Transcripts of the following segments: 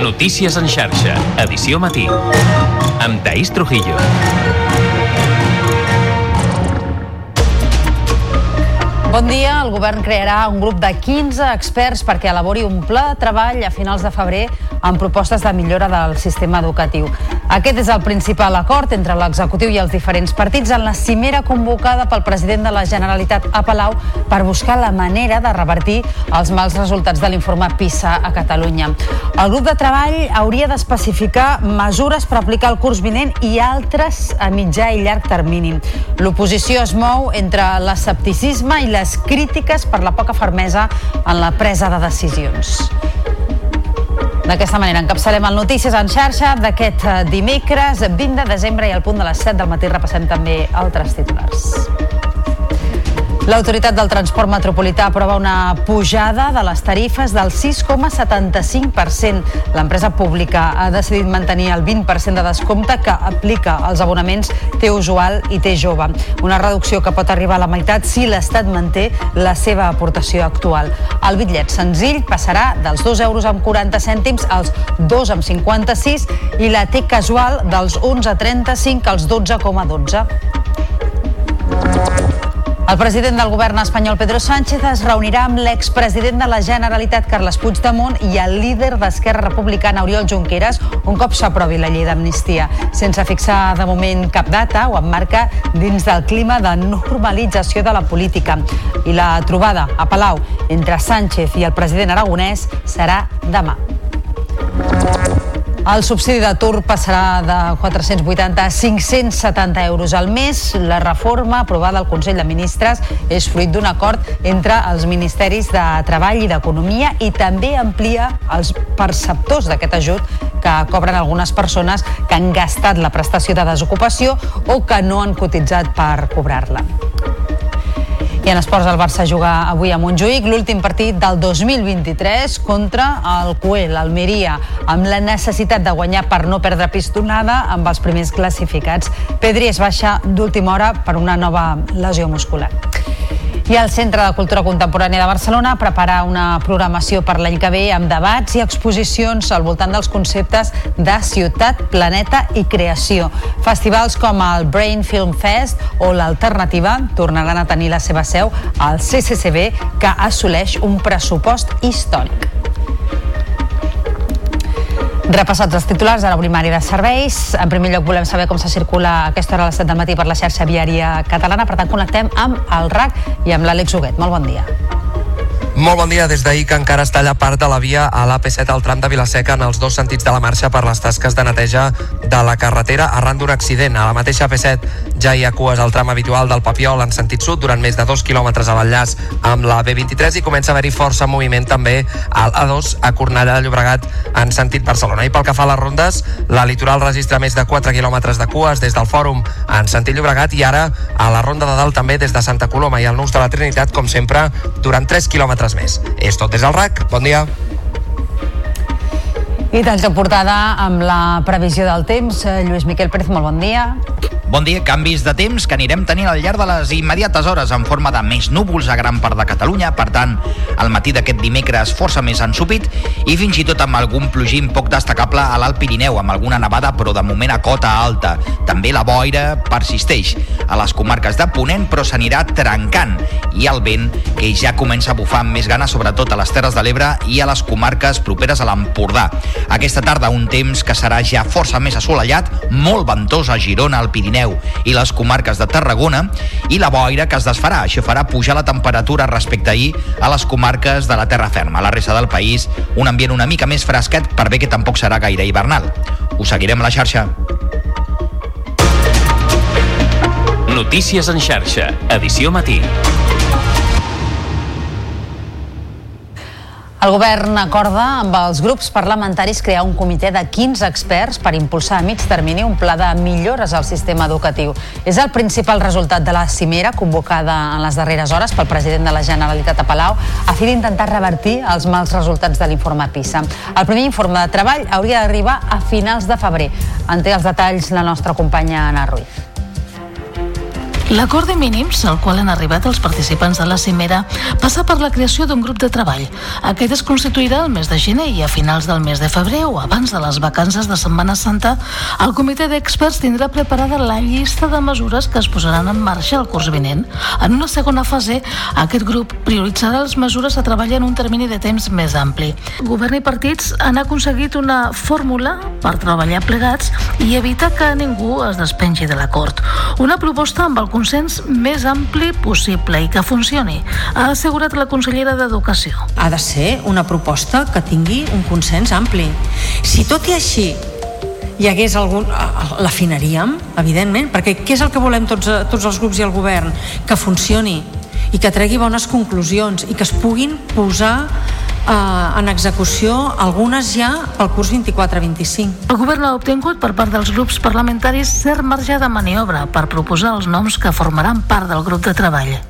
Notícies en xarxa, edició matí. Amb Taís Trujillo. Bon dia. El govern crearà un grup de 15 experts perquè elabori un pla de treball a finals de febrer amb propostes de millora del sistema educatiu. Aquest és el principal acord entre l'executiu i els diferents partits en la cimera convocada pel president de la Generalitat a Palau per buscar la manera de revertir els mals resultats de l'informe PISA a Catalunya. El grup de treball hauria d'especificar mesures per aplicar el curs vinent i altres a mitjà i llarg termini. L'oposició es mou entre l'escepticisme i les crítiques per la poca fermesa en la presa de decisions. D'aquesta manera encapçalem el Notícies en xarxa d'aquest eh, dimecres 20 de desembre i al punt de les 7 del matí repassem també altres titulars. L'autoritat del transport metropolità aprova una pujada de les tarifes del 6,75%. L'empresa pública ha decidit mantenir el 20% de descompte que aplica als abonaments T usual i T jove. Una reducció que pot arribar a la meitat si l'Estat manté la seva aportació actual. El bitllet senzill passarà dels 2 euros amb 40 cèntims als 2 amb 56 i la T casual dels 11,35 als 12,12. El president del govern espanyol, Pedro Sánchez, es reunirà amb l'expresident de la Generalitat, Carles Puigdemont, i el líder d'Esquerra Republicana, Oriol Junqueras, un cop s'aprovi la llei d'amnistia. Sense fixar de moment cap data, ho emmarca dins del clima de normalització de la política. I la trobada a Palau entre Sánchez i el president aragonès serà demà. El subsidi d'atur passarà de 480 a 570 euros al mes. La reforma aprovada al Consell de Ministres és fruit d'un acord entre els ministeris de Treball i d'Economia i també amplia els perceptors d'aquest ajut que cobren algunes persones que han gastat la prestació de desocupació o que no han cotitzat per cobrar-la. I en esports el Barça juga avui a Montjuïc l'últim partit del 2023 contra el Cué, l'Almeria, amb la necessitat de guanyar per no perdre pistonada amb els primers classificats. Pedri es baixa d'última hora per una nova lesió muscular. I el Centre de Cultura Contemporània de Barcelona prepara una programació per l'any que ve amb debats i exposicions al voltant dels conceptes de ciutat, planeta i creació. Festivals com el Brain Film Fest o l'Alternativa tornaran a tenir la seva seu al CCCB que assoleix un pressupost històric. Repassats els titulars de la primària de serveis. En primer lloc volem saber com se circula a aquesta hora a les 7 del matí per la xarxa viària catalana. Per tant, connectem amb el RAC i amb l'Àlex Huguet. Molt bon dia. Molt bon dia. Des d'ahir que encara està allà part de la via a l'AP7 al tram de Vilaseca en els dos sentits de la marxa per les tasques de neteja de la carretera arran d'un accident. A la mateixa AP7 ja hi ha cues al tram habitual del Papiol en sentit sud durant més de dos quilòmetres a l'enllaç amb la B23 i comença a haver-hi força moviment també a l'A2 a Cornellà de Llobregat en sentit Barcelona. I pel que fa a les rondes, la litoral registra més de 4 quilòmetres de cues des del Fòrum en sentit Llobregat i ara a la ronda de dalt també des de Santa Coloma i al Nus de la Trinitat, com sempre, durant 3 quilòmetres més. És tot des del RAC. Bon dia. I tants portada amb la previsió del temps. Eh, Lluís Miquel Pérez, molt bon dia. Bon dia, canvis de temps que anirem tenint al llarg de les immediates hores en forma de més núvols a gran part de Catalunya, per tant, el matí d'aquest dimecres força més ensupit i fins i tot amb algun plogim poc destacable a l'Alt Pirineu, amb alguna nevada però de moment a cota alta. També la boira persisteix a les comarques de Ponent però s'anirà trencant i el vent que ja comença a bufar amb més gana sobretot a les Terres de l'Ebre i a les comarques properes a l'Empordà. Aquesta tarda un temps que serà ja força més assolellat, molt ventós a Girona, al Pirineu i les comarques de Tarragona i la boira que es desfarà. Això farà pujar la temperatura respecte ahir a les comarques de la terra ferma. A la resta del país, un ambient una mica més fresquet per bé que tampoc serà gaire hivernal. Us seguirem a la xarxa. Notícies en xarxa, edició matí. El govern acorda amb els grups parlamentaris crear un comitè de 15 experts per impulsar a mig termini un pla de millores al sistema educatiu. És el principal resultat de la cimera convocada en les darreres hores pel president de la Generalitat a Palau a fi d'intentar revertir els mals resultats de l'informe PISA. El primer informe de treball hauria d'arribar a finals de febrer. En té els detalls la nostra companya Anna Ruiz. L'acord de mínims al qual han arribat els participants de la cimera passa per la creació d'un grup de treball. Aquest es constituirà el mes de gener i a finals del mes de febrer o abans de les vacances de Setmana Santa, el comitè d'experts tindrà preparada la llista de mesures que es posaran en marxa el curs vinent. En una segona fase, aquest grup prioritzarà les mesures a treballar en un termini de temps més ampli. Govern i partits han aconseguit una fórmula per treballar plegats i evitar que ningú es despengi de l'acord. Una proposta amb el consens més ampli possible i que funcioni, ha assegurat la consellera d'Educació. Ha de ser una proposta que tingui un consens ampli. Si tot i així hi hagués algun... l'afinaríem, evidentment, perquè què és el que volem tots, tots els grups i el govern? Que funcioni i que tregui bones conclusions i que es puguin posar eh, en execució algunes ja pel curs 24-25. El govern ha obtingut per part dels grups parlamentaris cert marge de maniobra per proposar els noms que formaran part del grup de treball.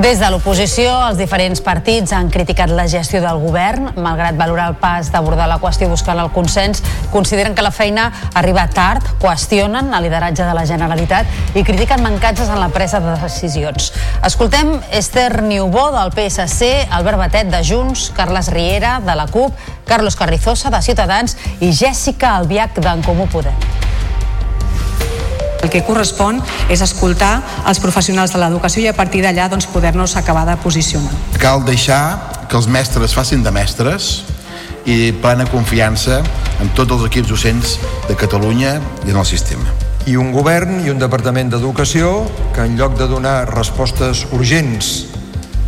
Des de l'oposició, els diferents partits han criticat la gestió del govern. Malgrat valorar el pas d'abordar la qüestió buscant el consens, consideren que la feina arriba tard, qüestionen el lideratge de la Generalitat i critiquen mancances en la presa de decisions. Escoltem Esther Niubó del PSC, Albert Batet de Junts, Carles Riera de la CUP, Carlos Carrizosa de Ciutadans i Jèssica Albiach d'en Comú Podem. El que correspon és escoltar els professionals de l'educació i a partir d'allà doncs, poder-nos acabar de posicionar. Cal deixar que els mestres facin de mestres i plena confiança en tots els equips docents de Catalunya i en el sistema. I un govern i un departament d'educació que en lloc de donar respostes urgents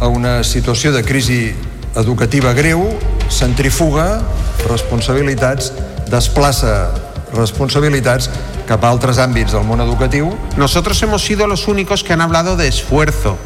a una situació de crisi educativa greu, centrifuga responsabilitats, desplaça responsabilitats cap a altres àmbits del món educatiu. Nosotros hemos sido los únicos que han hablado de esfuerzo.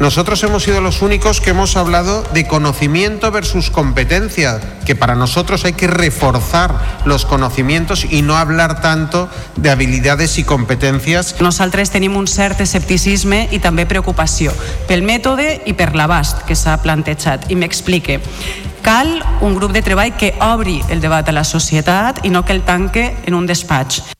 Nosotros hemos sido los únicos que hemos hablado de conocimiento versus competencia, que para nosotros hay que reforzar los conocimientos i no hablar tanto de habilidades i competències. Nosaltres tenim un cert escepticisme i també preocupació pel mètode i per l'abast que s'ha plantejat. I m'explique. Cal un grup de treball que obri el debat a la societat i no que el tanque en un despatx.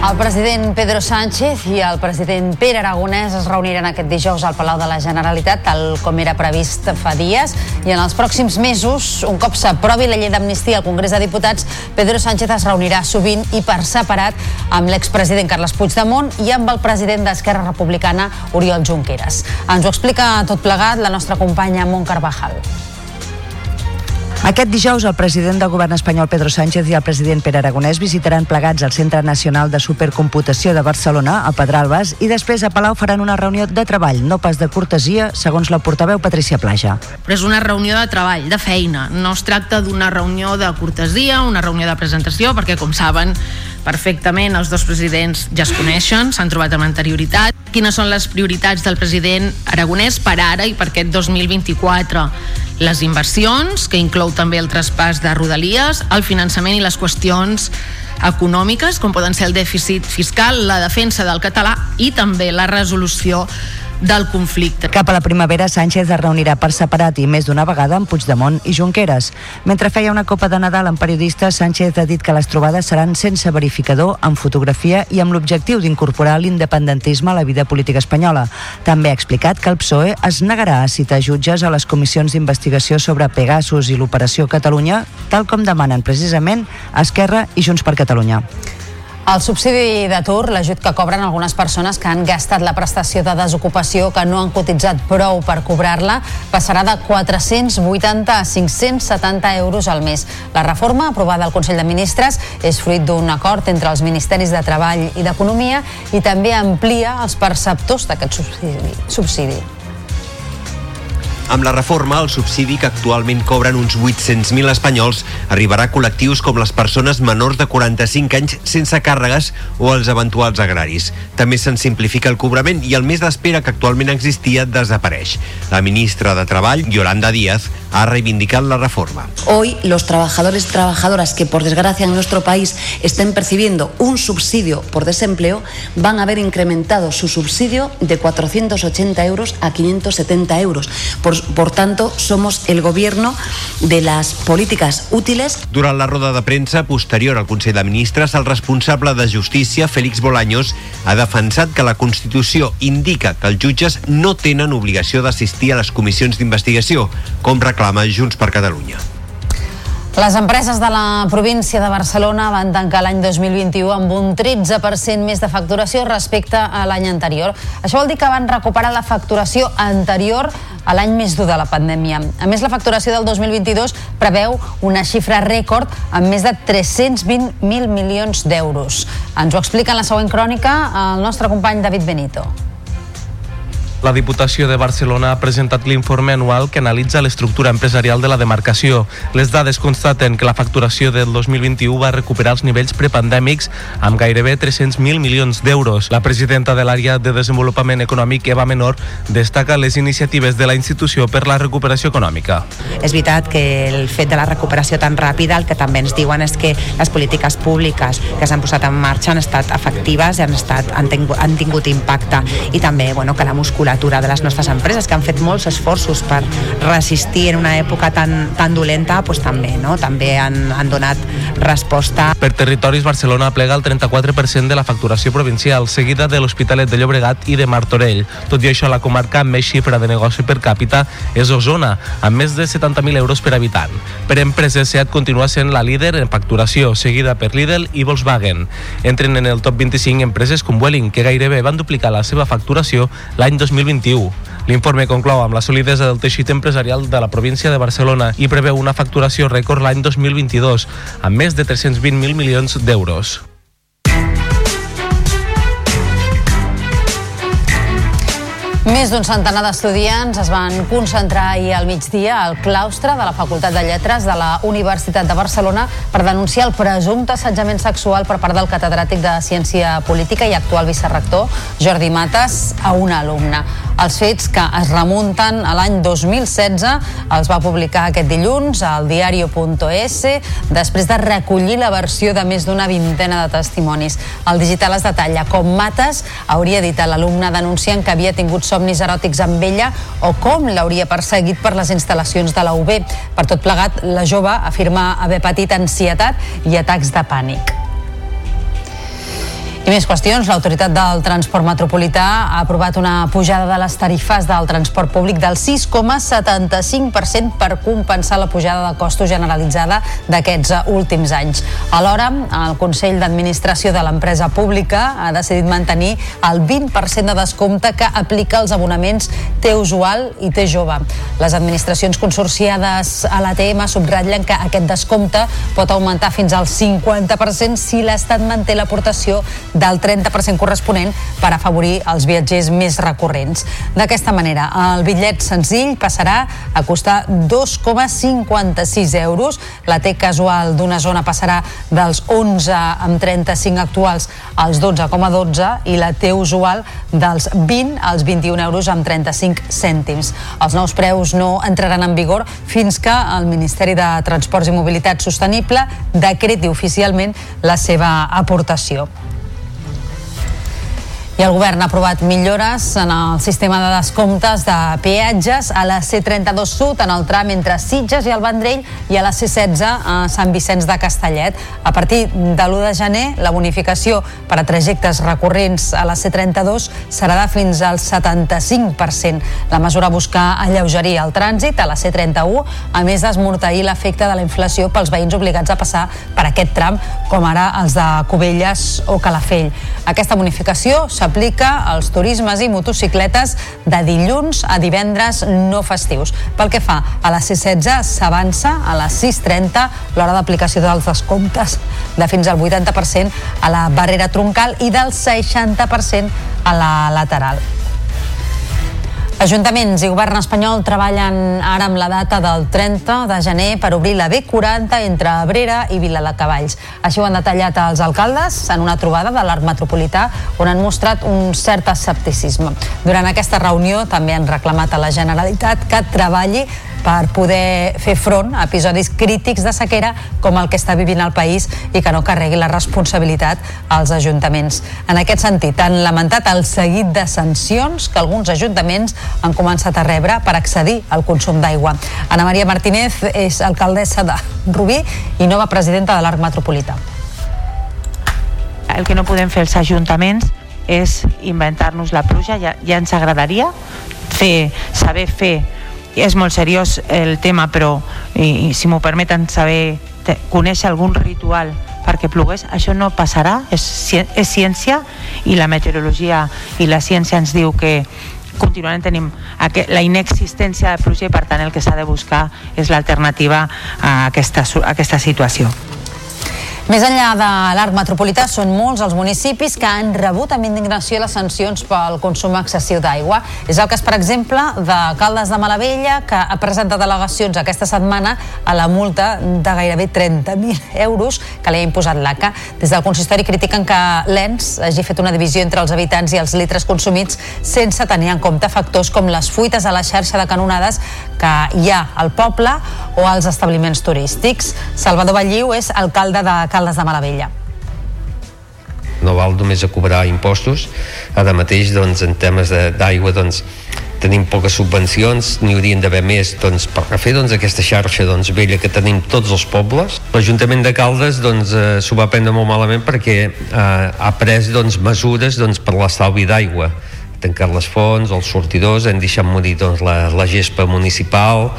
El president Pedro Sánchez i el president Pere Aragonès es reuniran aquest dijous al Palau de la Generalitat, tal com era previst fa dies, i en els pròxims mesos, un cop s'aprovi la llei d'amnistia al Congrés de Diputats, Pedro Sánchez es reunirà sovint i per separat amb l'expresident Carles Puigdemont i amb el president d'Esquerra Republicana, Oriol Junqueras. Ens ho explica tot plegat la nostra companya Mont Carvajal. Aquest dijous el president del govern espanyol Pedro Sánchez i el president Pere Aragonès visitaran plegats el Centre Nacional de Supercomputació de Barcelona, a Pedralbes, i després a Palau faran una reunió de treball, no pas de cortesia, segons la portaveu Patricia Plaja. Però és una reunió de treball, de feina. No es tracta d'una reunió de cortesia, una reunió de presentació, perquè, com saben, perfectament els dos presidents ja es coneixen, s'han trobat amb anterioritat. Quines són les prioritats del president Aragonès per ara i per aquest 2024? Les inversions, que inclou també el traspàs de rodalies, el finançament i les qüestions econòmiques, com poden ser el dèficit fiscal, la defensa del català i també la resolució del conflicte. Cap a la primavera, Sánchez es reunirà per separat i més d'una vegada amb Puigdemont i Junqueras. Mentre feia una copa de Nadal amb periodistes, Sánchez ha dit que les trobades seran sense verificador, amb fotografia i amb l'objectiu d'incorporar l'independentisme a la vida política espanyola. També ha explicat que el PSOE es negarà a citar jutges a les comissions d'investigació sobre Pegasus i l'Operació Catalunya, tal com demanen precisament Esquerra i Junts per Catalunya. El subsidi d'atur, l'ajut que cobren algunes persones que han gastat la prestació de desocupació que no han cotitzat prou per cobrar-la, passarà de 480 a 570 euros al mes. La reforma, aprovada al Consell de Ministres, és fruit d'un acord entre els Ministeris de Treball i d'Economia i també amplia els perceptors d'aquest subsidi. subsidi. Amb la reforma, el subsidi que actualment cobren uns 800.000 espanyols arribarà a col·lectius com les persones menors de 45 anys sense càrregues o els eventuals agraris. També se'n simplifica el cobrament i el mes d'espera que actualment existia desapareix. La ministra de Treball, Yolanda Díaz, ha reivindicat la reforma. Hoy los trabajadores y trabajadoras que por desgracia en nuestro país estén percibiendo un subsidio por desempleo van a ver incrementado su subsidio de 480 euros a 570 euros. Por por tanto, somos el gobierno de las políticas útiles. Durant la roda de premsa posterior al Consell de Ministres, el responsable de Justícia, Félix Bolaños, ha defensat que la Constitució indica que els jutges no tenen obligació d'assistir a les comissions d'investigació, com reclama Junts per Catalunya. Les empreses de la província de Barcelona van tancar l'any 2021 amb un 13% més de facturació respecte a l'any anterior. Això vol dir que van recuperar la facturació anterior a l'any més dur de la pandèmia. A més, la facturació del 2022 preveu una xifra rècord amb més de 320.000 milions d'euros. Ens ho explica en la següent crònica el nostre company David Benito. La Diputació de Barcelona ha presentat l'informe anual que analitza l'estructura empresarial de la demarcació. Les dades constaten que la facturació del 2021 va recuperar els nivells prepandèmics amb gairebé 300.000 milions d'euros. La presidenta de l'àrea de desenvolupament econòmic, Eva Menor, destaca les iniciatives de la institució per la recuperació econòmica. És veritat que el fet de la recuperació tan ràpida el que també ens diuen és que les polítiques públiques que s'han posat en marxa han estat efectives i han, estat, han, tingut, han tingut impacte i també bueno, que la musculatura musculatura de les nostres empreses que han fet molts esforços per resistir en una època tan, tan dolenta doncs també, no? també han, han donat resposta. Per territoris, Barcelona plega el 34% de la facturació provincial, seguida de l'Hospitalet de Llobregat i de Martorell. Tot i això, la comarca amb més xifra de negoci per càpita és Osona, amb més de 70.000 euros per habitant. Per empreses, SEAT continua sent la líder en facturació, seguida per Lidl i Volkswagen. Entren en el top 25 empreses com Welling, que gairebé van duplicar la seva facturació l'any 2020 2021. L'informe conclou amb la solidesa del teixit empresarial de la província de Barcelona i preveu una facturació rècord l'any 2022, amb més de 320.000 milions d'euros. Més d'un centenar d'estudiants es van concentrar ahir al migdia al claustre de la Facultat de Lletres de la Universitat de Barcelona per denunciar el presumpte assetjament sexual per part del catedràtic de Ciència Política i actual vicerrector Jordi Mates a una alumna. Els fets que es remunten a l'any 2016 els va publicar aquest dilluns al diario.es després de recollir la versió de més d'una vintena de testimonis. El digital es detalla com Mates hauria dit a l'alumne denunciant que havia tingut somnis eròtics amb ella o com l'hauria perseguit per les instal·lacions de la UB. Per tot plegat, la jove afirma haver patit ansietat i atacs de pànic. I més qüestions. L'autoritat del transport metropolità ha aprovat una pujada de les tarifes del transport públic del 6,75% per compensar la pujada de costos generalitzada d'aquests últims anys. Alhora, el Consell d'Administració de l'empresa pública ha decidit mantenir el 20% de descompte que aplica als abonaments T-Usual i T-Jove. Les administracions consorciades a l'ATM subratllen que aquest descompte pot augmentar fins al 50% si l'Estat manté l'aportació del 30% corresponent per afavorir els viatgers més recurrents. D'aquesta manera, el bitllet senzill passarà a costar 2,56 euros. La T casual d'una zona passarà dels 11 amb 35 actuals als 12,12 12 i la T usual dels 20 als 21 euros amb 35 cèntims. Els nous preus no entraran en vigor fins que el Ministeri de Transports i Mobilitat Sostenible decreti oficialment la seva aportació. I el govern ha aprovat millores en el sistema de descomptes de peatges a la C32 Sud en el tram entre Sitges i el Vendrell i a la C16 a Sant Vicenç de Castellet. A partir de l'1 de gener, la bonificació per a trajectes recurrents a la C32 serà de fins al 75%. La mesura busca alleugerir el trànsit a la C31, a més d'esmorteir l'efecte de la inflació pels veïns obligats a passar per aquest tram, com ara els de Cubelles o Calafell. Aquesta bonificació s'ha s'aplica als turismes i motocicletes de dilluns a divendres no festius. Pel que fa a la C16, s'avança a les 6.30 l'hora d'aplicació dels descomptes de fins al 80% a la barrera troncal i del 60% a la lateral. Ajuntaments i govern espanyol treballen ara amb la data del 30 de gener per obrir la B40 entre Abrera i Vila de Cavalls. Així ho han detallat els alcaldes en una trobada de l'Arc Metropolità on han mostrat un cert escepticisme. Durant aquesta reunió també han reclamat a la Generalitat que treballi per poder fer front a episodis crítics de sequera com el que està vivint el país i que no carregui la responsabilitat als ajuntaments. En aquest sentit, han lamentat el seguit de sancions que alguns ajuntaments han començat a rebre per accedir al consum d'aigua. Ana Maria Martínez és alcaldessa de Rubí i nova presidenta de l'Arc Metropolità. El que no podem fer els ajuntaments és inventar-nos la pluja, ja, ja ens agradaria fer, saber fer és molt seriós el tema però i, i si m'ho permeten saber te, conèixer algun ritual perquè plogués, això no passarà és, és ciència i la meteorologia i la ciència ens diu que continuarem tenim la inexistència de pluja i per tant el que s'ha de buscar és l'alternativa a aquesta, a aquesta situació. Més enllà de l'arc metropolità, són molts els municipis que han rebut amb indignació les sancions pel consum excessiu d'aigua. És el cas, per exemple, de Caldes de Malavella, que ha presentat delegacions aquesta setmana a la multa de gairebé 30.000 euros que li ha imposat l'ACA. Des del consistori critiquen que l'ENS hagi fet una divisió entre els habitants i els litres consumits sense tenir en compte factors com les fuites a la xarxa de canonades que hi ha al poble o als establiments turístics. Salvador Balliu és alcalde de Caldes de Malavella no val només a cobrar impostos ara mateix doncs, en temes d'aigua doncs, tenim poques subvencions, n'hi haurien d'haver més doncs, per fer doncs, aquesta xarxa doncs, vella que tenim tots els pobles. L'Ajuntament de Caldes doncs, eh, va prendre molt malament perquè eh, ha pres doncs, mesures doncs, per l'estalvi d'aigua tancat les fonts, els sortidors, hem deixat morir doncs, la, la gespa municipal,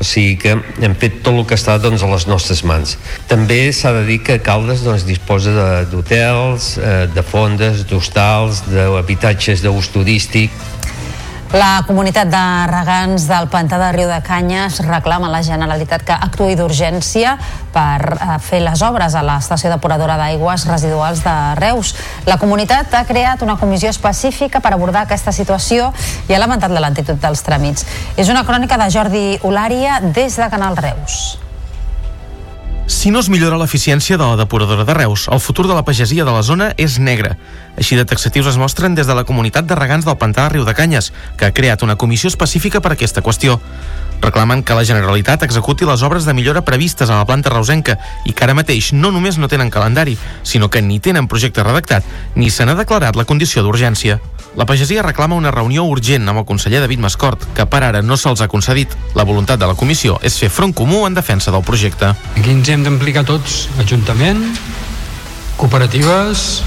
o sigui que hem fet tot el que està doncs, a les nostres mans. També s'ha de dir que Caldes doncs, disposa d'hotels, eh, de fondes, d'hostals, d'habitatges d'ús turístic, la comunitat de regants del pantà de Riu de Canyes reclama a la Generalitat que actuï d'urgència per eh, fer les obres a l'estació depuradora d'aigües residuals de Reus. La comunitat ha creat una comissió específica per abordar aquesta situació i ha lamentat la lentitud dels tràmits. És una crònica de Jordi Olària des de Canal Reus. Si no es millora l'eficiència de la depuradora de Reus, el futur de la pagesia de la zona és negre. Així de taxatius es mostren des de la comunitat de regants del pantà de Riu de Canyes, que ha creat una comissió específica per a aquesta qüestió. Reclamen que la Generalitat executi les obres de millora previstes a la planta reusenca i que ara mateix no només no tenen calendari, sinó que ni tenen projecte redactat ni se n'ha declarat la condició d'urgència. La pagesia reclama una reunió urgent amb el conseller David Mascort, que per ara no se'ls ha concedit. La voluntat de la comissió és fer front comú en defensa del projecte. Aquí ens hem d'implicar tots, Ajuntament, cooperatives,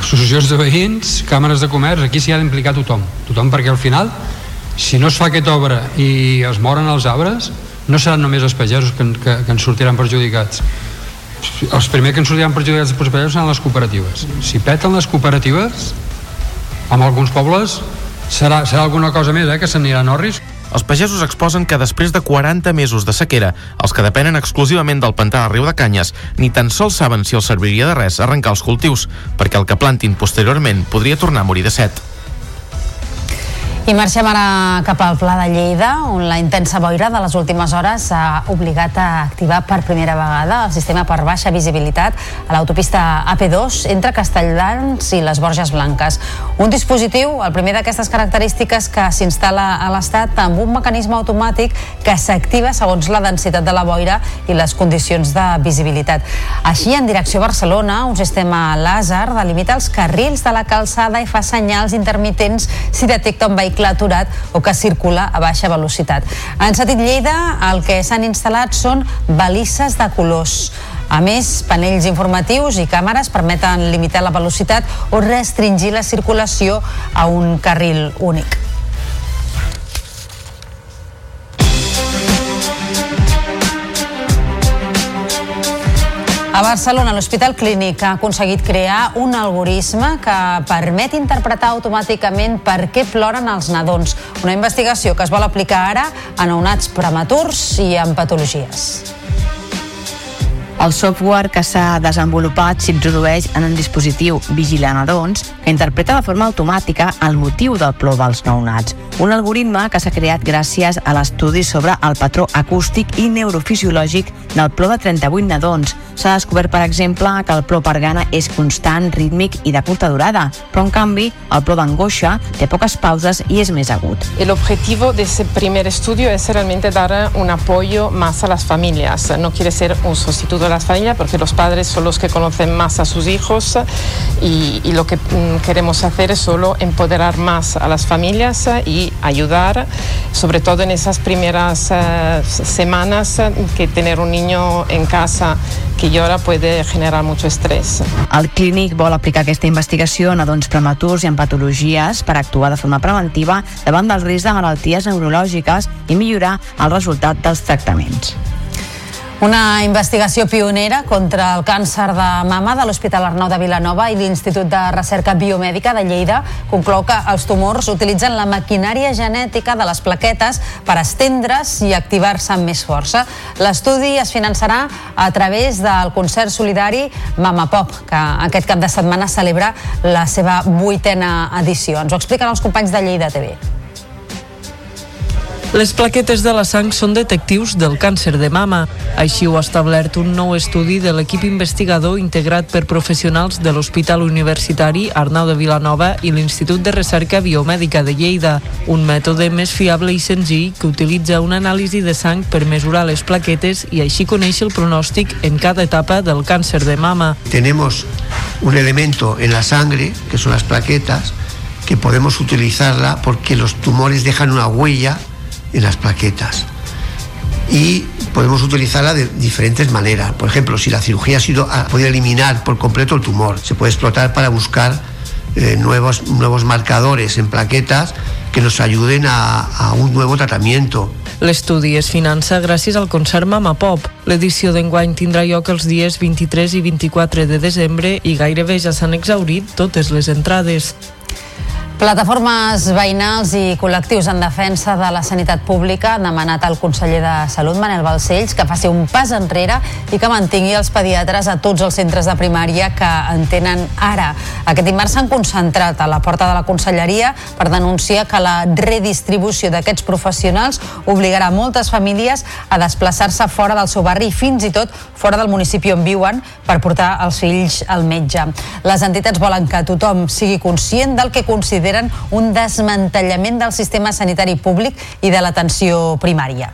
associacions de veïns, càmeres de comerç, aquí s'hi ha d'implicar tothom. Tothom perquè al final, si no es fa aquesta obra i es moren els arbres, no seran només els pagesos que, que, que ens sortiran perjudicats. Els primers que ens sortiran perjudicats els pagesos seran les cooperatives. Si peten les cooperatives, amb alguns pobles serà, serà alguna cosa més, eh, que s'aniran orris. Els pagesos exposen que després de 40 mesos de sequera, els que depenen exclusivament del pantà de Riu de Canyes ni tan sols saben si els serviria de res arrencar els cultius, perquè el que plantin posteriorment podria tornar a morir de set. I marxem ara cap al Pla de Lleida, on la intensa boira de les últimes hores ha obligat a activar per primera vegada el sistema per baixa visibilitat a l'autopista AP2 entre Castelldans i les Borges Blanques. Un dispositiu, el primer d'aquestes característiques que s'instal·la a l'Estat amb un mecanisme automàtic que s'activa segons la densitat de la boira i les condicions de visibilitat. Així, en direcció a Barcelona, un sistema làser delimita els carrils de la calçada i fa senyals intermitents si detecta un vehicle vehicle aturat o que circula a baixa velocitat. En sentit Lleida, el que s'han instal·lat són balisses de colors. A més, panells informatius i càmeres permeten limitar la velocitat o restringir la circulació a un carril únic. A Barcelona, l'Hospital Clínic ha aconseguit crear un algoritme que permet interpretar automàticament per què ploren els nadons. Una investigació que es vol aplicar ara a nounats prematurs i amb patologies. El software que s'ha desenvolupat s'introdueix en un dispositiu vigilanadons que interpreta de forma automàtica el motiu del plor dels nounats. Un algoritme que s'ha creat gràcies a l'estudi sobre el patró acústic i neurofisiològic del plor de 38 nadons. S'ha descobert, per exemple, que el plor per gana és constant, rítmic i de curta durada, però en canvi el plor d'angoixa té poques pauses i és més agut. El objetivo de ese primer estudio es realmente dar un apoyo más a las familias. No quiere ser un sustituto de las familias porque los padres son los que conocen más a sus hijos y, y lo que mm, queremos hacer es solo empoderar más a las familias y ayudar, sobre todo en esas primeras eh, semanas, que tener un niño en casa que llora puede generar mucho estrés. El clínic vol aplicar aquesta investigació a nadons prematurs i en patologies per actuar de forma preventiva davant del risc de malalties neurològiques i millorar el resultat dels tractaments. Una investigació pionera contra el càncer de mama de l'Hospital Arnau de Vilanova i l'Institut de Recerca Biomèdica de Lleida conclou que els tumors utilitzen la maquinària genètica de les plaquetes per estendre's i activar-se amb més força. L'estudi es finançarà a través del concert solidari Mama Pop, que aquest cap de setmana celebra la seva vuitena edició. Ens ho expliquen els companys de Lleida TV. Les plaquetes de la sang són detectius del càncer de mama. Així ho ha establert un nou estudi de l'equip investigador integrat per professionals de l'Hospital Universitari Arnau de Vilanova i l'Institut de Recerca Biomèdica de Lleida, un mètode més fiable i senzill que utilitza una anàlisi de sang per mesurar les plaquetes i així conèixer el pronòstic en cada etapa del càncer de mama. Tenemos un elemento en la sangre, que son las plaquetas, que podemos utilizarla porque los tumores dejan una huella en las plaquetas. Y podemos utilizarla de diferentes maneras. Por ejemplo, si la cirugía ha sido ha podido eliminar por completo el tumor, se puede explotar para buscar eh, nuevos, nuevos marcadores en plaquetas que nos ayuden a, a un nuevo tratamiento. L'estudi es finança gràcies al concert Mama Pop. L'edició d'enguany tindrà lloc els dies 23 i 24 de desembre i gairebé ja s'han exaurit totes les entrades. Plataformes veïnals i col·lectius en defensa de la sanitat pública han demanat al conseller de Salut, Manel Balcells, que faci un pas enrere i que mantingui els pediatres a tots els centres de primària que en tenen ara. Aquest dimarts s'han concentrat a la porta de la conselleria per denunciar que la redistribució d'aquests professionals obligarà moltes famílies a desplaçar-se fora del seu barri i fins i tot fora del municipi on viuen per portar els fills al metge. Les entitats volen que tothom sigui conscient del que considera consideren un desmantellament del sistema sanitari públic i de l'atenció primària.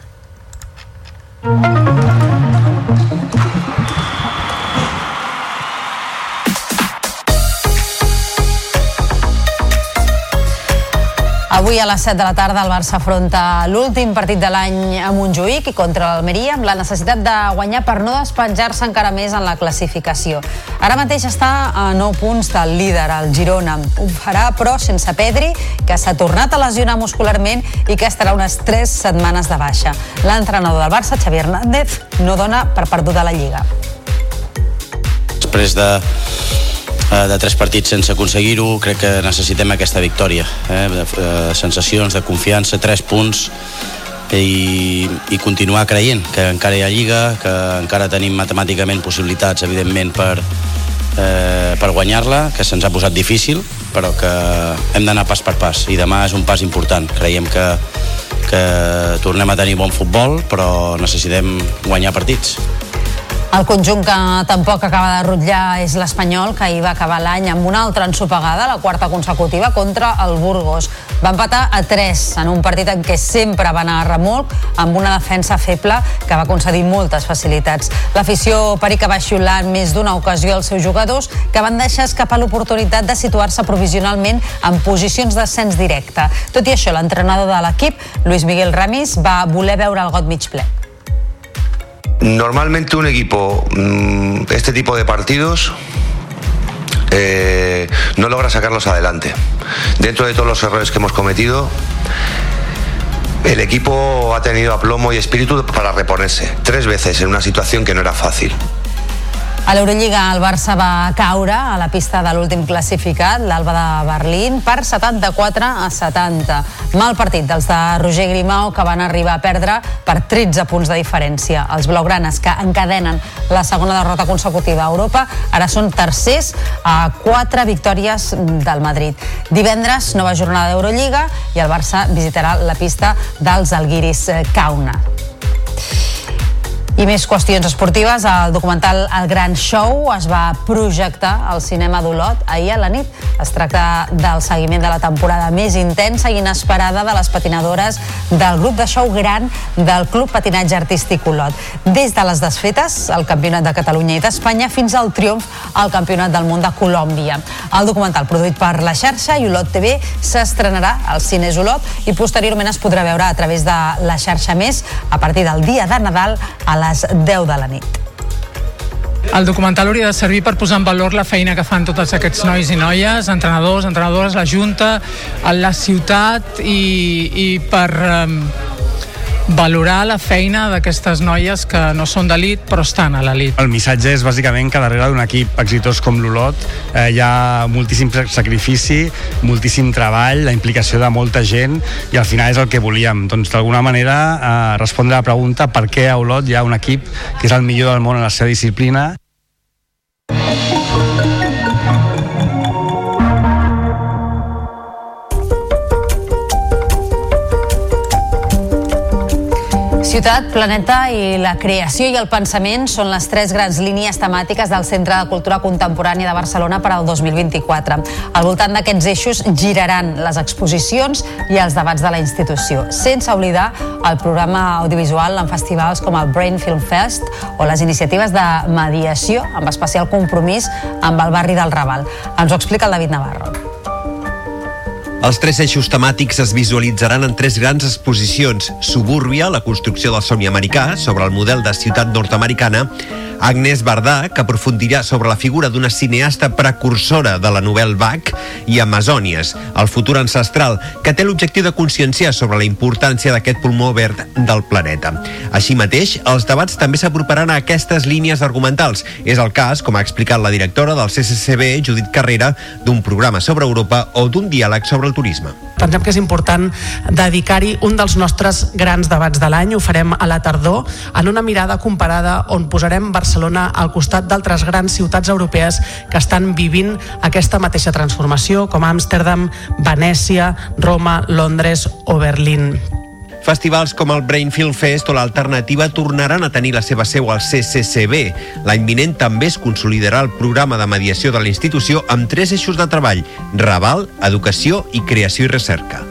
Avui a les 7 de la tarda el Barça afronta l'últim partit de l'any a Montjuïc i contra l'Almeria amb la necessitat de guanyar per no despenjar-se encara més en la classificació. Ara mateix està a 9 punts del líder, el Girona. Ho farà, però, sense Pedri, que s'ha tornat a lesionar muscularment i que estarà unes 3 setmanes de baixa. L'entrenador del Barça, Xavi Hernández, no dona per perduda la Lliga. Després de de tres partits sense aconseguir-ho, crec que necessitem aquesta victòria. Eh? De, eh, sensacions de confiança, tres punts, i, i continuar creient que encara hi ha Lliga, que encara tenim matemàticament possibilitats, evidentment, per, eh, per guanyar-la, que se'ns ha posat difícil, però que hem d'anar pas per pas, i demà és un pas important. Creiem que, que tornem a tenir bon futbol, però necessitem guanyar partits. El conjunt que tampoc acaba de rotllar és l'Espanyol, que hi va acabar l'any amb una altra ensopegada, la quarta consecutiva, contra el Burgos. Va empatar a 3 en un partit en què sempre va anar a remolc, amb una defensa feble que va concedir moltes facilitats. L'afició perica va xiular més d'una ocasió als seus jugadors, que van deixar escapar l'oportunitat de situar-se provisionalment en posicions d'ascens directe. Tot i això, l'entrenador de l'equip, Luis Miguel Ramis, va voler veure el got mig ple. Normalmente un equipo, mm, este tipo de partidos, eh, no logra sacarlos adelante. Dentro de todos los errores que hemos cometido, el equipo ha tenido aplomo y espíritu para reponerse tres veces en una situación que no era fácil. A l'Eurolliga el Barça va caure a la pista de l'últim classificat, l'Alba de Berlín, per 74 a 70. Mal partit dels de Roger Grimau que van arribar a perdre per 13 punts de diferència. Els blaugranes que encadenen la segona derrota consecutiva a Europa ara són tercers a 4 victòries del Madrid. Divendres, nova jornada d'Eurolliga i el Barça visitarà la pista dels Alguiris Kauna. I més qüestions esportives. El documental El Gran Show es va projectar al cinema d'Olot ahir a la nit. Es tracta del seguiment de la temporada més intensa i inesperada de les patinadores del grup de show gran del Club Patinatge Artístic Olot. Des de les desfetes, el Campionat de Catalunya i d'Espanya, fins al triomf al Campionat del Món de Colòmbia. El documental, produït per la xarxa i Olot TV, s'estrenarà al Cines Olot i posteriorment es podrà veure a través de la xarxa més a partir del dia de Nadal a les 10 de la nit. El documental hauria de servir per posar en valor la feina que fan tots aquests nois i noies, entrenadors, entrenadores, la Junta, la ciutat i, i per um, valorar la feina d'aquestes noies que no són d'elit però estan a l'elit. El missatge és bàsicament que darrere d'un equip exitós com l'Olot eh, hi ha moltíssim sacrifici, moltíssim treball, la implicació de molta gent i al final és el que volíem. Doncs d'alguna manera eh, respondre a la pregunta per què a Olot hi ha un equip que és el millor del món en la seva disciplina Ciutat, planeta i la creació i el pensament són les tres grans línies temàtiques del Centre de Cultura Contemporània de Barcelona per al 2024. Al voltant d'aquests eixos giraran les exposicions i els debats de la institució, sense oblidar el programa audiovisual en festivals com el Brain Film Fest o les iniciatives de mediació amb especial compromís amb el barri del Raval. Ens ho explica el David Navarro. Els tres eixos temàtics es visualitzaran en tres grans exposicions. Subúrbia, la construcció del somni americà, sobre el model de ciutat nord-americana, Agnès Bardà, que aprofundirà sobre la figura d'una cineasta precursora de la novel Bach, i Amazònies, el futur ancestral, que té l'objectiu de conscienciar sobre la importància d'aquest pulmó verd del planeta. Així mateix, els debats també s'aproparan a aquestes línies argumentals. És el cas, com ha explicat la directora del CCCB, Judit Carrera, d'un programa sobre Europa o d'un diàleg sobre el turisme. Pensem que és important dedicar-hi un dels nostres grans debats de l'any, ho farem a la tardor, en una mirada comparada on posarem Barcelona al costat d'altres grans ciutats europees que estan vivint aquesta mateixa transformació, com Amsterdam, Venècia, Roma, Londres o Berlín. Festivals com el Brain Film Fest o l'Alternativa tornaran a tenir la seva seu al CCCB. L'any vinent també es consolidarà el programa de mediació de la institució amb tres eixos de treball, Raval, Educació i Creació i Recerca.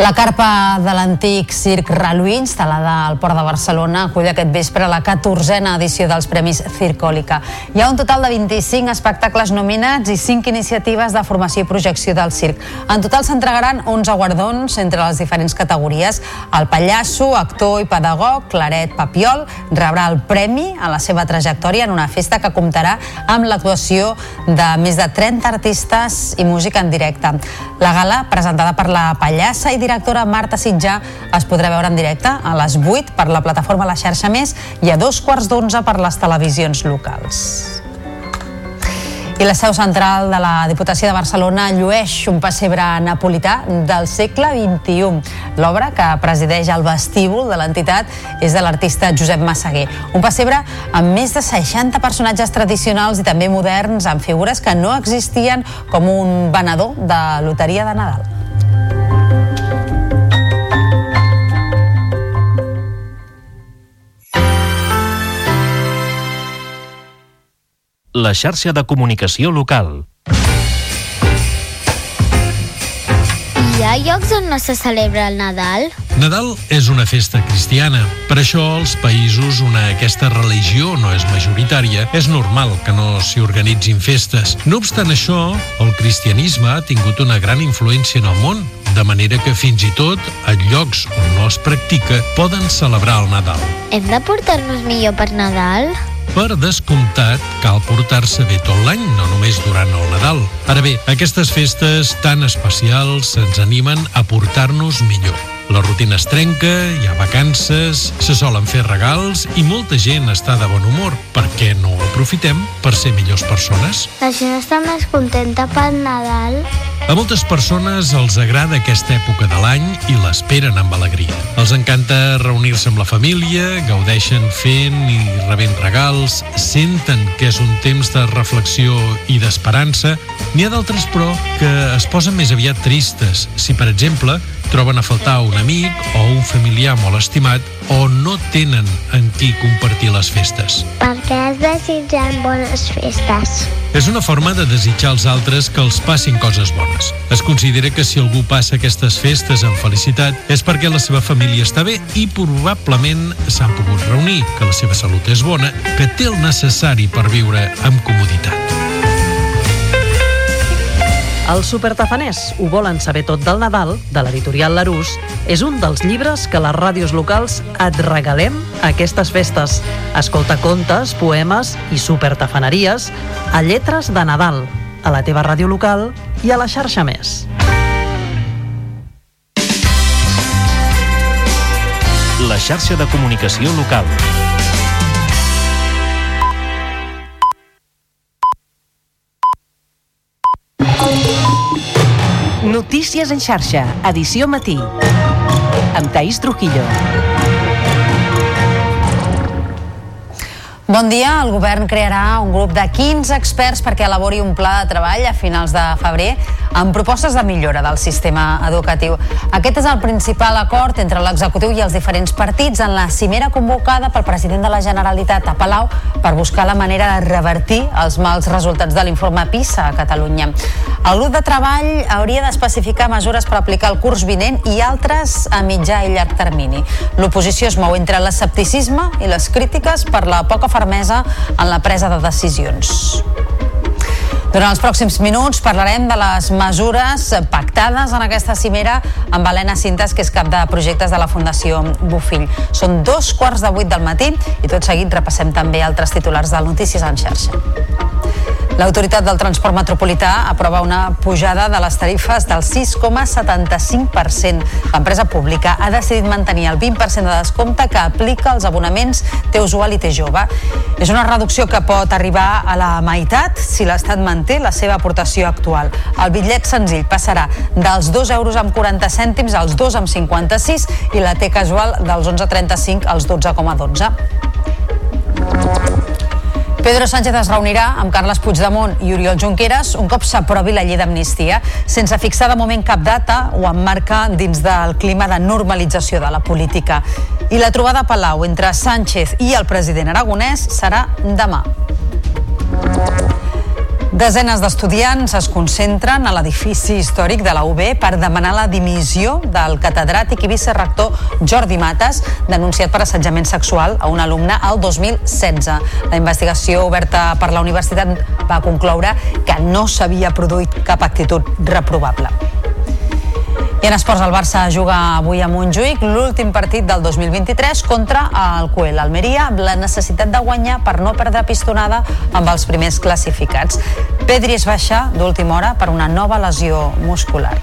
La carpa de l'antic Circ Reluí, instal·lada al Port de Barcelona, acull aquest vespre la 14a edició dels Premis Circòlica. Hi ha un total de 25 espectacles nominats i 5 iniciatives de formació i projecció del circ. En total s'entregaran 11 guardons entre les diferents categories. El pallasso, actor i pedagog, Claret Papiol, rebrà el premi a la seva trajectòria en una festa que comptarà amb l'actuació de més de 30 artistes i música en directe. La gala, presentada per la pallassa i Marta Sitjà es podrà veure en directe a les 8 per la plataforma La Xarxa Més i a dos quarts d'onze per les televisions locals. I la seu central de la Diputació de Barcelona llueix un pessebre napolità del segle XXI. L'obra, que presideix el vestíbul de l'entitat, és de l'artista Josep Massaguer. Un pessebre amb més de 60 personatges tradicionals i també moderns, amb figures que no existien com un venedor de loteria de Nadal. La xarxa de comunicació local. Hi ha llocs on no se celebra el Nadal? Nadal és una festa cristiana. Per això, als països on aquesta religió no és majoritària, és normal que no s'hi organitzin festes. No obstant això, el cristianisme ha tingut una gran influència en el món, de manera que fins i tot a llocs on no es practica poden celebrar el Nadal. Hem de portar-nos millor per Nadal? Per descomptat, cal portar-se bé tot l'any, no només durant el Nadal. Ara bé, aquestes festes tan especials ens animen a portar-nos millor. La rutina es trenca, hi ha vacances, se solen fer regals i molta gent està de bon humor. Per què no aprofitem per ser millors persones? La gent està més contenta pel Nadal. A moltes persones els agrada aquesta època de l'any i l'esperen amb alegria. Els encanta reunir-se amb la família, gaudeixen fent i rebent regals, senten que és un temps de reflexió i d'esperança. N'hi ha d'altres, però, que es posen més aviat tristes si, per exemple, troben a faltar un amic o un familiar molt estimat o no tenen en qui compartir les festes. Perquè has desitjat bones festes. És una forma de desitjar als altres que els passin coses bones. Es considera que si algú passa aquestes festes amb felicitat és perquè la seva família està bé i probablement s'han pogut reunir, que la seva salut és bona, que té el necessari per viure amb comoditat. Els supertafaners ho volen saber tot del Nadal, de l'editorial Larús, és un dels llibres que les ràdios locals et regalem a aquestes festes. Escolta contes, poemes i supertafaneries a Lletres de Nadal, a la teva ràdio local i a la xarxa més. La xarxa de comunicació local. Notícies en xarxa, edició matí. Amb Taís Trujillo. Bon dia. El govern crearà un grup de 15 experts perquè elabori un pla de treball a finals de febrer amb propostes de millora del sistema educatiu. Aquest és el principal acord entre l'executiu i els diferents partits en la cimera convocada pel president de la Generalitat a Palau per buscar la manera de revertir els mals resultats de l'informe PISA a Catalunya. El grup de treball hauria d'especificar mesures per aplicar el curs vinent i altres a mitjà i llarg termini. L'oposició es mou entre l'escepticisme i les crítiques per la poca fermesa en la presa de decisions. Durant els pròxims minuts parlarem de les mesures pactades en aquesta cimera amb Helena Cintas, que és cap de projectes de la Fundació Bufill. Són dos quarts de vuit del matí i tot seguit repassem també altres titulars de Notícies en xarxa. L'Autoritat del Transport Metropolità aprova una pujada de les tarifes del 6,75%. L'empresa pública ha decidit mantenir el 20% de descompte que aplica als abonaments té usual i té jove. És una reducció que pot arribar a la meitat si l'Estat manté la seva aportació actual. El bitllet senzill passarà dels 2 euros amb 40 cèntims als 2 amb 56 i la T casual dels 11,35 als 12,12. Pedro Sánchez es reunirà amb Carles Puigdemont i Oriol Junqueras un cop s'aprovi la llei d'amnistia, sense fixar de moment cap data o emmarca dins del clima de normalització de la política. I la trobada a Palau entre Sánchez i el president aragonès serà demà. Desenes d'estudiants es concentren a l'edifici històric de la UB per demanar la dimissió del catedràtic i vicerrector Jordi Mates, denunciat per assetjament sexual a un alumne al 2016. La investigació oberta per la universitat va concloure que no s'havia produït cap actitud reprovable. I en esports, el Barça juga avui a Montjuïc l'últim partit del 2023 contra el Coel Almeria amb la necessitat de guanyar per no perdre pistonada amb els primers classificats. Pedri es baixa d'última hora per una nova lesió muscular.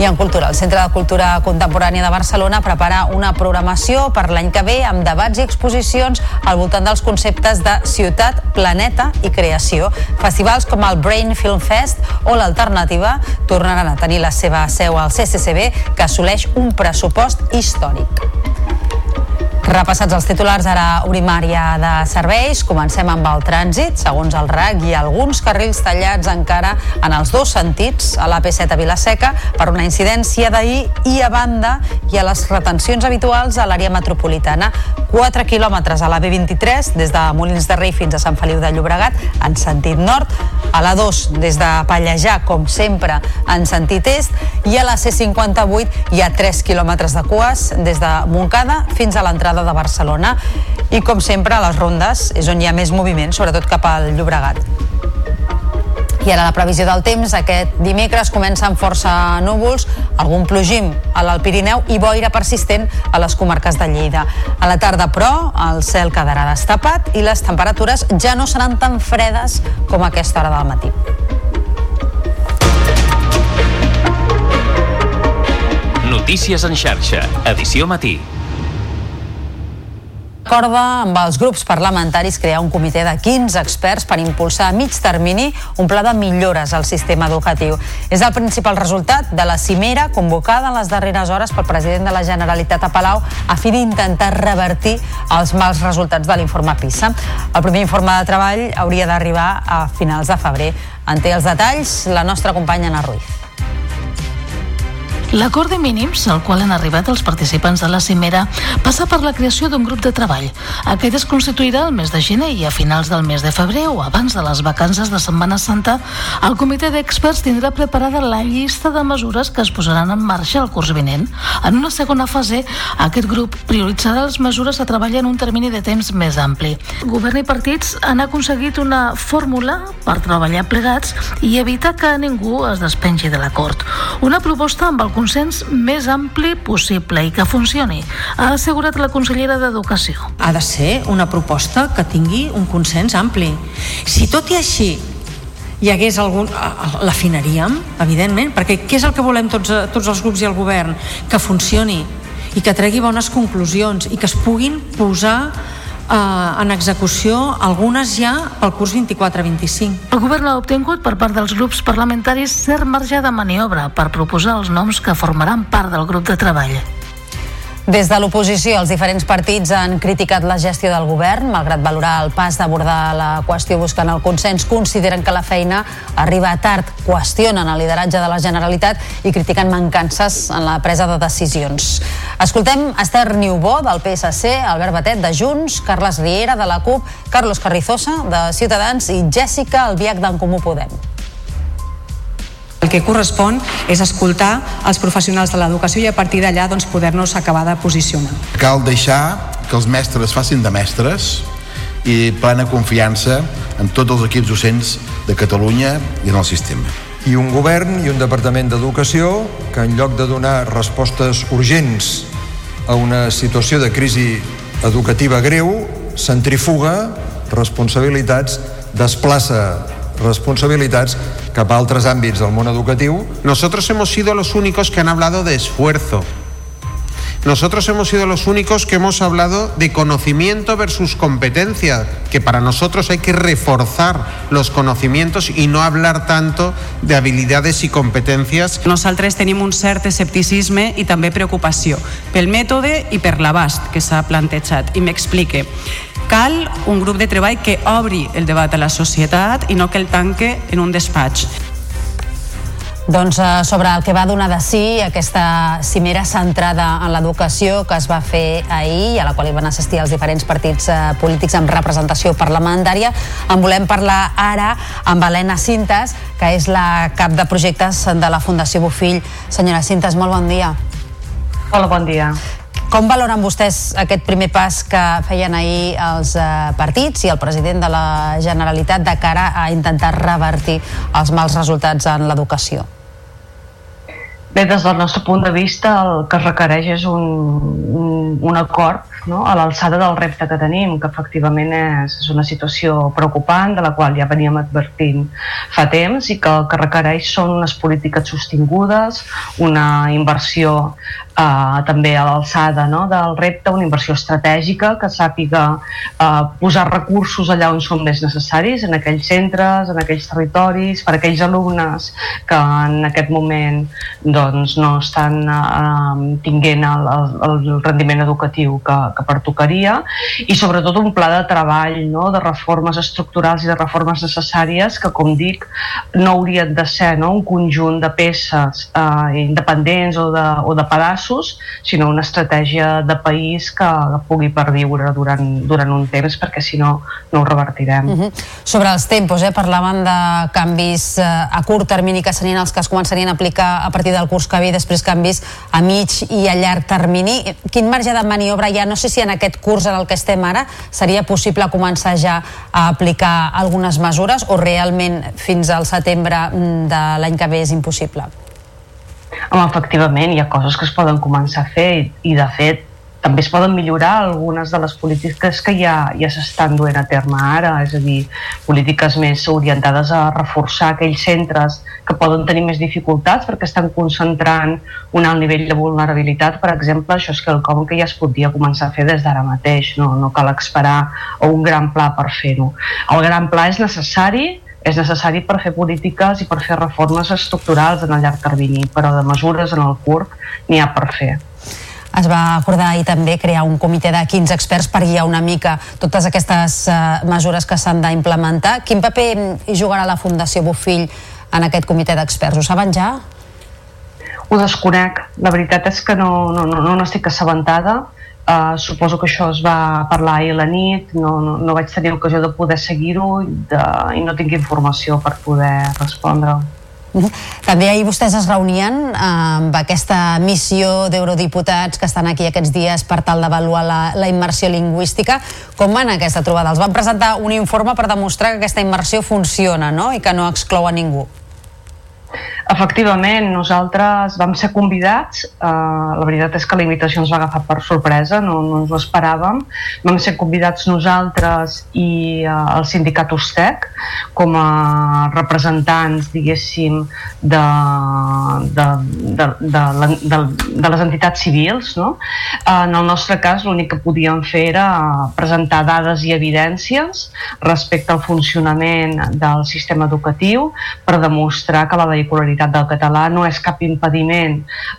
I en cultura, el Centre de Cultura Contemporània de Barcelona prepara una programació per l'any que ve amb debats i exposicions al voltant dels conceptes de ciutat, planeta i creació. Festivals com el Brain Film Fest o l'Alternativa tornaran a tenir la seva seu al CCCB, que assoleix un pressupost històric. Repassats els titulars, ara obrim àrea de serveis. Comencem amb el trànsit. Segons el RAC, hi ha alguns carrils tallats encara en els dos sentits a l'AP7 a Vilaseca per una incidència d'ahir i a banda i a les retencions habituals a l'àrea metropolitana. 4 quilòmetres a la B23 des de Molins de Rei fins a Sant Feliu de Llobregat en sentit nord, a la 2 des de Pallejà, com sempre, en sentit est, i a la C58 hi ha 3 quilòmetres de cues des de Montcada fins a l'entrada de Barcelona i com sempre a les rondes és on hi ha més moviment, sobretot cap al Llobregat. I ara la previsió del temps, aquest dimecres comença amb força núvols, algun plogim a l'Alt Pirineu i boira persistent a les comarques de Lleida. A la tarda, però, el cel quedarà destapat i les temperatures ja no seran tan fredes com a aquesta hora del matí. Notícies en xarxa, edició matí. Acorda amb els grups parlamentaris crear un comitè de 15 experts per impulsar a mig termini un pla de millores al sistema educatiu. És el principal resultat de la cimera convocada en les darreres hores pel president de la Generalitat a Palau a fi d'intentar revertir els mals resultats de l'informe PISA. El primer informe de treball hauria d'arribar a finals de febrer. En té els detalls la nostra companya Ana Ruiz. L'acord de mínims al qual han arribat els participants de la cimera passa per la creació d'un grup de treball. Aquest es constituirà el mes de gener i a finals del mes de febrer o abans de les vacances de Setmana Santa, el comitè d'experts tindrà preparada la llista de mesures que es posaran en marxa el curs vinent. En una segona fase, aquest grup prioritzarà les mesures a treballar en un termini de temps més ampli. Govern i partits han aconseguit una fórmula per treballar plegats i evitar que ningú es despengi de l'acord. Una proposta amb el consens més ampli possible i que funcioni, ha assegurat la consellera d'Educació. Ha de ser una proposta que tingui un consens ampli. Si tot i així hi hagués algun... l'afinaríem, evidentment, perquè què és el que volem tots, tots els grups i el govern? Que funcioni i que tregui bones conclusions i que es puguin posar eh, en execució algunes ja pel curs 24-25. El govern ha obtingut per part dels grups parlamentaris cert marge de maniobra per proposar els noms que formaran part del grup de treball. Des de l'oposició, els diferents partits han criticat la gestió del govern, malgrat valorar el pas d'abordar la qüestió buscant el consens, consideren que la feina arriba tard, qüestionen el lideratge de la Generalitat i critiquen mancances en la presa de decisions. Escoltem Esther Niubó, del PSC, Albert Batet, de Junts, Carles Riera, de la CUP, Carlos Carrizosa, de Ciutadans i Jèssica Albiach d'en Comú Podem. El que correspon és escoltar els professionals de l'educació i a partir d'allà doncs, poder-nos acabar de posicionar. Cal deixar que els mestres facin de mestres i plena confiança en tots els equips docents de Catalunya i en el sistema. I un govern i un departament d'educació que en lloc de donar respostes urgents a una situació de crisi educativa greu, centrifuga responsabilitats, desplaça responsabilitats cap a altres àmbits del món educatiu. Nosotros hemos sido los únicos que han hablado de esfuerzo. Nosotros hemos sido los únicos que hemos hablado de conocimiento versus competencia, que para nosotros hay que reforzar los conocimientos y no hablar tanto de habilidades i competències. Nosaltres tenim un cert escepticisme i també preocupació pel mètode i per l'abast que s'ha plantejat. I m'explique. Cal un grup de treball que obri el debat a la societat i no que el tanque en un despatx. Doncs eh, sobre el que va donar de sí aquesta cimera centrada en l'educació que es va fer ahir i a la qual hi van assistir els diferents partits eh, polítics amb representació parlamentària, en volem parlar ara amb Helena Cintes, que és la cap de projectes de la Fundació Bofill. Senyora Cintes, molt bon dia. Hola, bon dia. Com valoren vostès aquest primer pas que feien ahir els eh, partits i el president de la Generalitat de cara a intentar revertir els mals resultats en l'educació? Bé, des del nostre punt de vista el que es requereix és un, un, un acord no? a l'alçada del repte que tenim, que efectivament és, és una situació preocupant de la qual ja veníem advertint fa temps i que el que requereix són unes polítiques sostingudes, una inversió eh, també a l'alçada no? del repte, una inversió estratègica que sàpiga eh, posar recursos allà on són més necessaris, en aquells centres, en aquells territoris, per aquells alumnes que en aquest moment doncs, no estan eh, tinguent el, el, el rendiment educatiu que, que pertocaria i sobretot un pla de treball no? de reformes estructurals i de reformes necessàries que, com dic, no haurien de ser no? un conjunt de peces eh, independents o de, o de pedaços, sinó una estratègia de país que, pugui perviure durant, durant un temps, perquè si no, no ho revertirem. Uh -huh. Sobre els tempos, eh, parlaven de canvis eh, a curt termini que serien els que es començarien a aplicar a partir del curs que ve, després canvis a mig i a llarg termini. Quin marge de maniobra hi ha? No sé si en aquest curs en el que estem ara seria possible començar ja a aplicar algunes mesures o realment fins al setembre mm, de l'any que ve és impossible? Home, efectivament, hi ha coses que es poden començar a fer i, i de fet, també es poden millorar algunes de les polítiques que ja, ja s'estan duent a terme ara, és a dir, polítiques més orientades a reforçar aquells centres que poden tenir més dificultats perquè estan concentrant un alt nivell de vulnerabilitat, per exemple, això és quelcom que ja es podria començar a fer des d'ara mateix, no, no cal esperar a un gran pla per fer-ho. El gran pla és necessari, és necessari per fer polítiques i per fer reformes estructurals en el llarg termini, però de mesures en el curt n'hi ha per fer. Es va acordar ahir també crear un comitè de 15 experts per guiar una mica totes aquestes uh, mesures que s'han d'implementar. Quin paper hi jugarà la Fundació Bofill en aquest comitè d'experts? Ho saben ja? Ho desconec. La veritat és que no, no, no, no n'estic assabentada. Uh, suposo que això es va parlar ahir a la nit, no, no, no vaig tenir ocasió de poder seguir-ho i, no tinc informació per poder respondre. També ahir vostès es reunien eh, amb aquesta missió d'eurodiputats que estan aquí aquests dies per tal d'avaluar la, la immersió lingüística. Com van aquesta trobada? Els van presentar un informe per demostrar que aquesta immersió funciona no? i que no exclou a ningú. Efectivament, nosaltres vam ser convidats, eh, la veritat és que la invitació ens va agafar per sorpresa, no, no ens ho esperàvem, vam ser convidats nosaltres i eh, el sindicat USTEC com a representants, diguéssim, de, de, de, de, de, de les entitats civils. No? En el nostre cas l'únic que podíem fer era presentar dades i evidències respecte al funcionament del sistema educatiu per demostrar que la vehicularitat del català no és cap impediment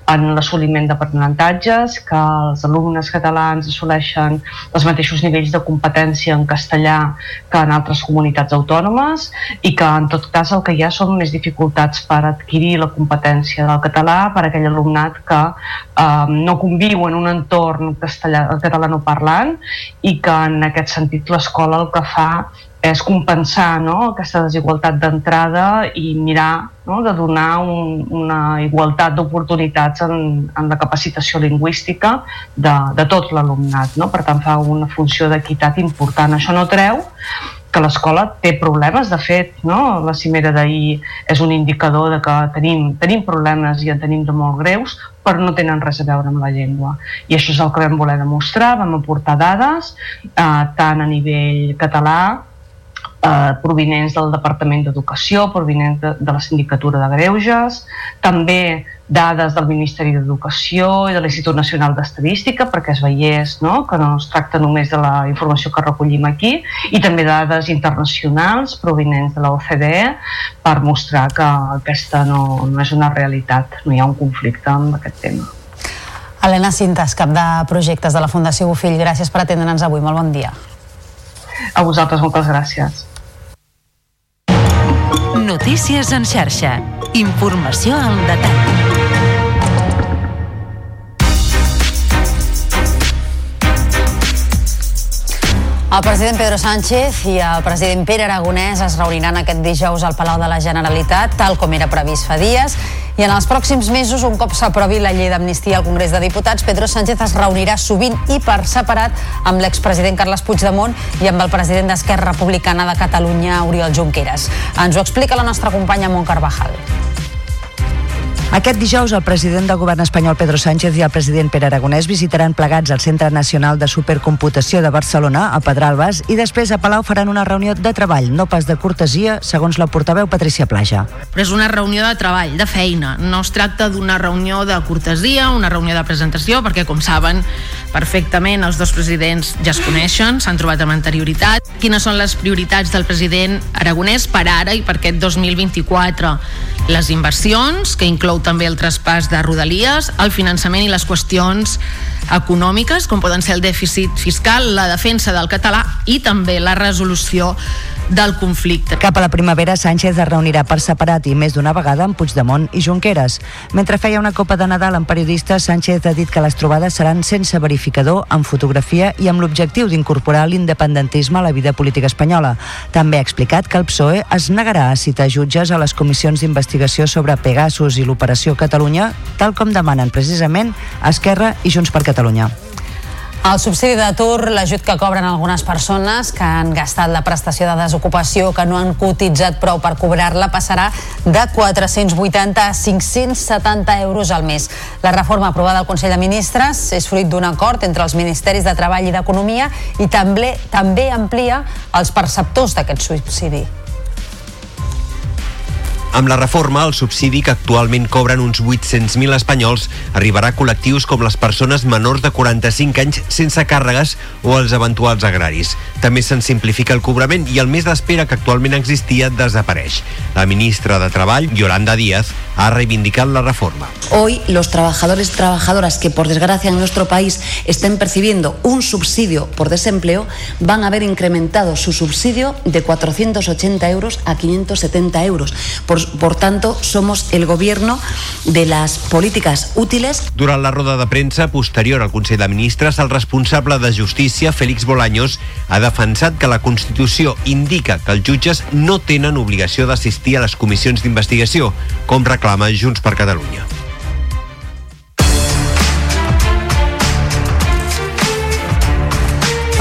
en l'assoliment d'aprenentatges, que els alumnes catalans assoleixen els mateixos nivells de competència en castellà que en altres comunitats autònomes i que en tot cas el que hi ha són més dificultats per adquirir la competència del català per aquell alumnat que eh, no conviu en un entorn castellà, catalanoparlant i que en aquest sentit l'escola el que fa és compensar no, aquesta desigualtat d'entrada i mirar no, de donar un, una igualtat d'oportunitats en, en la capacitació lingüística de, de tot l'alumnat. No? Per tant, fa una funció d'equitat important. Això no treu que l'escola té problemes, de fet, no? la cimera d'ahir és un indicador de que tenim, tenim problemes i en tenim de molt greus, però no tenen res a veure amb la llengua. I això és el que vam voler demostrar, vam aportar dades, eh, tant a nivell català eh, provinents del Departament d'Educació, provinents de, de la Sindicatura de Greuges, també dades del Ministeri d'Educació i de l'Institut Nacional d'Estadística perquè es veiés no? que no es tracta només de la informació que recollim aquí i també dades internacionals provinents de la OCDE per mostrar que aquesta no, no és una realitat, no hi ha un conflicte amb aquest tema. Helena Cintas, cap de projectes de la Fundació Bofill, gràcies per atendre'ns avui, molt bon dia. A vosaltres moltes gràcies. Notícies en xarxa. Informació al detall. El president Pedro Sánchez i el president Pere Aragonès es reuniran aquest dijous al Palau de la Generalitat, tal com era previst fa dies. I en els pròxims mesos, un cop s'aprovi la llei d'amnistia al Congrés de Diputats, Pedro Sánchez es reunirà sovint i per separat amb l'expresident Carles Puigdemont i amb el president d'Esquerra Republicana de Catalunya, Oriol Junqueras. Ens ho explica la nostra companya Mont Carvajal. Aquest dijous, el president del govern espanyol Pedro Sánchez i el president Pere Aragonès visitaran plegats el Centre Nacional de Supercomputació de Barcelona, a Pedralbes, i després a Palau faran una reunió de treball, no pas de cortesia, segons la portaveu Patricia Plaja. Però és una reunió de treball, de feina. No es tracta d'una reunió de cortesia, una reunió de presentació, perquè, com saben perfectament, els dos presidents ja es coneixen, s'han trobat amb anterioritat. Quines són les prioritats del president Aragonès per ara i per aquest 2024? Les inversions, que inclou també el traspàs de rodalies, el finançament i les qüestions econòmiques, com poden ser el dèficit fiscal, la defensa del català i també la resolució del conflicte. Cap a la primavera, Sánchez es reunirà per separat i més d'una vegada amb Puigdemont i Junqueras. Mentre feia una copa de Nadal amb periodistes, Sánchez ha dit que les trobades seran sense verificador, amb fotografia i amb l'objectiu d'incorporar l'independentisme a la vida política espanyola. També ha explicat que el PSOE es negarà a citar jutges a les comissions d'investigació sobre Pegasus i l'Operació Catalunya, tal com demanen precisament Esquerra i Junts per Catalunya. El subsidi d'atur, l'ajut que cobren algunes persones que han gastat la prestació de desocupació que no han cotitzat prou per cobrar-la passarà de 480 a 570 euros al mes. La reforma aprovada al Consell de Ministres és fruit d'un acord entre els Ministeris de Treball i d'Economia i també també amplia els perceptors d'aquest subsidi. Amb la reforma, el subsidi que actualment cobren uns 800.000 espanyols arribarà a col·lectius com les persones menors de 45 anys sense càrregues o els eventuals agraris. També se'n simplifica el cobrament i el mes d'espera que actualment existia desapareix. La ministra de Treball, Yolanda Díaz, ha reivindicat la reforma. Hoy los trabajadores y trabajadoras que por desgracia en nuestro país estén percibiendo un subsidio por desempleo van a ver incrementado su subsidio de 480 euros a 570 euros. Por, por tanto, somos el gobierno de las políticas útiles. Durant la roda de premsa posterior al Consell de Ministres, el responsable de Justícia, Félix Bolaños, ha defensat que la Constitució indica que els jutges no tenen obligació d'assistir a les comissions d'investigació, com reclama Junts per Catalunya.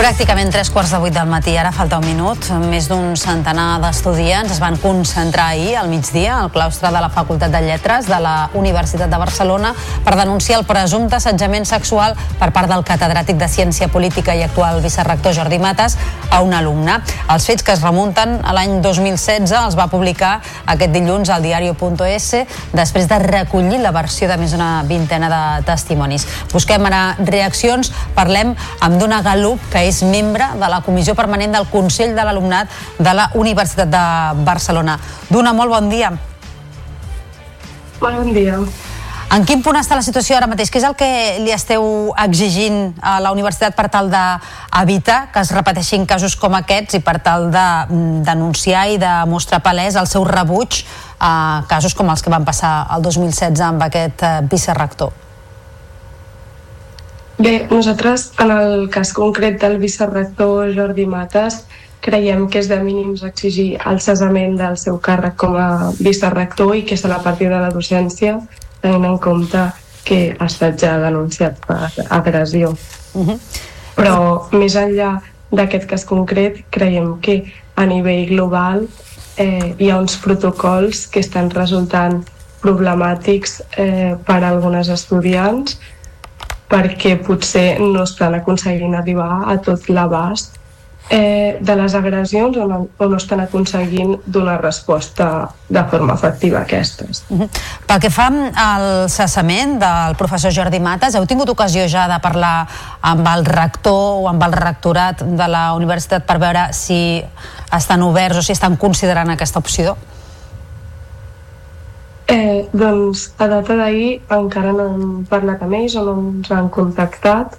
Pràcticament tres quarts de vuit del matí, ara falta un minut. Més d'un centenar d'estudiants es van concentrar ahir al migdia al claustre de la Facultat de Lletres de la Universitat de Barcelona per denunciar el presumpte assetjament sexual per part del catedràtic de Ciència Política i actual vicerrector Jordi Mates a un alumne. Els fets que es remunten a l'any 2016 els va publicar aquest dilluns al diario.es després de recollir la versió de més d'una vintena de testimonis. Busquem ara reaccions, parlem amb Dona Galup, que és membre de la Comissió Permanent del Consell de l'Alumnat de la Universitat de Barcelona. Duna, molt bon dia. Bon dia. En quin punt està la situació ara mateix? Què és el que li esteu exigint a la universitat per tal d'evitar que es repeteixin casos com aquests i per tal de mm, denunciar i de mostrar palès el seu rebuig a casos com els que van passar el 2016 amb aquest eh, vicerrector? Bé, nosaltres en el cas concret del vicerrector Jordi Mates creiem que és de mínims exigir el cessament del seu càrrec com a vicerrector i que se la partir de la docència tenint en compte que ha estat ja denunciat per agressió. Uh -huh. Però més enllà d'aquest cas concret, creiem que a nivell global eh, hi ha uns protocols que estan resultant problemàtics eh, per a algunes estudiants perquè potser no estan aconseguint arribar a tot l'abast eh, de les agressions o no, o no estan aconseguint donar resposta de forma efectiva a aquestes. Uh -huh. Pel que fa al cessament del professor Jordi Mates, heu tingut ocasió ja de parlar amb el rector o amb el rectorat de la universitat per veure si estan oberts o si estan considerant aquesta opció? Eh, doncs a data d'ahir encara no hem parlat amb ells o no ens han contactat.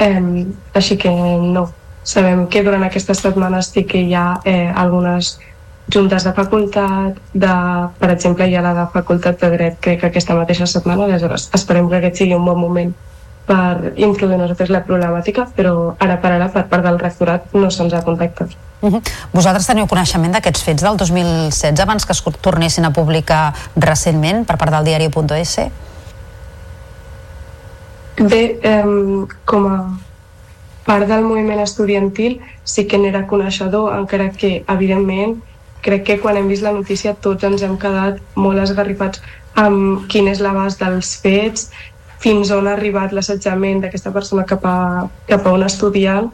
Eh, així que no. Sabem que durant aquestes setmanes sí que hi ha eh, algunes juntes de facultat, de, per exemple hi ha la de facultat de dret crec que aquesta mateixa setmana, aleshores esperem que aquest sigui un bon moment per introduir nosaltres la problemàtica, però ara per ara per part del rectorat no se'ns ha contactat. Uh -huh. Vosaltres teniu coneixement d'aquests fets del 2016 abans que es tornessin a publicar recentment per part del diari.es? Bé, eh, com a part del moviment estudiantil sí que n'era coneixedor, encara que, evidentment, crec que quan hem vist la notícia tots ens hem quedat molt esgarrifats amb quin és l'abast dels fets, fins on ha arribat l'assetjament d'aquesta persona cap a, cap a un estudiant,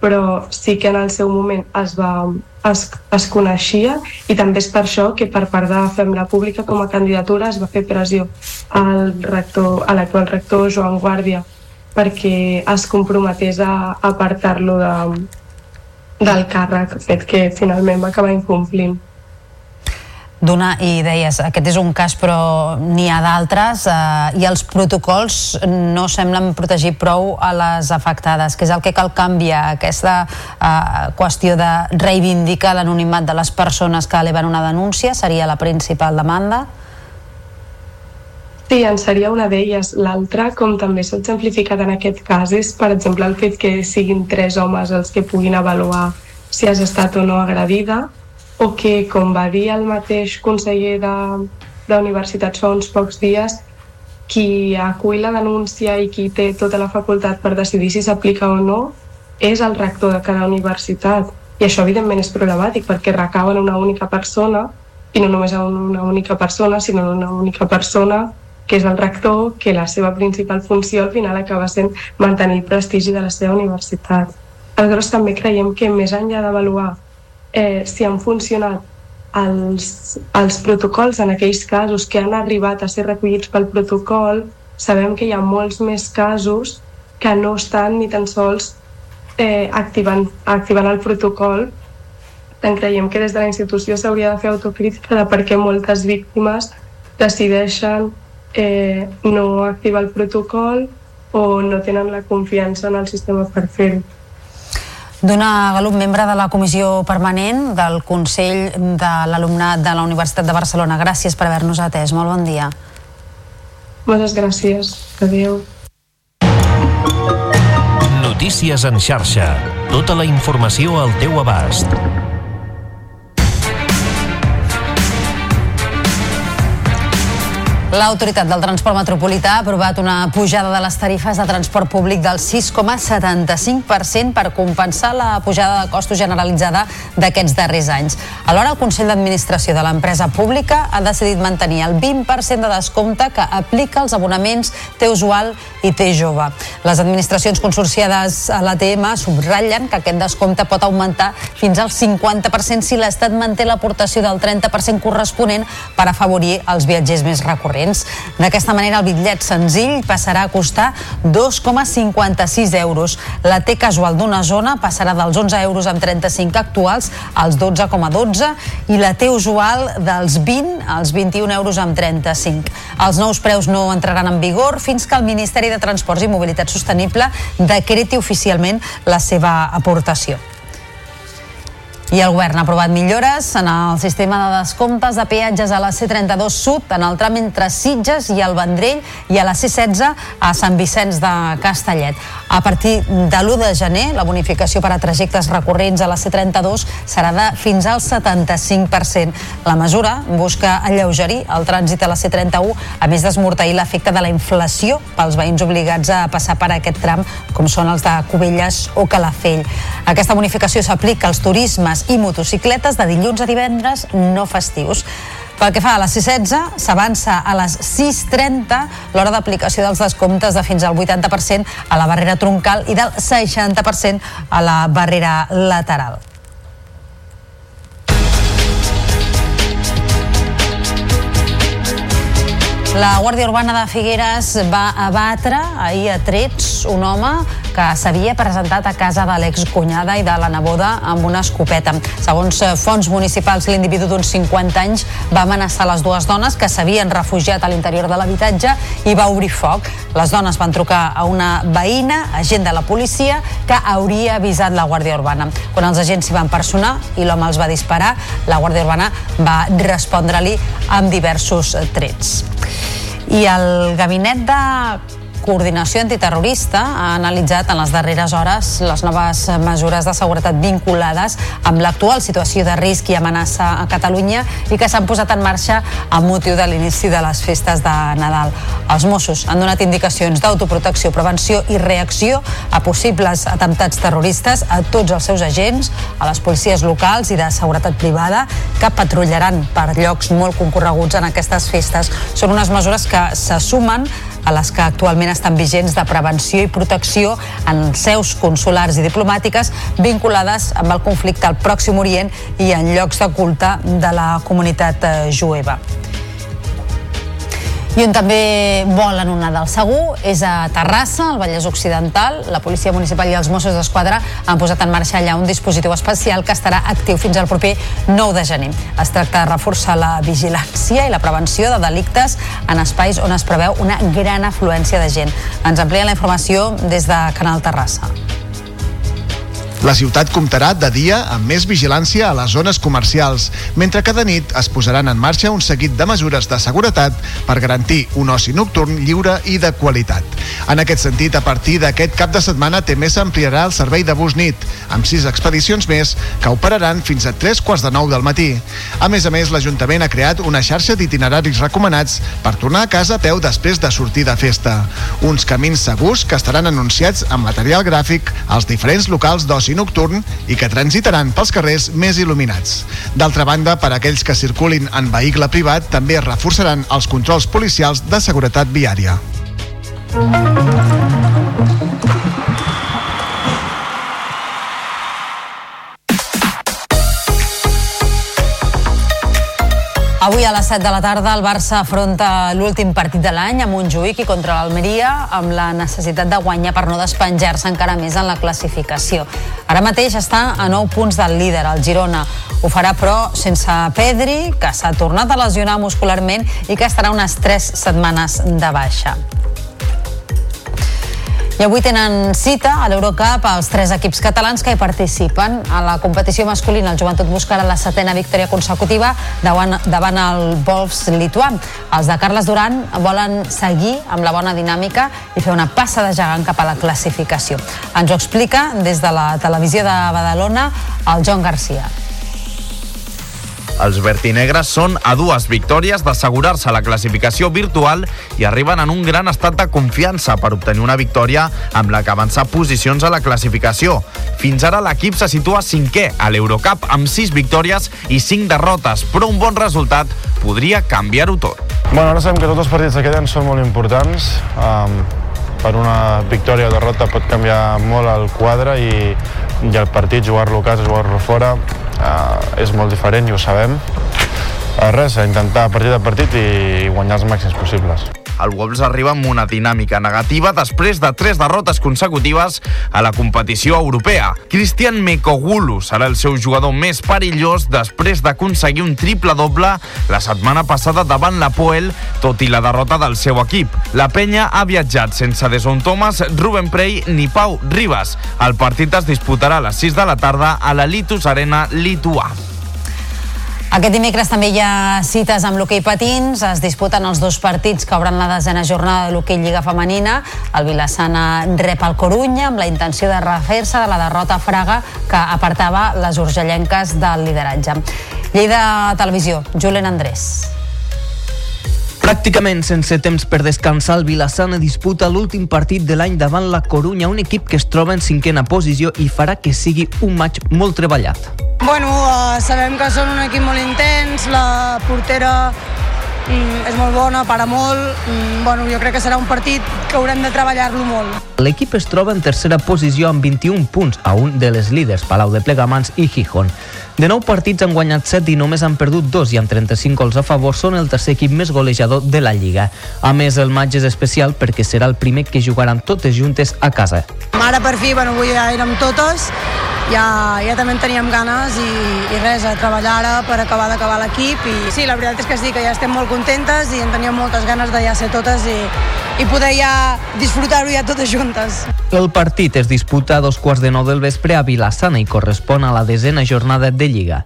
però sí que en el seu moment es, va, es, es coneixia i també és per això que per part de Fem-la Pública com a candidatura es va fer pressió al rector, a l'actual rector Joan Guàrdia perquè es comprometés a apartar-lo de, del càrrec, fet que finalment va acabar incomplint. Dona, i deies, aquest és un cas però n'hi ha d'altres eh, i els protocols no semblen protegir prou a les afectades, que és el que cal canviar, aquesta eh, qüestió de reivindicar l'anonimat de les persones que eleven una denúncia seria la principal demanda? Sí, en seria una d'elles. L'altra, com també s'ha exemplificat en aquest cas, és, per exemple, el fet que siguin tres homes els que puguin avaluar si has estat o no agredida, o que, com va dir el mateix conseller de, d'universitats fa uns pocs dies, qui acull la denúncia i qui té tota la facultat per decidir si s'aplica o no és el rector de cada universitat. I això, evidentment, és problemàtic perquè recau en una única persona i no només en una única persona, sinó en una única persona que és el rector, que la seva principal funció al final acaba sent mantenir el prestigi de la seva universitat. Aleshores també creiem que més enllà d'avaluar eh, si han funcionat els, els protocols en aquells casos que han arribat a ser recollits pel protocol, sabem que hi ha molts més casos que no estan ni tan sols eh, activant, activant el protocol tant creiem que des de la institució s'hauria de fer autocrítica de per què moltes víctimes decideixen eh, no activa el protocol o no tenen la confiança en el sistema per fer-ho. Dona Galup, membre de la comissió permanent del Consell de l'Alumnat de la Universitat de Barcelona. Gràcies per haver-nos atès. Molt bon dia. Moltes gràcies. Adéu. Notícies en xarxa. Tota la informació al teu abast. L'Autoritat del Transport Metropolità ha aprovat una pujada de les tarifes de transport públic del 6,75% per compensar la pujada de costos generalitzada d'aquests darrers anys. Alhora, el Consell d'Administració de l'empresa pública ha decidit mantenir el 20% de descompte que aplica als abonaments T-Usual i T-Jove. Les administracions consorciades a l'ATM subratllen que aquest descompte pot augmentar fins al 50% si l'Estat manté l'aportació del 30% corresponent per afavorir els viatgers més recorrents corrents. D'aquesta manera, el bitllet senzill passarà a costar 2,56 euros. La T casual d'una zona passarà dels 11 euros amb 35 actuals als 12,12 i la T usual dels 20 als 21 euros amb 35. Els nous preus no entraran en vigor fins que el Ministeri de Transports i Mobilitat Sostenible decreti oficialment la seva aportació. I el govern ha aprovat millores en el sistema de descomptes de peatges a la C32 Sud, en el tram entre Sitges i el Vendrell i a la C16 a Sant Vicenç de Castellet. A partir de l'1 de gener, la bonificació per a trajectes recurrents a la C32 serà de fins al 75%. La mesura busca alleugerir el trànsit a la C31, a més d'esmorteir l'efecte de la inflació pels veïns obligats a passar per aquest tram, com són els de Cubelles o Calafell. Aquesta bonificació s'aplica als turismes i motocicletes de dilluns a divendres no festius. Pel que fa a la C16, s'avança a les 6.30 l'hora d'aplicació dels descomptes de fins al 80% a la barrera troncal i del 60% a la barrera lateral. La Guàrdia Urbana de Figueres va abatre ahir a trets un home que s'havia presentat a casa de l'excunyada i de la neboda amb una escopeta. Segons eh, fons municipals, l'individu d'uns 50 anys va amenaçar les dues dones que s'havien refugiat a l'interior de l'habitatge i va obrir foc. Les dones van trucar a una veïna, agent de la policia, que hauria avisat la Guàrdia Urbana. Quan els agents s'hi van personar i l'home els va disparar, la Guàrdia Urbana va respondre-li amb diversos trets. I el gabinet de coordinació antiterrorista ha analitzat en les darreres hores les noves mesures de seguretat vinculades amb l'actual situació de risc i amenaça a Catalunya i que s'han posat en marxa amb motiu de l'inici de les festes de Nadal. Els Mossos han donat indicacions d'autoprotecció, prevenció i reacció a possibles atemptats terroristes a tots els seus agents, a les policies locals i de seguretat privada que patrullaran per llocs molt concorreguts en aquestes festes. Són unes mesures que se sumen a les que actualment estan vigents de prevenció i protecció en seus consulars i diplomàtiques vinculades amb el conflicte al Pròxim Orient i en llocs de culte de la comunitat eh, jueva. I on també volen un Nadal segur és a Terrassa, al Vallès Occidental. La Policia Municipal i els Mossos d'Esquadra han posat en marxa allà un dispositiu especial que estarà actiu fins al proper 9 de gener. Es tracta de reforçar la vigilància i la prevenció de delictes en espais on es preveu una gran afluència de gent. Ens amplien la informació des de Canal Terrassa. La ciutat comptarà de dia amb més vigilància a les zones comercials, mentre que de nit es posaran en marxa un seguit de mesures de seguretat per garantir un oci nocturn lliure i de qualitat. En aquest sentit, a partir d'aquest cap de setmana també s'ampliarà el servei de bus nit, amb sis expedicions més que operaran fins a tres quarts de nou del matí. A més a més, l'Ajuntament ha creat una xarxa d'itineraris recomanats per tornar a casa a peu després de sortir de festa. Uns camins segurs que estaran anunciats amb material gràfic als diferents locals d'oci d'oci nocturn i que transitaran pels carrers més il·luminats. D'altra banda, per a aquells que circulin en vehicle privat, també es reforçaran els controls policials de seguretat viària. Avui a les 7 de la tarda el Barça afronta l'últim partit de l'any a Montjuïc i contra l'Almeria amb la necessitat de guanyar per no despenjar-se encara més en la classificació. Ara mateix està a 9 punts del líder, el Girona. Ho farà però sense Pedri, que s'ha tornat a lesionar muscularment i que estarà unes 3 setmanes de baixa. I avui tenen cita a l'Eurocup els tres equips catalans que hi participen. A la competició masculina el Joventut buscarà la setena victòria consecutiva davant, davant el Wolfs lituà. Els de Carles Duran volen seguir amb la bona dinàmica i fer una passa de gegant cap a la classificació. Ens ho explica des de la televisió de Badalona el Joan Garcia. Els vertinegres són a dues victòries d'assegurar-se la classificació virtual i arriben en un gran estat de confiança per obtenir una victòria amb la que avança posicions a la classificació. Fins ara l'equip se situa cinquè a l'Eurocup amb 6 victòries i 5 derrotes, però un bon resultat podria canviar-ho tot. Bueno, ara sabem que tots els partits que queden són molt importants. Um, per una victòria o derrota pot canviar molt el quadre i, i el partit, jugar-lo a casa, jugar-lo fora, eh, és molt diferent i ho sabem. Eh, res, a intentar partit a partit i guanyar els màxims possibles el Wolves arriba amb una dinàmica negativa després de tres derrotes consecutives a la competició europea. Christian Mekogulu serà el seu jugador més perillós després d'aconseguir un triple doble la setmana passada davant la Poel, tot i la derrota del seu equip. La penya ha viatjat sense Deson Thomas, Ruben Prey ni Pau Ribas. El partit es disputarà a les 6 de la tarda a la Litus Arena lituà. Aquest dimecres també hi ha cites amb l'hoquei patins. Es disputen els dos partits que obren la desena jornada de l'hoquei Lliga Femenina. El Vilassana rep el Corunya amb la intenció de refer-se de la derrota a Fraga que apartava les urgellenques del lideratge. Lleida Televisió, Julen Andrés. Pràcticament sense temps per descansar, el Vilassana disputa l'últim partit de l'any davant la Corunya, un equip que es troba en cinquena posició i farà que sigui un maig molt treballat. Bueno, uh, sabem que són un equip molt intens, la portera mm, és molt bona, para molt. Mm, bueno, jo crec que serà un partit que haurem de treballar-lo molt. L'equip es troba en tercera posició amb 21 punts a un de les líders, Palau de Plegamans i Gijón. De nou partits han guanyat 7 i només han perdut 2 i amb 35 gols a favor són el tercer equip més golejador de la Lliga. A més, el maig és especial perquè serà el primer que jugaran totes juntes a casa. Ara per fi, bueno, avui ja érem totes, ja, ja també en teníem ganes i, i res, a treballar ara per acabar d'acabar l'equip i sí, la veritat és que sí, que ja estem molt contentes i en teníem moltes ganes de ja ser totes i, i poder ja disfrutar-ho ja totes juntes. El partit es disputa a dos quarts de nou del vespre a Vilassana i correspon a la desena jornada de Lliga.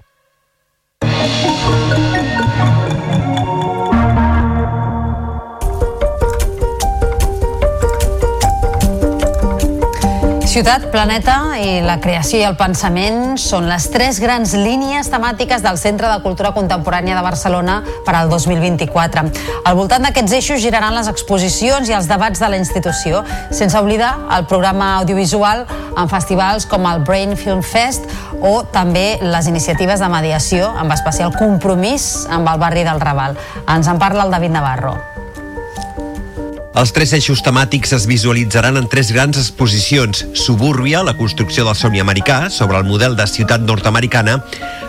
Ciutat, planeta i la creació i el pensament són les tres grans línies temàtiques del Centre de Cultura Contemporània de Barcelona per al 2024. Al voltant d'aquests eixos giraran les exposicions i els debats de la institució, sense oblidar el programa audiovisual en festivals com el Brain Film Fest o també les iniciatives de mediació amb especial compromís amb el barri del Raval. Ens en parla el David Navarro. Els tres eixos temàtics es visualitzaran en tres grans exposicions. Subúrbia, la construcció del somni americà, sobre el model de ciutat nord-americana,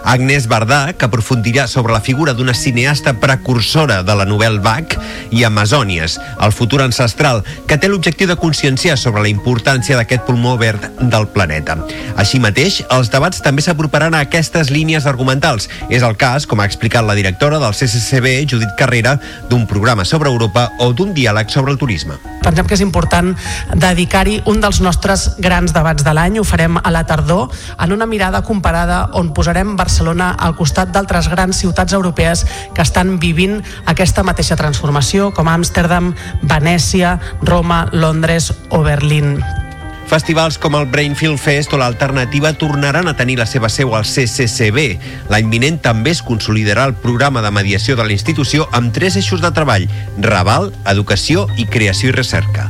Agnès Bardà, que aprofundirà sobre la figura d'una cineasta precursora de la novel Bach, i Amazònies, el futur ancestral, que té l'objectiu de conscienciar sobre la importància d'aquest pulmó verd del planeta. Així mateix, els debats també s'aproparan a aquestes línies argumentals. És el cas, com ha explicat la directora del CCCB, Judit Carrera, d'un programa sobre Europa o d'un diàleg sobre el turisme. Pensem que és important dedicar-hi un dels nostres grans debats de l'any. Ho farem a la tardor en una mirada comparada on posarem Barcelona al costat d'altres grans ciutats europees que estan vivint aquesta mateixa transformació, com Amsterdam, Venècia, Roma, Londres o Berlín. Festivals com el Brainfield Fest o l'Alternativa tornaran a tenir la seva seu al CCCB. L'any vinent també es consolidarà el programa de mediació de la institució amb tres eixos de treball, Raval, Educació i Creació i Recerca.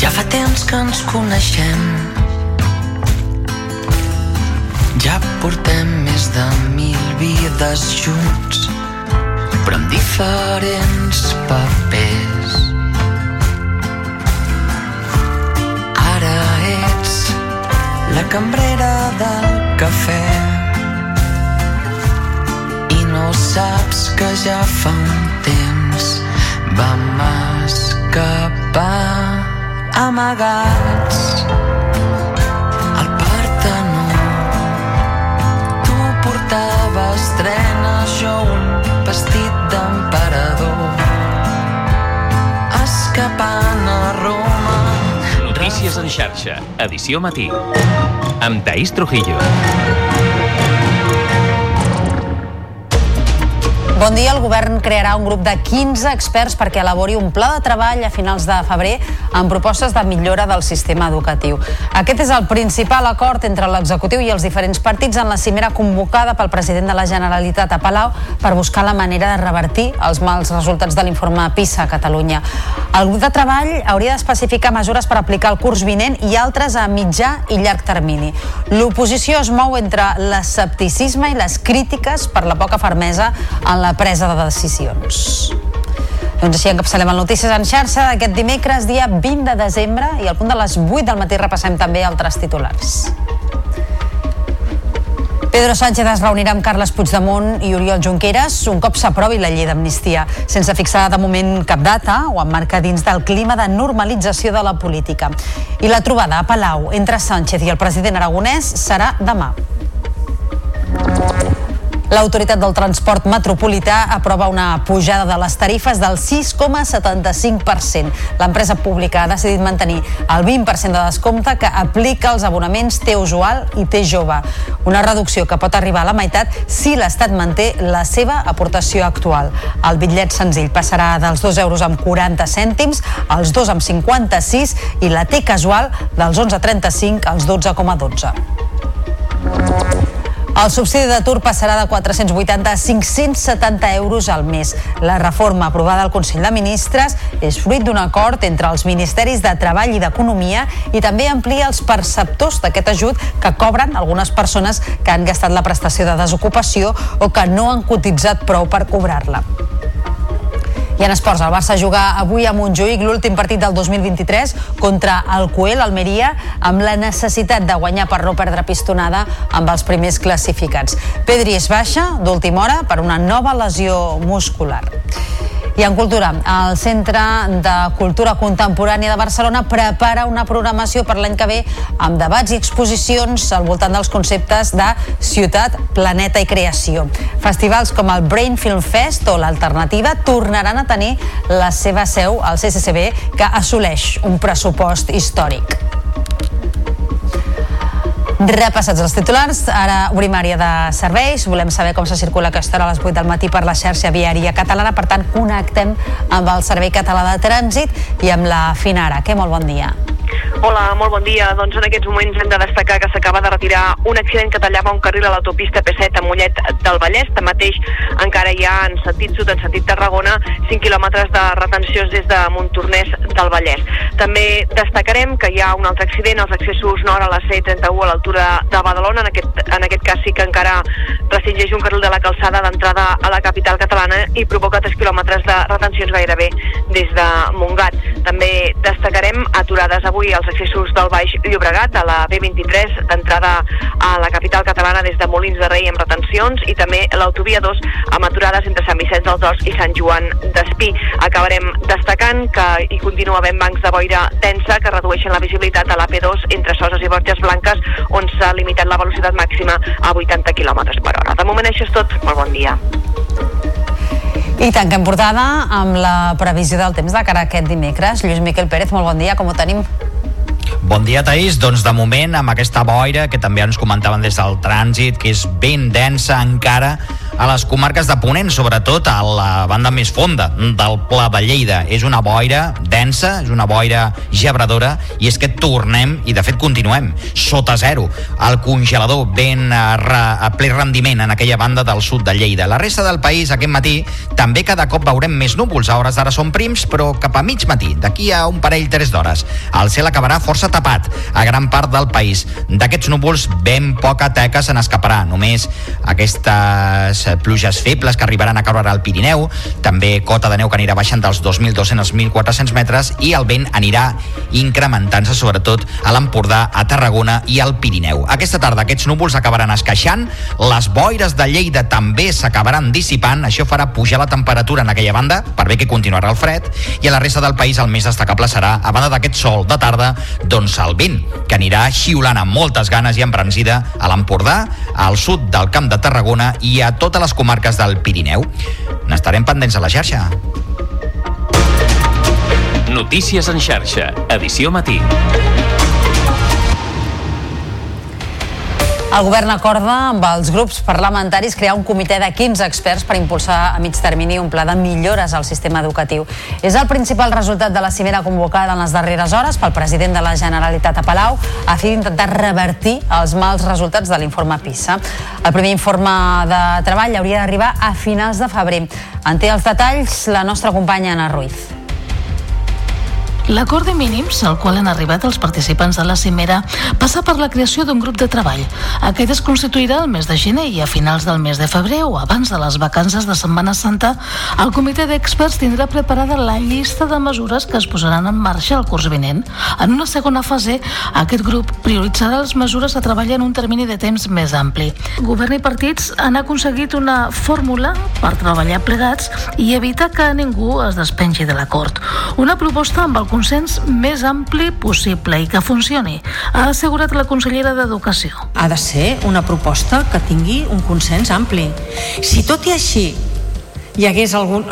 ja fa temps que ens coneixem. Ja portem més de mil vides junts, però amb diferents papers. Ara ets la cambrera del cafè i no saps que ja fa un temps vam escapar amagats al Partenó. Tu portaves trenes, jo un vestit d'emperador escapant a Roma. Notícies en xarxa, edició matí. Amb Taís Trujillo. Bon dia, el govern crearà un grup de 15 experts perquè elabori un pla de treball a finals de febrer amb propostes de millora del sistema educatiu. Aquest és el principal acord entre l'executiu i els diferents partits en la cimera convocada pel president de la Generalitat a Palau per buscar la manera de revertir els mals resultats de l'informe PISA a Catalunya. El grup de treball hauria d'especificar mesures per aplicar el curs vinent i altres a mitjà i llarg termini. L'oposició es mou entre l'escepticisme i les crítiques per la poca fermesa en la presa de decisions. Doncs així encapçalem el Notícies en xarxa d'aquest dimecres, dia 20 de desembre, i al punt de les 8 del matí repassem també altres titulars. Pedro Sánchez es reunirà amb Carles Puigdemont i Oriol Junqueras un cop s'aprovi la llei d'amnistia, sense fixar de moment cap data o emmarcar dins del clima de normalització de la política. I la trobada a Palau entre Sánchez i el president aragonès serà demà. L'Autoritat del Transport Metropolità aprova una pujada de les tarifes del 6,75%. L'empresa pública ha decidit mantenir el 20% de descompte que aplica als abonaments T usual i T jove. Una reducció que pot arribar a la meitat si l'Estat manté la seva aportació actual. El bitllet senzill passarà dels 2 euros amb 40 cèntims als 2 amb 56 i la T casual dels 11,35 als 12,12. El subsidi d'atur passarà de 480 a 570 euros al mes. La reforma aprovada al Consell de Ministres és fruit d'un acord entre els Ministeris de Treball i d'Economia i també amplia els perceptors d'aquest ajut que cobren algunes persones que han gastat la prestació de desocupació o que no han cotitzat prou per cobrar-la. I en esports, el Barça juga avui a Montjuïc l'últim partit del 2023 contra el Coel Almeria amb la necessitat de guanyar per no perdre pistonada amb els primers classificats. Pedri és baixa d'última hora per una nova lesió muscular. I en cultura, el Centre de Cultura Contemporània de Barcelona prepara una programació per l'any que ve amb debats i exposicions al voltant dels conceptes de ciutat, planeta i creació. Festivals com el Brain Film Fest o l'Alternativa tornaran a tenir la seva seu al CCCB que assoleix un pressupost històric. Repassats els titulars, ara obrim àrea de serveis. Volem saber com se circula aquesta hora a les 8 del matí per la xarxa viària catalana. Per tant, connectem amb el Servei Català de Trànsit i amb la Finara. Que molt bon dia. Hola, molt bon dia. Doncs en aquests moments hem de destacar que s'acaba de retirar un accident que tallava un carril a l'autopista P7 a Mollet del Vallès. Tanmateix encara hi ha en sentit sud, en sentit Tarragona, 5 quilòmetres de retencions des de Montornès del Vallès. També destacarem que hi ha un altre accident als accessos nord a la C31 a l'altura de Badalona. En aquest, en aquest cas sí que encara restringeix un carril de la calçada d'entrada a la capital catalana i provoca 3 quilòmetres de retencions gairebé des de Montgat. També destacarem aturades avui als accessos del Baix Llobregat, a la B23, d'entrada a la capital catalana des de Molins de Rei amb retencions i també l'autovia 2 amb aturades entre Sant Vicenç dels Horts i Sant Joan d'Espí. Acabarem destacant que hi continua havent bancs de boira densa que redueixen la visibilitat a la P2 entre Soses i Borges Blanques on s'ha limitat la velocitat màxima a 80 km per hora. De moment això és tot. Molt bon dia. I tanquem portada amb la previsió del temps de cara a aquest dimecres. Lluís Miquel Pérez, molt bon dia, com ho tenim? Bon dia, Taís. Doncs de moment, amb aquesta boira que també ens comentaven des del trànsit, que és ben densa encara a les comarques de Ponent, sobretot a la banda més fonda del Pla de Lleida. És una boira densa, és una boira gebradora, i és que tornem, i de fet continuem, sota zero. El congelador ben a, a ple rendiment en aquella banda del sud de Lleida. La resta del país aquest matí també cada cop veurem més núvols. A hores d'ara són prims, però cap a mig matí, d'aquí a un parell, tres d'hores. El cel acabarà força tapat a gran part del país. D'aquests núvols ben poca teca se n'escaparà. Només aquestes pluges febles que arribaran a caure al Pirineu, també cota de neu que anirà baixant dels 2.200 als 1.400 metres i el vent anirà incrementant-se sobretot a l'Empordà, a Tarragona i al Pirineu. Aquesta tarda aquests núvols acabaran esqueixant, les boires de Lleida també s'acabaran dissipant, això farà pujar la temperatura en aquella banda, per bé que continuarà el fred, i a la resta del país el més destacable serà, a banda d'aquest sol de tarda, doncs el vent, que anirà xiulant amb moltes ganes i embranzida a l'Empordà, al sud del Camp de Tarragona i a totes les comarques del Pirineu. N'estarem pendents a la xarxa. Notícies en xarxa, edició matí. El govern acorda amb els grups parlamentaris crear un comitè de 15 experts per impulsar a mig termini un pla de millores al sistema educatiu. És el principal resultat de la cimera convocada en les darreres hores pel president de la Generalitat a Palau a fi d'intentar revertir els mals resultats de l'informe PISA. El primer informe de treball hauria d'arribar a finals de febrer. En té els detalls la nostra companya Anna Ruiz. L'acord de mínims al qual han arribat els participants de la cimera passa per la creació d'un grup de treball. Aquest es constituirà el mes de gener i a finals del mes de febrer o abans de les vacances de Setmana Santa, el comitè d'experts tindrà preparada la llista de mesures que es posaran en marxa el curs vinent. En una segona fase, aquest grup prioritzarà les mesures a treballar en un termini de temps més ampli. Govern i partits han aconseguit una fórmula per treballar plegats i evitar que ningú es despengi de l'acord. Una proposta amb el consens més ampli possible i que funcioni, ha assegurat la consellera d'Educació. Ha de ser una proposta que tingui un consens ampli. Si tot i així hi hagués algun...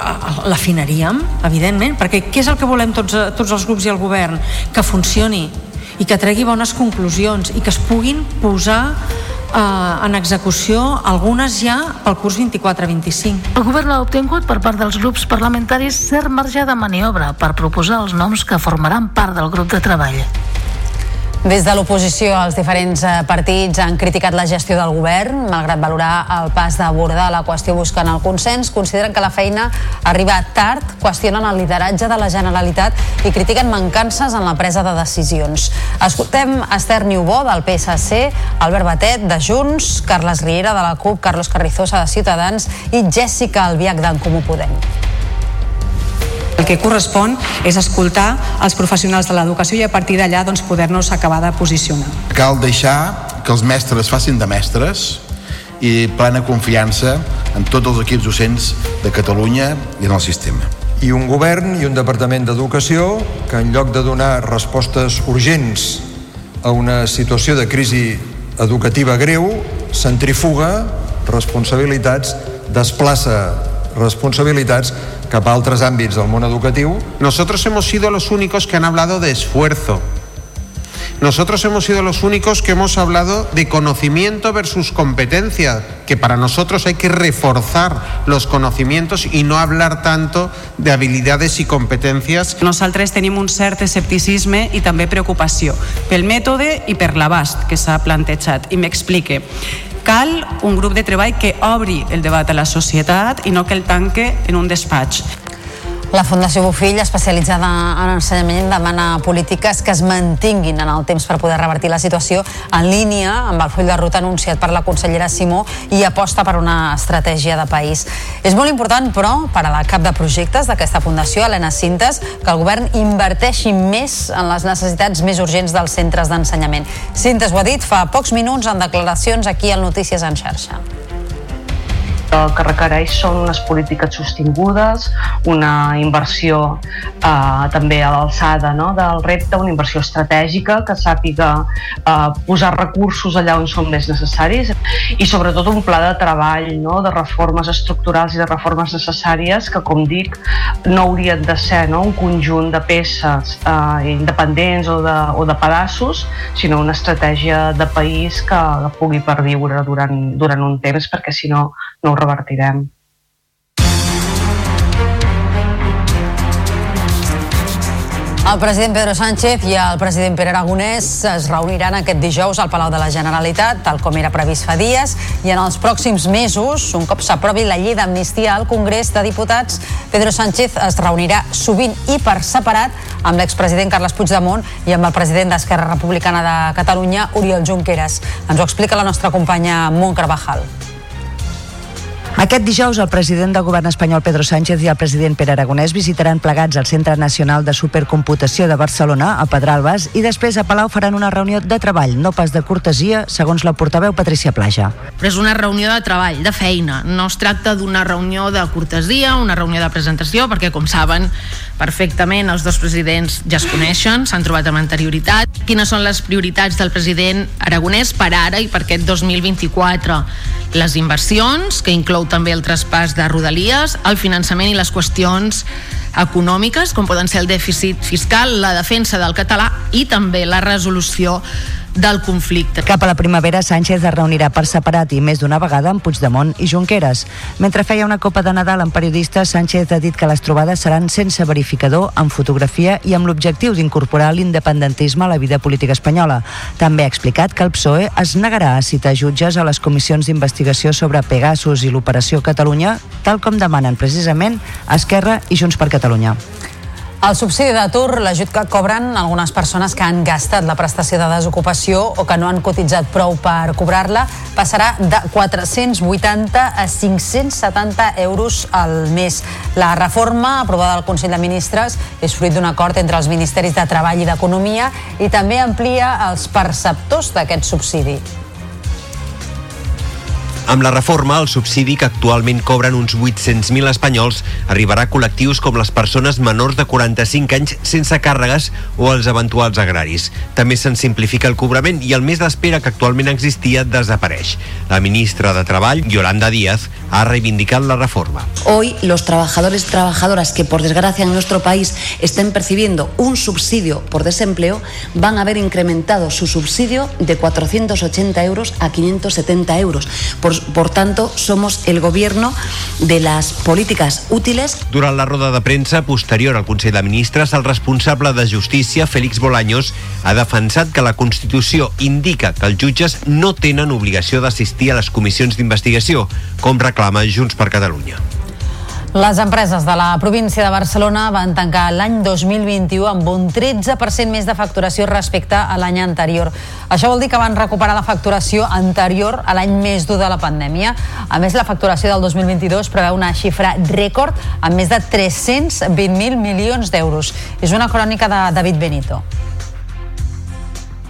l'afinaríem, evidentment, perquè què és el que volem tots, tots els grups i el govern? Que funcioni i que tregui bones conclusions i que es puguin posar eh, en execució algunes ja pel curs 24-25. El govern ha obtingut per part dels grups parlamentaris cert marge de maniobra per proposar els noms que formaran part del grup de treball. Des de l'oposició, els diferents eh, partits han criticat la gestió del govern, malgrat valorar el pas d'abordar la qüestió buscant el consens, consideren que la feina arriba tard, qüestionen el lideratge de la Generalitat i critiquen mancances en la presa de decisions. Escoltem Esther Niubó, del PSC, Albert Batet, de Junts, Carles Riera, de la CUP, Carlos Carrizosa, de Ciutadans i Jessica Albiach, d'en Comú Podem. El que correspon és escoltar els professionals de l'educació i a partir d'allà doncs, poder-nos acabar de posicionar. Cal deixar que els mestres facin de mestres i plena confiança en tots els equips docents de Catalunya i en el sistema. I un govern i un departament d'educació que en lloc de donar respostes urgents a una situació de crisi educativa greu, centrifuga responsabilitats, desplaça responsabilitats cap a altres àmbits del món educatiu. Nosotros hemos sido los únicos que han hablado de esfuerzo. Nosotros hemos sido los únicos que hemos hablado de conocimiento versus competencia, que para nosotros hay que reforzar los conocimientos y no hablar tanto de habilidades i competències. Nosaltres tenim un cert escepticisme i també preocupació pel mètode i per l'abast que s'ha plantejat. I m'explique. Cal un grup de treball que obri el debat a la societat i no que el tanque en un despatx. La Fundació Bofill, especialitzada en ensenyament, demana polítiques que es mantinguin en el temps per poder revertir la situació en línia amb el full de ruta anunciat per la consellera Simó i aposta per una estratègia de país. És molt important, però, per a la cap de projectes d'aquesta fundació, Helena Cintes, que el govern inverteixi més en les necessitats més urgents dels centres d'ensenyament. Cintes ho ha dit fa pocs minuts en declaracions aquí al Notícies en xarxa el que requereix són unes polítiques sostingudes, una inversió eh, també a l'alçada no, del repte, una inversió estratègica que sàpiga eh, posar recursos allà on són més necessaris i sobretot un pla de treball no, de reformes estructurals i de reformes necessàries que, com dic, no haurien de ser no, un conjunt de peces eh, independents o de, o de pedaços, sinó una estratègia de país que, que pugui perviure durant, durant un temps perquè si no no ho revertirem. El president Pedro Sánchez i el president Pere Aragonès es reuniran aquest dijous al Palau de la Generalitat, tal com era previst fa dies, i en els pròxims mesos, un cop s'aprovi la llei d'amnistia al Congrés de Diputats, Pedro Sánchez es reunirà sovint i per separat amb l'expresident Carles Puigdemont i amb el president d'Esquerra Republicana de Catalunya, Oriol Junqueras. Ens ho explica la nostra companya Montcarvajal. Carvajal. Aquest dijous el president del govern espanyol Pedro Sánchez i el president Pere Aragonès visitaran plegats el Centre Nacional de Supercomputació de Barcelona, a Pedralbes, i després a Palau faran una reunió de treball, no pas de cortesia, segons la portaveu Patricia Plaja. Però és una reunió de treball, de feina. No es tracta d'una reunió de cortesia, una reunió de presentació, perquè, com saben perfectament, els dos presidents ja es coneixen, s'han trobat amb anterioritat. Quines són les prioritats del president Aragonès per ara i per aquest 2024? Les inversions, que inclou també el traspàs de rodalies, el finançament i les qüestions econòmiques, com poden ser el dèficit fiscal, la defensa del català i també la resolució del conflicte. Cap a la primavera, Sánchez es reunirà per separat i més d'una vegada amb Puigdemont i Junqueras. Mentre feia una copa de Nadal amb periodistes, Sánchez ha dit que les trobades seran sense verificador, amb fotografia i amb l'objectiu d'incorporar l'independentisme a la vida política espanyola. També ha explicat que el PSOE es negarà a citar jutges a les comissions d'investigació sobre Pegasus i l'Operació Catalunya, tal com demanen precisament Esquerra i Junts per Catalunya. El subsidi d'atur, l'ajut que cobren algunes persones que han gastat la prestació de desocupació o que no han cotitzat prou per cobrar-la, passarà de 480 a 570 euros al mes. La reforma aprovada al Consell de Ministres és fruit d'un acord entre els Ministeris de Treball i d'Economia i també amplia els perceptors d'aquest subsidi. Amb la reforma, el subsidi que actualment cobren uns 800.000 espanyols arribarà a col·lectius com les persones menors de 45 anys sense càrregues o els eventuals agraris. També se'n simplifica el cobrament i el mes d'espera que actualment existia desapareix. La ministra de Treball, Yolanda Díaz, ha reivindicat la reforma. Hoy los trabajadores y trabajadoras que por desgracia en nuestro país estén percibiendo un subsidio por desempleo van a ver incrementado su subsidio de 480 euros a 570 euros. Por por, tanto, somos el gobierno de las políticas útiles. Durant la roda de premsa posterior al Consell de Ministres, el responsable de Justícia, Félix Bolaños, ha defensat que la Constitució indica que els jutges no tenen obligació d'assistir a les comissions d'investigació, com reclama Junts per Catalunya. Les empreses de la província de Barcelona van tancar l'any 2021 amb un 13% més de facturació respecte a l'any anterior. Això vol dir que van recuperar la facturació anterior a l'any més dur de la pandèmia. A més, la facturació del 2022 preveu una xifra rècord amb més de 320.000 milions d'euros. És una crònica de David Benito.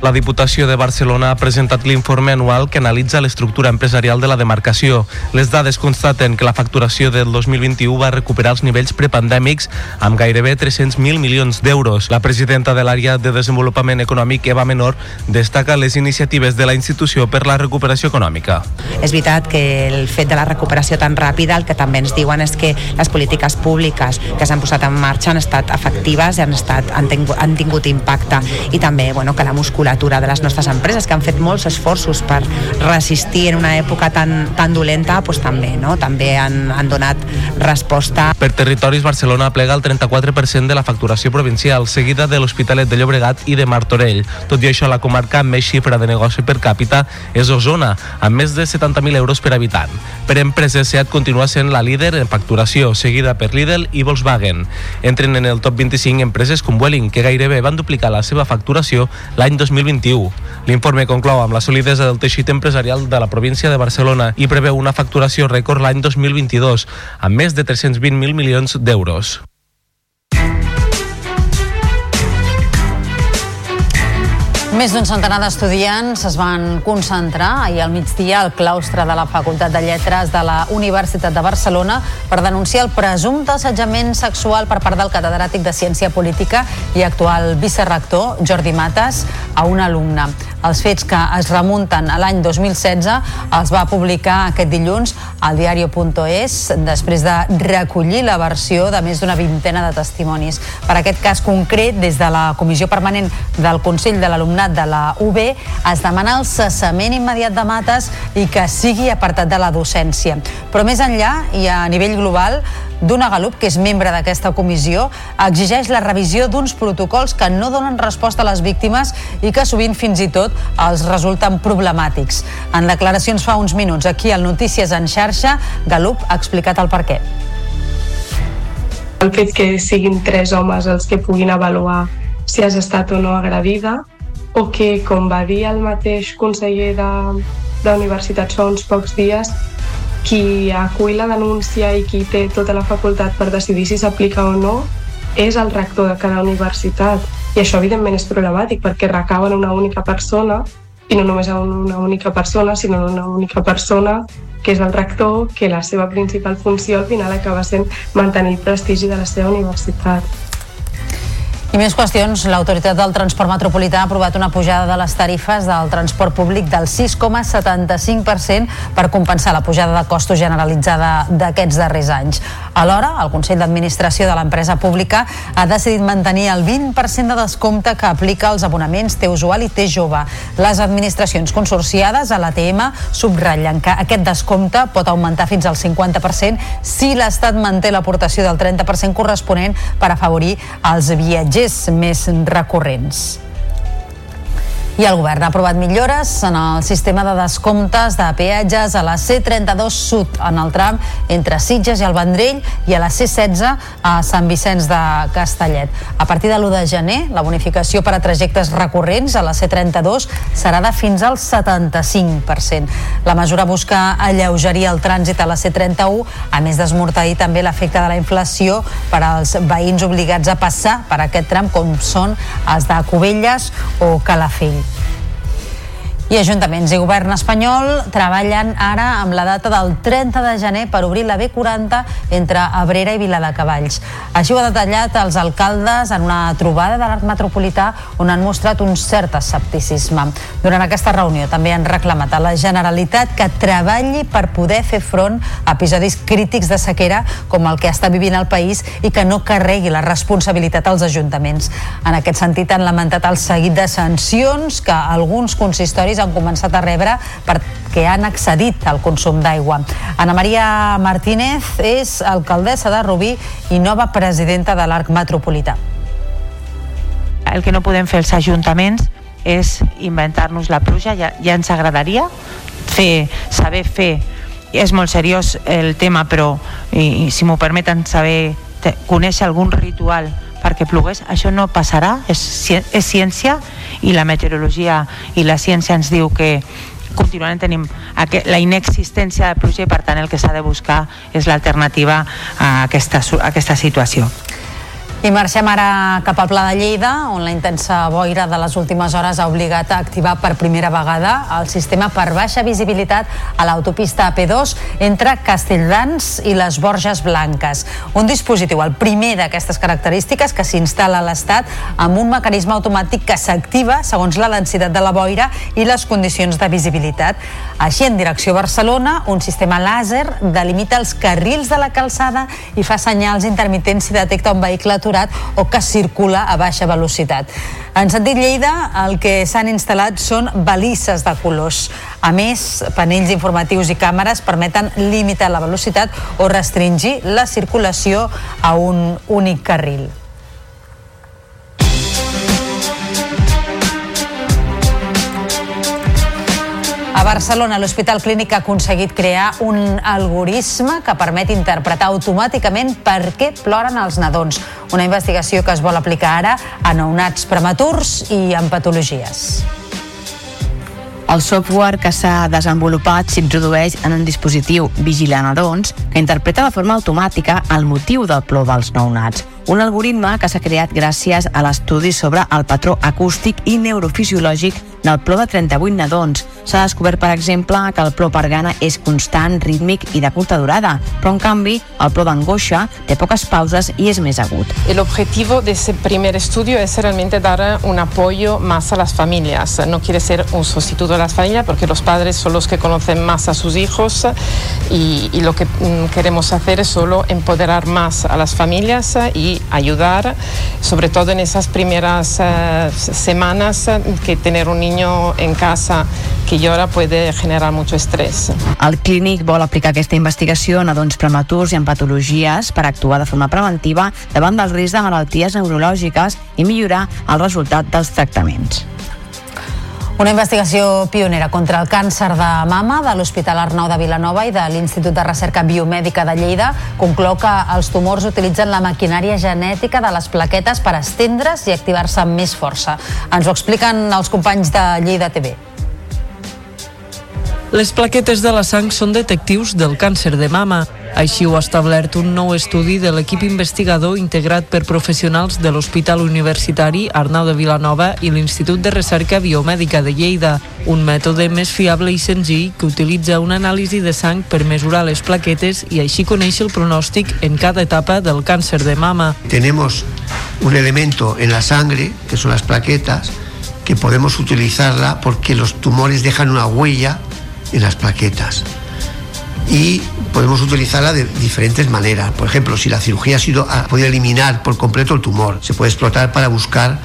La Diputació de Barcelona ha presentat l'informe anual que analitza l'estructura empresarial de la demarcació. Les dades constaten que la facturació del 2021 va recuperar els nivells prepandèmics amb gairebé 300.000 milions d'euros. La presidenta de l'àrea de desenvolupament econòmic, Eva Menor, destaca les iniciatives de la institució per la recuperació econòmica. És veritat que el fet de la recuperació tan ràpida el que també ens diuen és que les polítiques públiques que s'han posat en marxa han estat efectives i han, estat, han, tingut, han tingut impacte i també bueno, que la musculatura musculatura de les nostres empreses, que han fet molts esforços per resistir en una època tan, tan dolenta, doncs també, no? també han, han donat resposta. Per territoris, Barcelona plega el 34% de la facturació provincial, seguida de l'Hospitalet de Llobregat i de Martorell. Tot i això, la comarca amb més xifra de negoci per càpita és Osona, amb més de 70.000 euros per habitant. Per empreses, SEAT continua sent la líder en facturació, seguida per Lidl i Volkswagen. Entren en el top 25 empreses com Welling, que gairebé van duplicar la seva facturació l'any 2021. L'informe conclou amb la solidesa del teixit empresarial de la província de Barcelona i preveu una facturació rècord l'any 2022, amb més de 320.000 milions d'euros. Més d'un centenar d'estudiants es van concentrar ahir al migdia al claustre de la Facultat de Lletres de la Universitat de Barcelona per denunciar el presumpte assetjament sexual per part del catedràtic de Ciència Política i actual vicerrector Jordi Mates a un alumne. Els fets que es remunten a l'any 2016 els va publicar aquest dilluns al diario.es després de recollir la versió de més d'una vintena de testimonis. Per aquest cas concret, des de la Comissió Permanent del Consell de l'Alumnat de la UB es demana el cessament immediat de mates i que sigui apartat de la docència. Però més enllà i a nivell global, Duna Galup, que és membre d'aquesta comissió, exigeix la revisió d'uns protocols que no donen resposta a les víctimes i que sovint fins i tot els resulten problemàtics. En declaracions fa uns minuts aquí al Notícies en xarxa, Galup ha explicat el perquè. El fet que siguin tres homes els que puguin avaluar si has estat o no agredida o que, com va dir el mateix conseller de, d'universitats fa uns pocs dies, qui acull la denúncia i qui té tota la facultat per decidir si s'aplica o no és el rector de cada universitat. I això, evidentment, és problemàtic perquè recau en una única persona i no només en una única persona, sinó en una única persona que és el rector, que la seva principal funció al final acaba sent mantenir el prestigi de la seva universitat. I més qüestions. L'Autoritat del Transport Metropolità ha aprovat una pujada de les tarifes del transport públic del 6,75% per compensar la pujada de costos generalitzada d'aquests darrers anys. Alhora, el Consell d'Administració de l'empresa pública ha decidit mantenir el 20% de descompte que aplica als abonaments T usual i T jove. Les administracions consorciades a l'ATM subratllen que aquest descompte pot augmentar fins al 50% si l'Estat manté l'aportació del 30% corresponent per afavorir els viatgers viatgers més recurrents. I el govern ha aprovat millores en el sistema de descomptes de peatges a la C32 Sud, en el tram entre Sitges i el Vendrell, i a la C16 a Sant Vicenç de Castellet. A partir de l'1 de gener, la bonificació per a trajectes recurrents a la C32 serà de fins al 75%. La mesura busca alleugerir el trànsit a la C31, a més d'esmorteir també l'efecte de la inflació per als veïns obligats a passar per aquest tram, com són els de Cubelles o Calafell. I ajuntaments i govern espanyol treballen ara amb la data del 30 de gener per obrir la B40 entre Abrera i Viladecavalls. Així ho ha detallat els alcaldes en una trobada de l'arc metropolità on han mostrat un cert escepticisme. Durant aquesta reunió també han reclamat a la Generalitat que treballi per poder fer front a episodis crítics de sequera com el que està vivint el país i que no carregui la responsabilitat als ajuntaments. En aquest sentit han lamentat el seguit de sancions que alguns consistoris han començat a rebre perquè han accedit al consum d'aigua. Ana Maria Martínez és alcaldessa de Rubí i nova presidenta de l'Arc Metropolità. El que no podem fer els ajuntaments és inventar-nos la pluja, ja, ja ens agradaria fer, saber fer és molt seriós el tema però i, i si m'ho permeten saber te, conèixer algun ritual perquè plogués, això no passarà és, és ciència i la meteorologia i la ciència ens diu que continuarem tenim la inexistència de pluja i per tant el que s'ha de buscar és l'alternativa a aquesta, a aquesta situació. I marxem ara cap al Pla de Lleida, on la intensa boira de les últimes hores ha obligat a activar per primera vegada el sistema per baixa visibilitat a l'autopista AP2 entre Castelldans i les Borges Blanques. Un dispositiu, el primer d'aquestes característiques, que s'instal·la a l'Estat amb un mecanisme automàtic que s'activa segons la densitat de la boira i les condicions de visibilitat. Així, en direcció Barcelona, un sistema làser delimita els carrils de la calçada i fa senyals intermitents si detecta un vehicle aturat aturat o que circula a baixa velocitat. En sentit Lleida, el que s'han instal·lat són balisses de colors. A més, panells informatius i càmeres permeten limitar la velocitat o restringir la circulació a un únic carril. Barcelona, l'Hospital Clínic ha aconseguit crear un algoritme que permet interpretar automàticament per què ploren els nadons. Una investigació que es vol aplicar ara a nounats prematurs i amb patologies. El software que s'ha desenvolupat s'introdueix en un dispositiu vigilanadons que interpreta de forma automàtica el motiu del plor dels nounats un algoritme que s'ha creat gràcies a l'estudi sobre el patró acústic i neurofisiològic del plor de 38 nadons. S'ha descobert, per exemple, que el plor per gana és constant, rítmic i de curta durada, però en canvi el plor d'angoixa té poques pauses i és més agut. El objetivo de ese primer estudio es realmente dar un apoyo más a las familias. No quiere ser un sustituto de las familias porque los padres son los que conocen más a sus hijos y, y lo que mm, queremos hacer es solo empoderar más a las familias y ayudar, sobre todo en esas primeras uh, semanas que tener un niño en casa que llora puede generar mucho estrés. El clínic vol aplicar aquesta investigació a nadons prematurs i en patologies per actuar de forma preventiva davant del risc de malalties neurològiques i millorar el resultat dels tractaments. Una investigació pionera contra el càncer de mama de l'Hospital Arnau de Vilanova i de l'Institut de Recerca Biomèdica de Lleida conclou que els tumors utilitzen la maquinària genètica de les plaquetes per estendre's i activar-se amb més força. Ens ho expliquen els companys de Lleida TV. Les plaquetes de la sang són detectius del càncer de mama. Així ho ha establert un nou estudi de l'equip investigador integrat per professionals de l'Hospital Universitari Arnau de Vilanova i l'Institut de Recerca Biomèdica de Lleida, un mètode més fiable i senzill que utilitza una anàlisi de sang per mesurar les plaquetes i així conèixer el pronòstic en cada etapa del càncer de mama. Tenemos un elemento en la sangre, que son las plaquetas, que podemos utilizarla porque los tumores dejan una huella en las plaquetas. Y podemos utilizarla de diferentes maneras. Por ejemplo, si la cirugía ha sido ha podido eliminar por completo el tumor, se puede explotar para buscar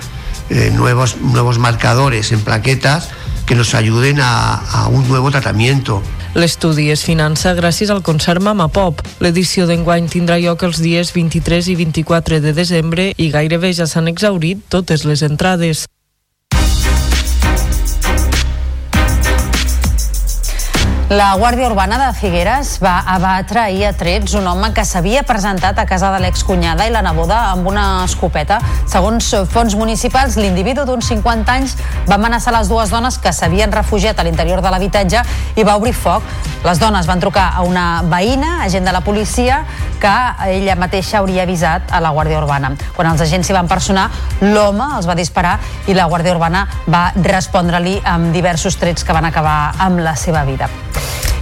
eh, nuevos, nuevos marcadores en plaquetas que nos ayuden a, a un nuevo tratamiento. L'estudi es finança gràcies al concert Mama Pop. L'edició d'enguany tindrà lloc els dies 23 i 24 de desembre i gairebé ja s'han exaurit totes les entrades. La Guàrdia Urbana de Figueres va abatre ahir a trets un home que s'havia presentat a casa de l'excunyada i la neboda amb una escopeta. Segons fons municipals, l'individu d'uns 50 anys va amenaçar les dues dones que s'havien refugiat a l'interior de l'habitatge i va obrir foc. Les dones van trucar a una veïna, agent de la policia, que ella mateixa hauria avisat a la Guàrdia Urbana. Quan els agents s'hi van personar, l'home els va disparar i la Guàrdia Urbana va respondre-li amb diversos trets que van acabar amb la seva vida.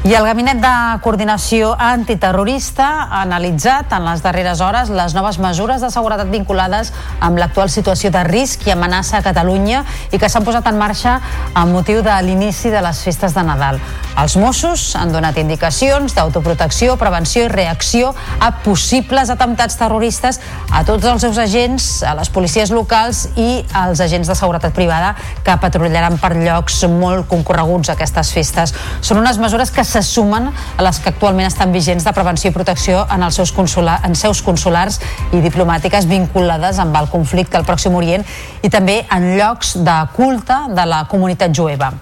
I el Gabinet de Coordinació Antiterrorista ha analitzat en les darreres hores les noves mesures de seguretat vinculades amb l'actual situació de risc i amenaça a Catalunya i que s'han posat en marxa amb motiu de l'inici de les festes de Nadal. Els Mossos han donat indicacions d'autoprotecció, prevenció i reacció a possibles atemptats terroristes a tots els seus agents, a les policies locals i als agents de seguretat privada que patrullaran per llocs molt concorreguts aquestes festes. Són unes mesures que se sumen a les que actualment estan vigents de prevenció i protecció en els seus, consular, en seus consulars i diplomàtiques vinculades amb el conflicte al Pròxim Orient i també en llocs de culte de la comunitat jueva.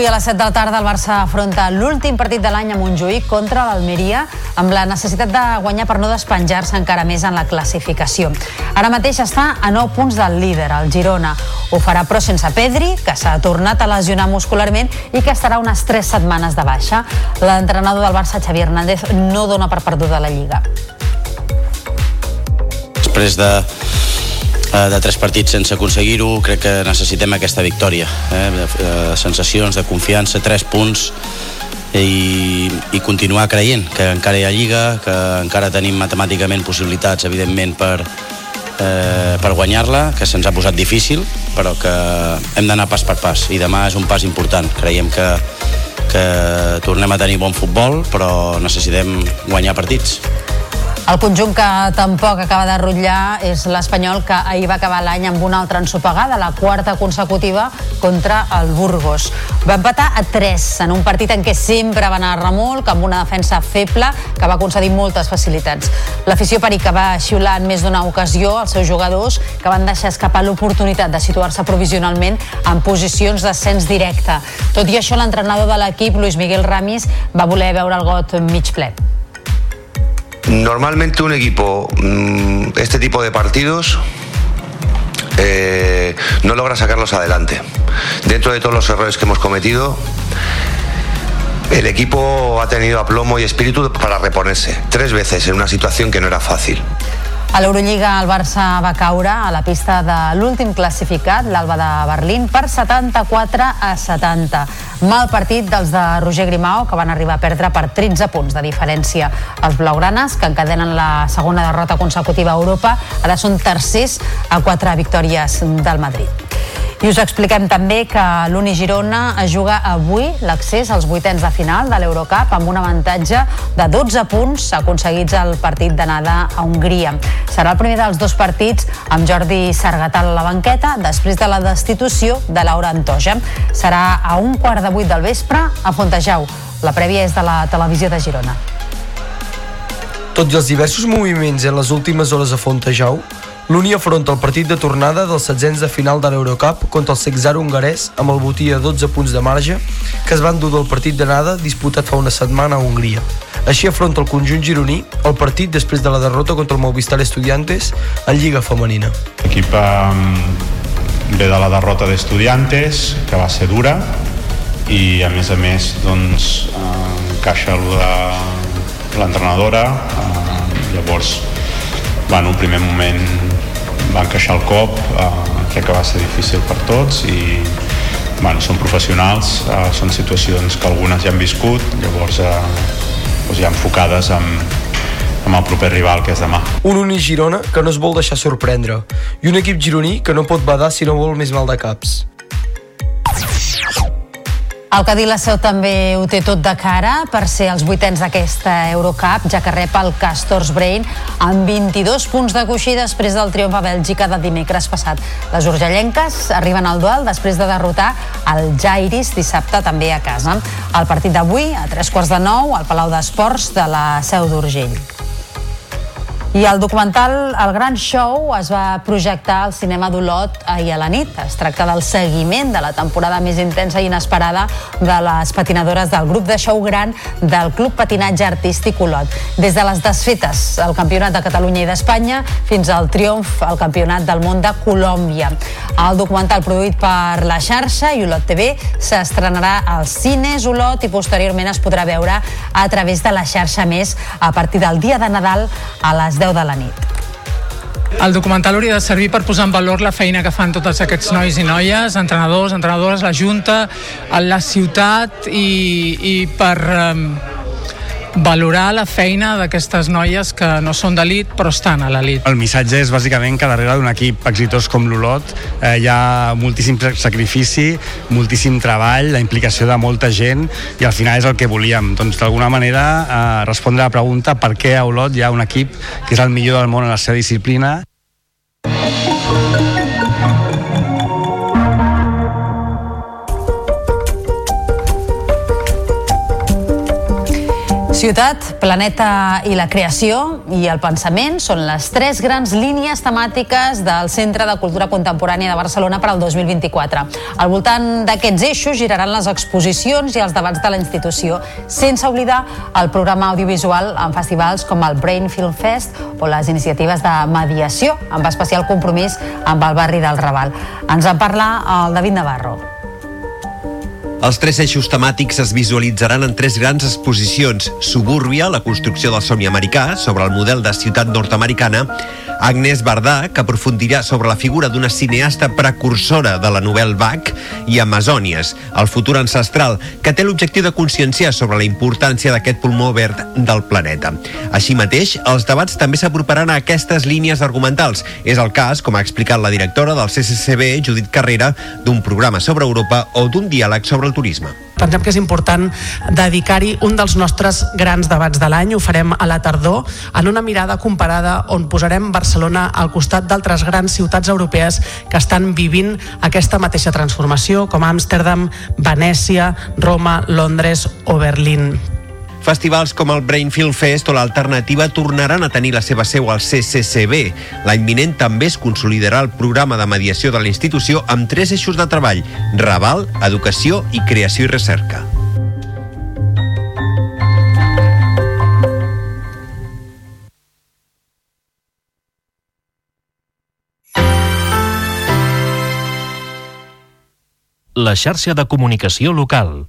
Avui a les 7 de la tarda el Barça afronta l'últim partit de l'any a Montjuïc contra l'Almeria amb la necessitat de guanyar per no despenjar-se encara més en la classificació. Ara mateix està a 9 punts del líder, el Girona. Ho farà però sense Pedri, que s'ha tornat a lesionar muscularment i que estarà unes 3 setmanes de baixa. L'entrenador del Barça, Xavi Hernández, no dona per perduda la Lliga. Després de de tres partits sense aconseguir-ho crec que necessitem aquesta victòria eh? de, de sensacions de confiança tres punts i, i continuar creient que encara hi ha Lliga que encara tenim matemàticament possibilitats evidentment per, eh, per guanyar-la, que se'ns ha posat difícil, però que hem d'anar pas per pas i demà és un pas important. Creiem que, que tornem a tenir bon futbol, però necessitem guanyar partits. El conjunt que tampoc acaba de rotllar és l'Espanyol que ahir va acabar l'any amb una altra ensopegada, la quarta consecutiva contra el Burgos. Va empatar a 3 en un partit en què sempre va anar a remolc, amb una defensa feble que va concedir moltes facilitats. L'afició perica va xiular en més d'una ocasió als seus jugadors que van deixar escapar l'oportunitat de situar-se provisionalment en posicions d'ascens directe. Tot i això, l'entrenador de l'equip, Luis Miguel Ramis, va voler veure el got mig ple. Normalmente un equipo, mm, este tipo de partidos, eh, no logra sacarlos adelante. Dentro de todos los errores que hemos cometido, el equipo ha tenido aplomo y espíritu para reponerse tres veces en una situación que no era fácil. A l'Eurolliga el Barça va caure a la pista de l'últim classificat, l'Alba de Berlín, per 74 a 70. Mal partit dels de Roger Grimau, que van arribar a perdre per 13 punts de diferència. Els blaugranes, que encadenen la segona derrota consecutiva a Europa, ara són tercers a quatre victòries del Madrid. I us expliquem també que l'Uni Girona es juga avui l'accés als vuitens de final de l'Eurocup amb un avantatge de 12 punts aconseguits al partit d'anada a Hongria. Serà el primer dels dos partits amb Jordi Sargatal a la banqueta després de la destitució de Laura Antoja. Serà a un quart de vuit del vespre a Fontejau. La prèvia és de la televisió de Girona. Tot i els diversos moviments en les últimes hores a Fontejau, L'Uni afronta el partit de tornada dels setzents de final de l'Eurocup contra el Sexar hongarès amb el botí a 12 punts de marge que es van dur del partit d'anada disputat fa una setmana a Hongria. Així afronta el conjunt gironí el partit després de la derrota contra el Movistar Estudiantes en Lliga Femenina. L'equip um, ve de la derrota d'Estudiantes, que va ser dura, i a més a més doncs, uh, encaixa el de l'entrenadora, uh, llavors bueno, un primer moment va encaixar el cop, eh, crec que va ser difícil per tots i bueno, són professionals, eh, són situacions que algunes ja han viscut, llavors eh, doncs ja enfocades amb, amb el proper rival que és demà. Un Uni Girona que no es vol deixar sorprendre i un equip gironí que no pot badar si no vol més mal de caps. El Cadí la Seu també ho té tot de cara per ser els vuitens d'aquesta Eurocup, ja que rep el Castors Brain amb 22 punts de coixí després del triomf a Bèlgica de dimecres passat. Les urgellenques arriben al duel després de derrotar el Jairis dissabte també a casa. El partit d'avui, a tres quarts de nou, al Palau d'Esports de la Seu d'Urgell. I el documental El Gran Show es va projectar al cinema d'Olot ahir a la nit. Es tracta del seguiment de la temporada més intensa i inesperada de les patinadores del grup de show gran del Club Patinatge Artístic Olot. Des de les desfetes al Campionat de Catalunya i d'Espanya fins al triomf al Campionat del Món de Colòmbia. El documental produït per la xarxa i Olot TV s'estrenarà als cines Olot i posteriorment es podrà veure a través de la xarxa més a partir del dia de Nadal a les 10 de la nit. El documental hauria de servir per posar en valor la feina que fan tots aquests nois i noies, entrenadors, entrenadores, la Junta, la ciutat i, i per um, valorar la feina d'aquestes noies que no són d'elit però estan a l'elit. El missatge és bàsicament que darrere d'un equip exitós com l'Olot eh, hi ha moltíssim sacrifici, moltíssim treball, la implicació de molta gent i al final és el que volíem. Doncs d'alguna manera eh, respondre a la pregunta per què a Olot hi ha un equip que és el millor del món en la seva disciplina Ciutat, planeta i la creació i el pensament són les tres grans línies temàtiques del Centre de Cultura Contemporània de Barcelona per al 2024. Al voltant d'aquests eixos giraran les exposicions i els debats de la institució, sense oblidar el programa audiovisual en festivals com el Brain Film Fest o les iniciatives de mediació, amb especial compromís amb el barri del Raval. Ens en parla el David Navarro. Els tres eixos temàtics es visualitzaran en tres grans exposicions. Subúrbia, la construcció del somni americà, sobre el model de ciutat nord-americana, Agnès Bardà, que aprofundirà sobre la figura d'una cineasta precursora de la novel Bach, i Amazònies, el futur ancestral, que té l'objectiu de conscienciar sobre la importància d'aquest pulmó verd del planeta. Així mateix, els debats també s'aproparan a aquestes línies argumentals. És el cas, com ha explicat la directora del CCCB, Judit Carrera, d'un programa sobre Europa o d'un diàleg sobre el turisme pensem que és important dedicar-hi un dels nostres grans debats de l'any, ho farem a la tardor, en una mirada comparada on posarem Barcelona al costat d'altres grans ciutats europees que estan vivint aquesta mateixa transformació, com Amsterdam, Venècia, Roma, Londres o Berlín. Festivals com el Brain Film Fest o l'Alternativa tornaran a tenir la seva seu al CCCB. L'any vinent també es consolidarà el programa de mediació de la institució amb tres eixos de treball, Raval, Educació i Creació i Recerca. La xarxa de comunicació local.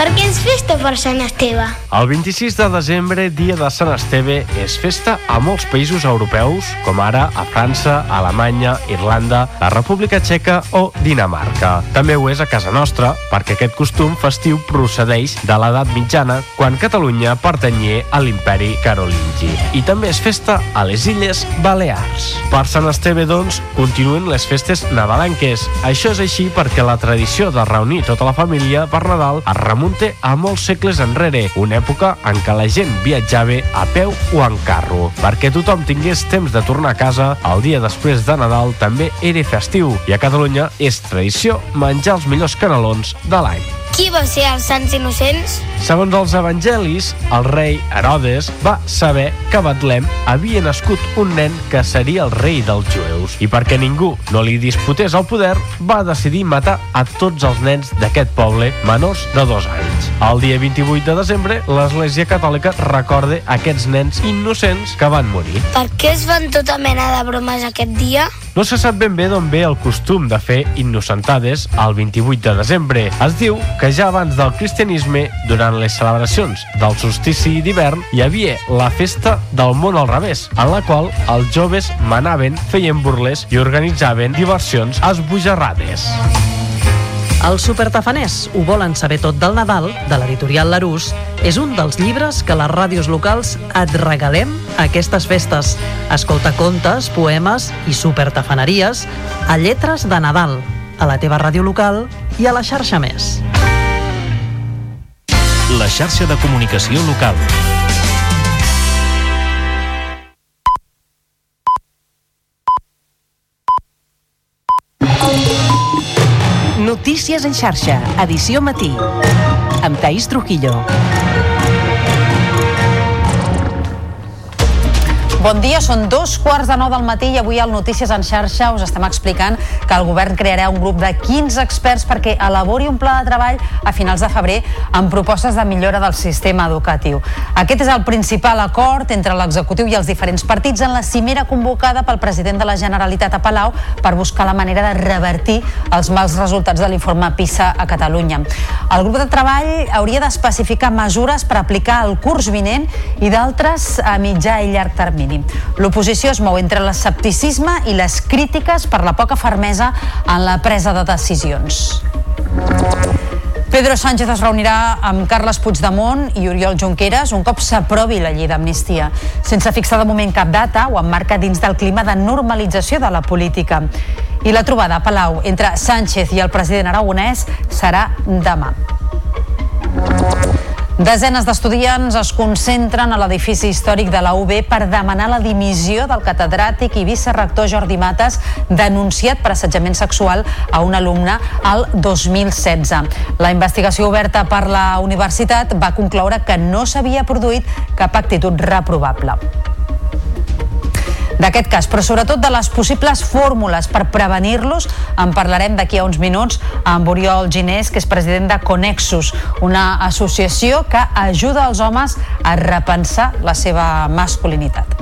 Per què és festa per Sant Esteve? El 26 de desembre, dia de Sant Esteve, és festa a molts països europeus, com ara a França, Alemanya, Irlanda, la República Txeca o Dinamarca. També ho és a casa nostra, perquè aquest costum festiu procedeix de l'edat mitjana, quan Catalunya pertanyia a l'imperi carolingi. I també és festa a les Illes Balears. Per Sant Esteve, doncs, continuen les festes nadalenques. Això és així perquè la tradició de reunir tota la família per Nadal es remunta a molts segles enrere, una època en què la gent viatjava a peu o en carro. Perquè tothom tingués temps de tornar a casa, el dia després de Nadal també era festiu i a Catalunya és tradició menjar els millors canelons de l'any. Qui va ser els Sants Innocents? Segons els evangelis, el rei Herodes va saber que a Betlem havia nascut un nen que seria el rei dels jueus i perquè ningú no li disputés el poder, va decidir matar a tots els nens d'aquest poble menors de dos anys. El dia 28 de desembre, l'Església Catòlica recorda aquests nens innocents que van morir. Per què es fan tota mena de bromes aquest dia? No se sap ben bé d'on ve el costum de fer innocentades el 28 de desembre. Es diu que ja abans del cristianisme, durant les celebracions del solstici d'hivern, hi havia la festa del món al revés, en la qual els joves manaven, feien burles i organitzaven diversions esbojarrades. Els supertafaners ho volen saber tot del Nadal, de l'editorial Larús, és un dels llibres que les ràdios locals et regalem a aquestes festes. Escolta contes, poemes i supertafaneries a Lletres de Nadal, a la teva ràdio local i a la xarxa més. La xarxa de comunicació local. Notícies en xarxa, edició matí, amb Taís Trujillo. Bon dia, són dos quarts de nou del matí i avui al Notícies en xarxa us estem explicant que el govern crearà un grup de 15 experts perquè elabori un pla de treball a finals de febrer amb propostes de millora del sistema educatiu. Aquest és el principal acord entre l'executiu i els diferents partits en la cimera convocada pel president de la Generalitat a Palau per buscar la manera de revertir els mals resultats de l'informe PISA a Catalunya. El grup de treball hauria d'especificar mesures per aplicar el curs vinent i d'altres a mitjà i llarg termini. L'oposició es mou entre l'escepticisme i les crítiques per la poca fermesa en la presa de decisions. Pedro Sánchez es reunirà amb Carles Puigdemont i Oriol Junqueras un cop s'aprovi la llei d'amnistia. Sense fixar de moment cap data, ho emmarca dins del clima de normalització de la política. I la trobada a Palau entre Sánchez i el president aragonès serà demà. Desenes d'estudiants es concentren a l'edifici històric de la UB per demanar la dimissió del catedràtic i vicerrector Jordi Mates denunciat per assetjament sexual a un alumne al 2016. La investigació oberta per la universitat va concloure que no s'havia produït cap actitud reprovable d'aquest cas, però sobretot de les possibles fórmules per prevenir-los. En parlarem d'aquí a uns minuts amb Oriol Ginés, que és president de Conexus, una associació que ajuda els homes a repensar la seva masculinitat.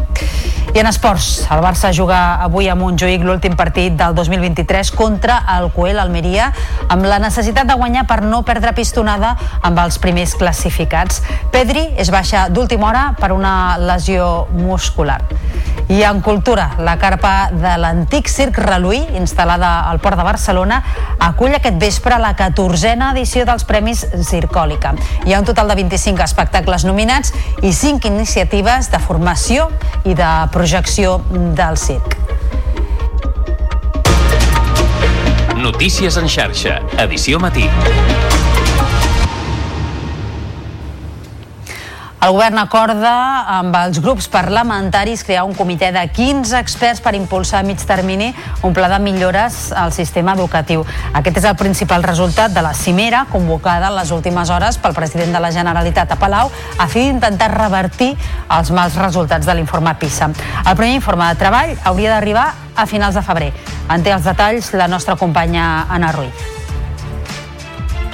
I en esports, el Barça juga avui a Montjuïc l'últim partit del 2023 contra el Coel Almeria amb la necessitat de guanyar per no perdre pistonada amb els primers classificats. Pedri és baixa d'última hora per una lesió muscular. I en cultura, la carpa de l'antic Circ Reluí, instal·lada al Port de Barcelona, acull aquest vespre la 14a edició dels Premis Circòlica. Hi ha un total de 25 espectacles nominats i 5 iniciatives de formació i de projecció del circ. Notícies en xarxa, edició matí. El govern acorda amb els grups parlamentaris crear un comitè de 15 experts per impulsar a mig termini un pla de millores al sistema educatiu. Aquest és el principal resultat de la cimera convocada en les últimes hores pel president de la Generalitat a Palau a fi d'intentar revertir els mals resultats de l'informe PISA. El primer informe de treball hauria d'arribar a finals de febrer. En té els detalls la nostra companya Anna Ruiz.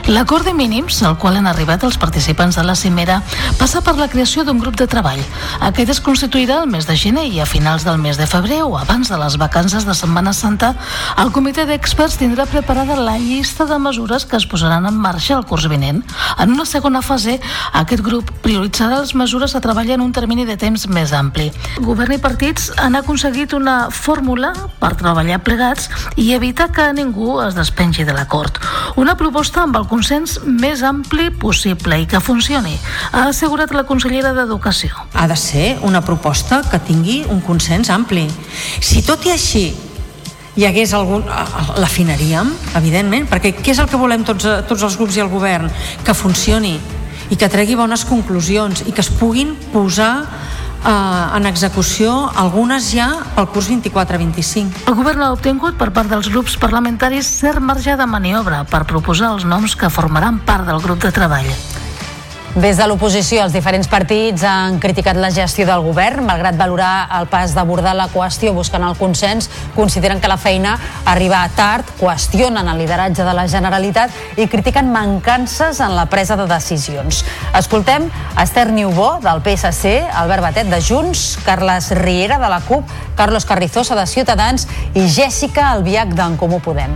L'acord de mínims al qual han arribat els participants de la cimera passa per la creació d'un grup de treball. Aquest es constituirà el mes de gener i a finals del mes de febrer o abans de les vacances de Setmana Santa, el comitè d'experts tindrà preparada la llista de mesures que es posaran en marxa el curs vinent. En una segona fase, aquest grup prioritzarà les mesures a treballar en un termini de temps més ampli. Govern i partits han aconseguit una fórmula per treballar plegats i evitar que ningú es despengi de l'acord. Una proposta amb el consens més ampli possible i que funcioni, ha assegurat la consellera d'Educació. Ha de ser una proposta que tingui un consens ampli. Si tot i així hi hagués algun... l'afinaríem, evidentment, perquè què és el que volem tots, tots els grups i el govern? Que funcioni i que tregui bones conclusions i que es puguin posar eh, en execució algunes ja pel curs 24-25. El govern ha obtingut per part dels grups parlamentaris cert marge de maniobra per proposar els noms que formaran part del grup de treball. Des de l'oposició, els diferents partits han criticat la gestió del govern, malgrat valorar el pas d'abordar la qüestió buscant el consens, consideren que la feina arriba tard, qüestionen el lideratge de la Generalitat i critiquen mancances en la presa de decisions. Escoltem Esther Niubó, del PSC, Albert Batet, de Junts, Carles Riera, de la CUP, Carlos Carrizosa, de Ciutadans i Jèssica Albiach, d'en Comú Podem.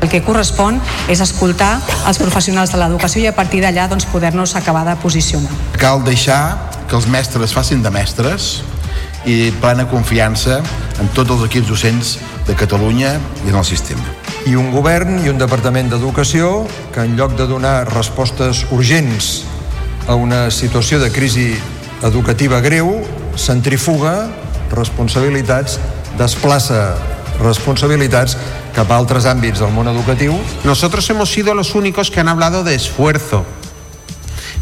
El que correspon és escoltar els professionals de l'educació i a partir d'allà doncs, poder-nos acabar de posicionar. Cal deixar que els mestres facin de mestres i plena confiança en tots els equips docents de Catalunya i en el sistema. I un govern i un departament d'educació que en lloc de donar respostes urgents a una situació de crisi educativa greu, centrifuga responsabilitats, desplaça responsabilitats cap a altres àmbits del món educatiu. Nosotros hemos sido los únicos que han hablado de esfuerzo.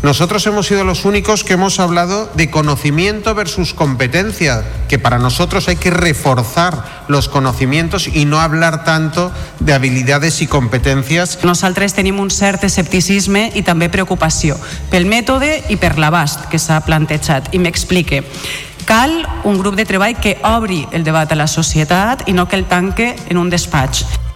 Nosotros hemos sido los únicos que hemos hablado de conocimiento versus competencia, que para nosotros hay que reforzar los conocimientos y no hablar tanto de habilidades i competències. Nosaltres tenim un cert escepticisme i també preocupació pel mètode i per l'abast que s'ha plantejat. I m'explique. Cal un grup de treball que obri el debat a la societat i no que el tanque en un despatx.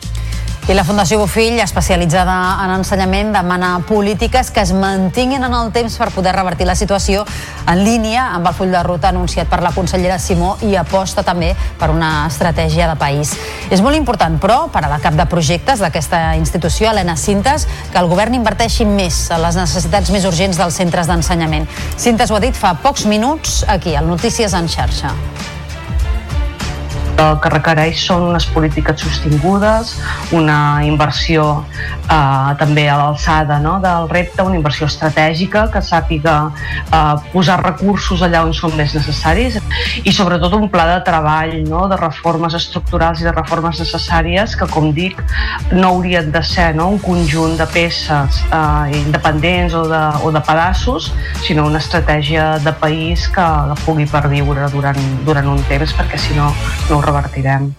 I la Fundació Bofill, especialitzada en ensenyament, demana polítiques que es mantinguin en el temps per poder revertir la situació en línia amb el full de ruta anunciat per la consellera Simó i aposta també per una estratègia de país. És molt important, però, per a la cap de projectes d'aquesta institució, Helena Cintes, que el govern inverteixi més en les necessitats més urgents dels centres d'ensenyament. Cintes ho ha dit fa pocs minuts aquí, al Notícies en xarxa el que requereix són unes polítiques sostingudes, una inversió eh, també a l'alçada no, del repte, una inversió estratègica que sàpiga eh, posar recursos allà on són més necessaris i sobretot un pla de treball no, de reformes estructurals i de reformes necessàries que, com dic, no haurien de ser no, un conjunt de peces eh, independents o de, o de pedaços, sinó una estratègia de país que, que pugui perviure durant, durant un temps perquè si no no revertirem.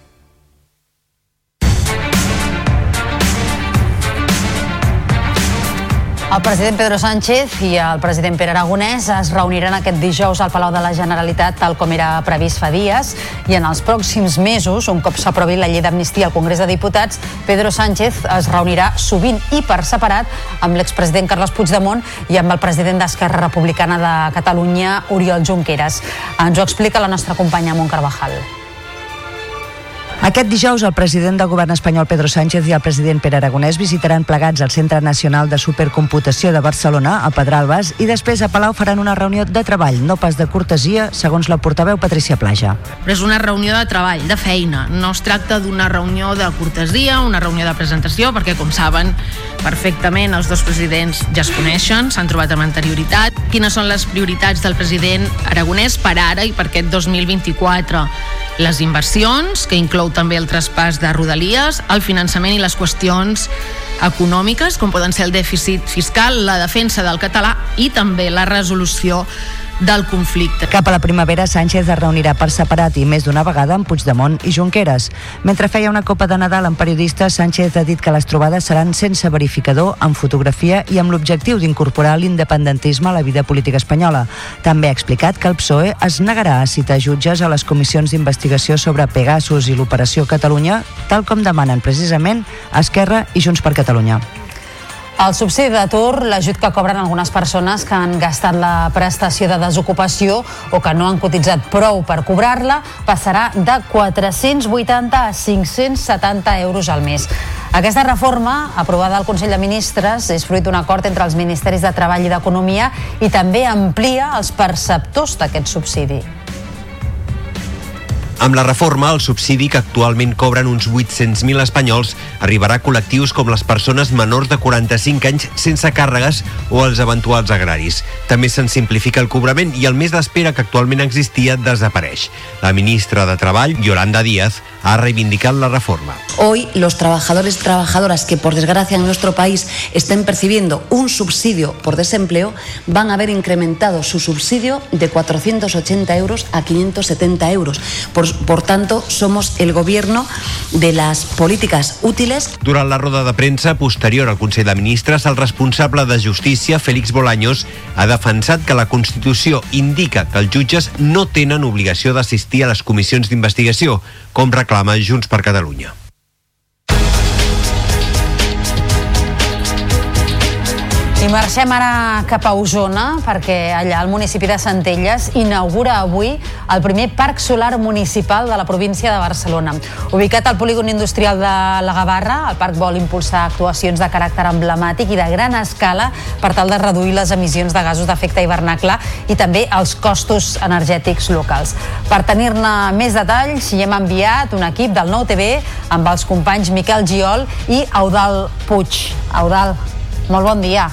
El president Pedro Sánchez i el president Pere Aragonès es reuniran aquest dijous al Palau de la Generalitat tal com era previst fa dies i en els pròxims mesos, un cop s'aprovi la llei d'amnistia al Congrés de Diputats, Pedro Sánchez es reunirà sovint i per separat amb l'expresident Carles Puigdemont i amb el president d'Esquerra Republicana de Catalunya, Oriol Junqueras. Ens ho explica la nostra companya Montcarvajal. Carvajal. Aquest dijous el president del govern espanyol Pedro Sánchez i el president Pere Aragonès visitaran plegats el Centre Nacional de Supercomputació de Barcelona, a Pedralbes, i després a Palau faran una reunió de treball, no pas de cortesia, segons la portaveu Patricia Plaja. Però és una reunió de treball, de feina. No es tracta d'una reunió de cortesia, una reunió de presentació, perquè, com saben perfectament, els dos presidents ja es coneixen, s'han trobat amb anterioritat. Quines són les prioritats del president Aragonès per ara i per aquest 2024? Les inversions, que inclou també el traspàs de rodalies, el finançament i les qüestions econòmiques, com poden ser el dèficit fiscal, la defensa del català i també la resolució del conflicte. Cap a la primavera, Sánchez es reunirà per separat i més d'una vegada amb Puigdemont i Junqueras. Mentre feia una copa de Nadal amb periodistes, Sánchez ha dit que les trobades seran sense verificador, amb fotografia i amb l'objectiu d'incorporar l'independentisme a la vida política espanyola. També ha explicat que el PSOE es negarà a citar jutges a les comissions d'investigació sobre Pegasus i l'Operació Catalunya, tal com demanen precisament Esquerra i Junts per Catalunya. El subsidi d'atur, l'ajut que cobren algunes persones que han gastat la prestació de desocupació o que no han cotitzat prou per cobrar-la, passarà de 480 a 570 euros al mes. Aquesta reforma, aprovada al Consell de Ministres, és fruit d'un acord entre els Ministeris de Treball i d'Economia i també amplia els perceptors d'aquest subsidi. Amb la reforma, el subsidi que actualment cobren uns 800.000 espanyols arribarà a col·lectius com les persones menors de 45 anys sense càrregues o els eventuals agraris. També se'n simplifica el cobrament i el mes d'espera que actualment existia desapareix. La ministra de Treball, Yolanda Díaz, ha reivindicat la reforma. Hoy los trabajadores y trabajadoras que por desgracia en nuestro país estén percibiendo un subsidio por desempleo van a ver incrementado su subsidio de 480 euros a 570 euros. Por, por tanto, somos el gobierno de las políticas útiles. Durant la roda de premsa posterior al Consell de Ministres, el responsable de Justícia, Félix Bolaños, ha defensat que la Constitució indica que els jutges no tenen obligació d'assistir a les comissions d'investigació, com reclama Junts per Catalunya. I marxem ara cap a Osona perquè allà el municipi de Centelles inaugura avui el primer parc solar municipal de la província de Barcelona. Ubicat al polígon industrial de la Gavarra, el parc vol impulsar actuacions de caràcter emblemàtic i de gran escala per tal de reduir les emissions de gasos d'efecte hivernacle i també els costos energètics locals. Per tenir-ne més detalls, hi hem enviat un equip del Nou TV amb els companys Miquel Giol i Eudal Puig. Eudal, molt bon dia.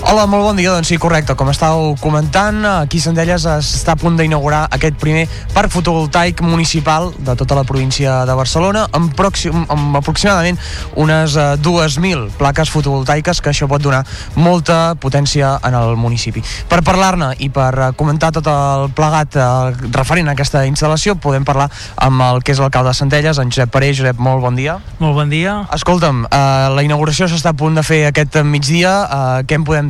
Hola, molt bon dia. Doncs sí, correcte. Com estàveu comentant, aquí a Centelles està a punt d'inaugurar aquest primer parc fotovoltaic municipal de tota la província de Barcelona amb, pròxim, amb aproximadament unes uh, 2.000 plaques fotovoltaiques que això pot donar molta potència en el municipi. Per parlar-ne i per uh, comentar tot el plegat uh, referent a aquesta instal·lació podem parlar amb el que és l'alcalde de Centelles, en Josep Paré. Josep, molt bon dia. Molt bon dia. Escolta'm, uh, la inauguració s'està a punt de fer aquest migdia. Uh, què en podem?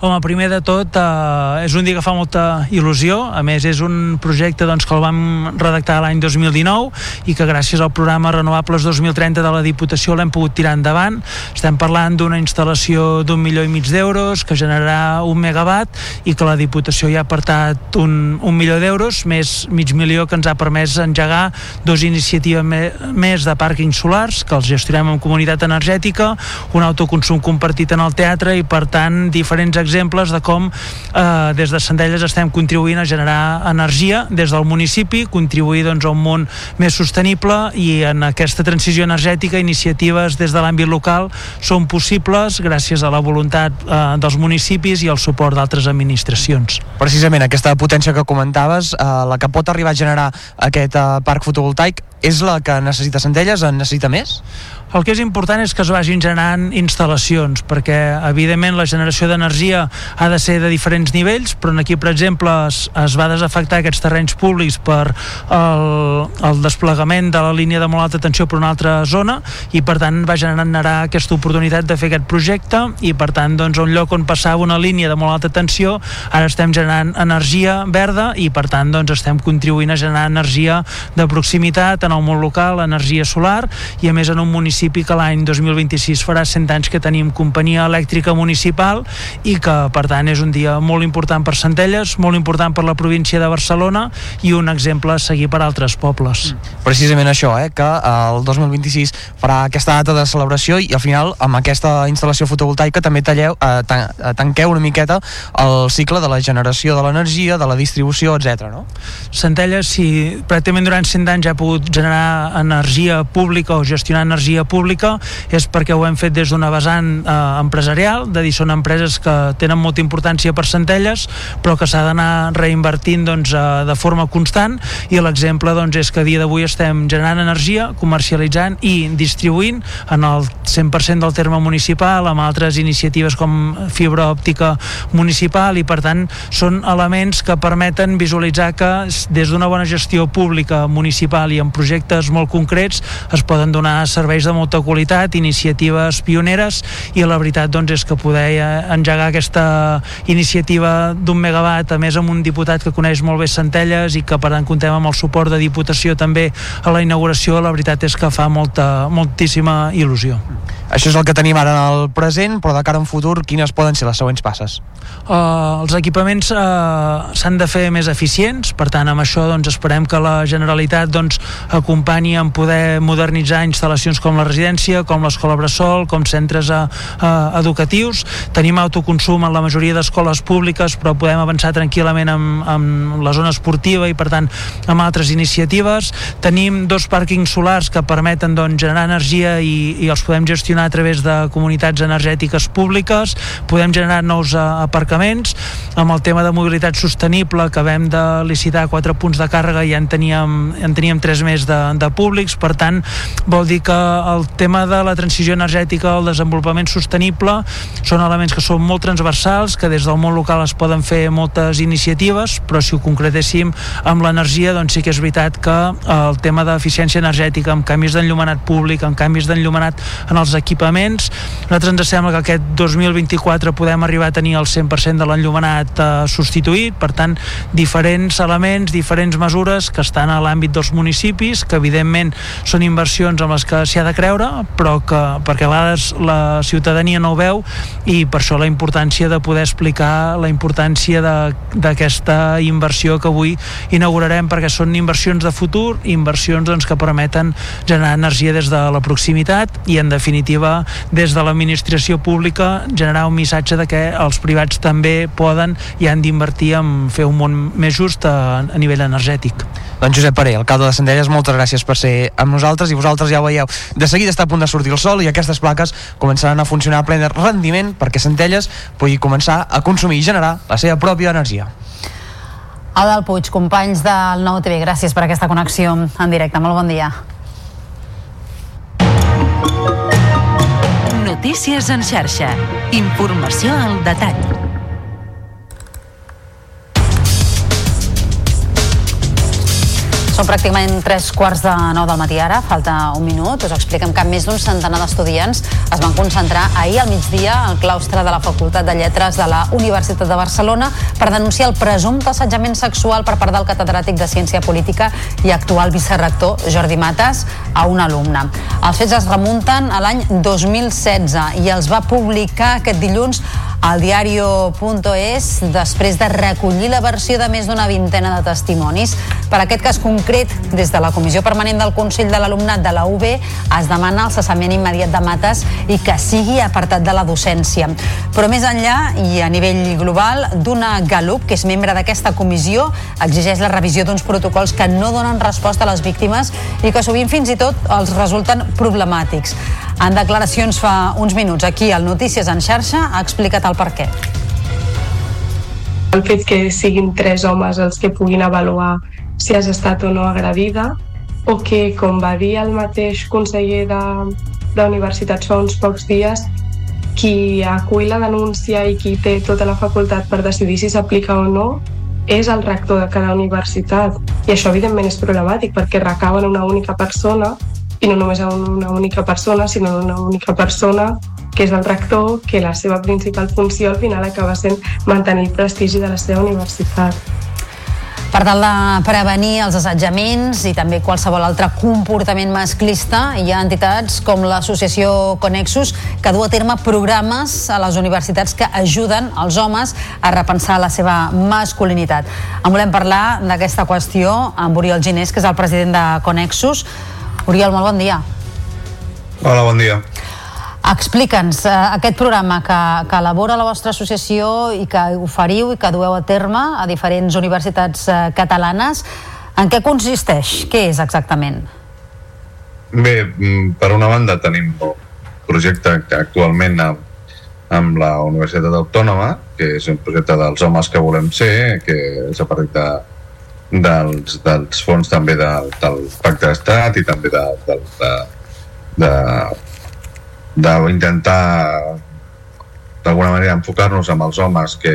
Home, primer de tot, eh, és un dia que fa molta il·lusió. A més, és un projecte doncs, que el vam redactar l'any 2019 i que gràcies al programa Renovables 2030 de la Diputació l'hem pogut tirar endavant. Estem parlant d'una instal·lació d'un milió i mig d'euros que generarà un megawatt i que la Diputació ja ha apartat un, un milió d'euros, més mig milió que ens ha permès engegar dos iniciatives me, més de pàrquings solars que els gestionem en comunitat energètica, un autoconsum compartit en el teatre i, per tant, diferents exemples de com eh, des de Centelles estem contribuint a generar energia des del municipi, contribuir doncs, a un món més sostenible i en aquesta transició energètica iniciatives des de l'àmbit local són possibles gràcies a la voluntat eh, dels municipis i el suport d'altres administracions. Precisament aquesta potència que comentaves, eh, la que pot arribar a generar aquest eh, parc fotovoltaic, és la que necessita Centelles? En necessita més? El que és important és que es vagin generant instal·lacions, perquè evidentment la generació d'energia ha de ser de diferents nivells, però aquí, per exemple, es, es va desafectar aquests terrenys públics per el, el desplegament de la línia de molt alta tensió per una altra zona i per tant va generar aquesta oportunitat de fer aquest projecte i per tant doncs, un lloc on passava una línia de molt alta tensió ara estem generant energia verda i per tant doncs, estem contribuint a generar energia de proximitat en el món local, energia solar i a més en un municipi municipi que l'any 2026 farà 100 anys que tenim companyia elèctrica municipal i que per tant és un dia molt important per Centelles, molt important per la província de Barcelona i un exemple a seguir per altres pobles. Precisament això, eh, que el 2026 farà aquesta data de celebració i al final amb aquesta instal·lació fotovoltaica també talleu, eh, tan, eh, tanqueu una miqueta el cicle de la generació de l'energia, de la distribució, etc. no? Centelles, si pràcticament durant 100 anys ha pogut generar energia pública o gestionar energia pública és perquè ho hem fet des d'una vessant eh, empresarial, de dir, són empreses que tenen molta importància per Centelles, però que s'ha d'anar reinvertint doncs, eh, de forma constant i l'exemple doncs, és que a dia d'avui estem generant energia, comercialitzant i distribuint en el 100% del terme municipal, amb altres iniciatives com fibra òptica municipal i per tant són elements que permeten visualitzar que des d'una bona gestió pública municipal i en projectes molt concrets es poden donar serveis de molta qualitat, iniciatives pioneres i la veritat doncs, és que poder eh, engegar aquesta iniciativa d'un megawatt, a més amb un diputat que coneix molt bé Centelles i que per tant comptem amb el suport de Diputació també a la inauguració, la veritat és que fa molta, moltíssima il·lusió. Això és el que tenim ara en el present, però de cara un futur, quines poden ser les següents passes? Uh, els equipaments uh, s'han de fer més eficients, per tant amb això doncs, esperem que la Generalitat doncs, acompanyi en poder modernitzar instal·lacions com la residència, com l'escola Bressol, com centres a, educatius. Tenim autoconsum en la majoria d'escoles públiques, però podem avançar tranquil·lament amb, amb la zona esportiva i, per tant, amb altres iniciatives. Tenim dos pàrquings solars que permeten doncs, generar energia i, i els podem gestionar a través de comunitats energètiques públiques. Podem generar nous uh, aparcaments. Amb el tema de mobilitat sostenible, que vam de licitar quatre punts de càrrega i ja en teníem, en teníem tres més de, de públics. Per tant, vol dir que el tema de la transició energètica, el desenvolupament sostenible, són elements que són molt transversals, que des del món local es poden fer moltes iniciatives, però si ho concretéssim amb l'energia, doncs sí que és veritat que el tema d'eficiència energètica, amb canvis d'enllumenat públic, amb canvis d'enllumenat en els equipaments, nosaltres ens sembla que aquest 2024 podem arribar a tenir el 100% de l'enllumenat eh, substituït, per tant, diferents elements, diferents mesures que estan a l'àmbit dels municipis, que evidentment són inversions amb les que s'hi ha de creure, però que perquè a vegades la ciutadania no ho veu i per això la importància de poder explicar la importància d'aquesta inversió que avui inaugurarem perquè són inversions de futur, inversions doncs, que permeten generar energia des de la proximitat i en definitiva des de l'administració pública generar un missatge de que els privats també poden i han d'invertir en fer un món més just a, a nivell energètic. Doncs Josep Paré, alcalde de Centelles, moltes gràcies per ser amb nosaltres i vosaltres ja ho veieu. De seguida està a punt de sortir el sol i aquestes plaques començaran a funcionar a ple rendiment perquè Centelles pugui començar a consumir i generar la seva pròpia energia. Adel Puig, companys del Nou TV, gràcies per aquesta connexió en directe. Molt bon dia. Notícies en xarxa. Informació al detall. Són pràcticament tres quarts de nou del matí ara, falta un minut. Us expliquem que més d'un centenar d'estudiants es van concentrar ahir al migdia al claustre de la Facultat de Lletres de la Universitat de Barcelona per denunciar el presumpte assetjament sexual per part del catedràtic de Ciència Política i actual vicerrector Jordi Matas a un alumne. Els fets es remunten a l'any 2016 i els va publicar aquest dilluns al diario.es després de recollir la versió de més d'una vintena de testimonis. Per aquest cas concret, des de la Comissió Permanent del Consell de l'Alumnat de la UB es demana el cessament immediat de Mates i que sigui apartat de la docència. Però més enllà i a nivell global, d'una Galup, que és membre d'aquesta comissió, exigeix la revisió d'uns protocols que no donen resposta a les víctimes i que sovint fins i tot els resulten problemàtics. En declaracions fa uns minuts aquí al Notícies en xarxa ha explicat el per què. El fet que siguin tres homes els que puguin avaluar si has estat o no agredida o que, com va dir el mateix conseller de, d'universitats fa uns pocs dies, qui acull la denúncia i qui té tota la facultat per decidir si s'aplica o no és el rector de cada universitat. I això, evidentment, és problemàtic perquè recau en una única persona i no només en una única persona, sinó en una única persona que és el rector, que la seva principal funció al final acaba sent mantenir el prestigi de la seva universitat. Per tal de prevenir els assetjaments i també qualsevol altre comportament masclista, hi ha entitats com l'associació Conexus que du a terme programes a les universitats que ajuden els homes a repensar la seva masculinitat. En volem parlar d'aquesta qüestió amb Oriol Ginés, que és el president de Conexus. Oriol, molt bon dia. Hola, bon dia. Explica'ns eh, aquest programa que, que elabora la vostra associació i que oferiu i que dueu a terme a diferents universitats eh, catalanes. En què consisteix? Què és exactament? Bé, mm, per una banda tenim un projecte que actualment amb, amb la Universitat Autònoma, que és un projecte dels homes que volem ser, que és a partir de, dels, dels fons també de, del Pacte d'Estat i també de, de, de, de d'intentar d'alguna manera enfocar-nos amb els homes que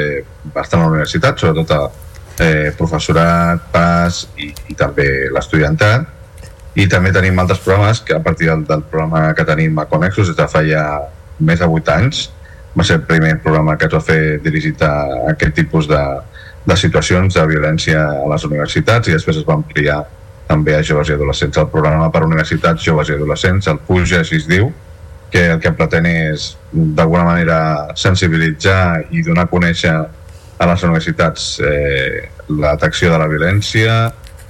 estan a la universitat, sobretot a eh, professorat, pas i, i també l'estudiantat. I també tenim altres programes que a partir del, del programa que tenim a Conexus des de fa ja més de 8 anys va ser el primer programa que es va fer dirigit a aquest tipus de, de situacions de violència a les universitats i després es va ampliar també a joves i adolescents. El programa per universitats, joves i adolescents, el PUJA, així es diu, que el que pretén és d'alguna manera sensibilitzar i donar a conèixer a les universitats eh, la detecció de la violència,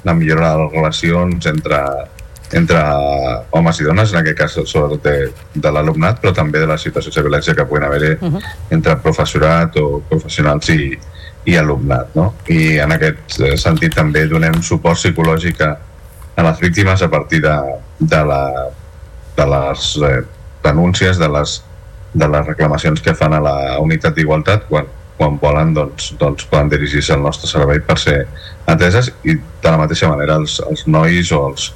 la millora de les relacions entre, entre homes i dones, en aquest cas sobretot de, de l'alumnat, però també de les situacions de violència que puguin haver uh -huh. entre professorat o professionals i, i alumnat. No? I en aquest sentit també donem suport psicològic a, a les víctimes a partir de, de, la, de les eh, denúncies de les, de les reclamacions que fan a la unitat d'igualtat quan, quan volen doncs, doncs poden dirigir-se al nostre servei per ser ateses i de la mateixa manera els, els nois o els,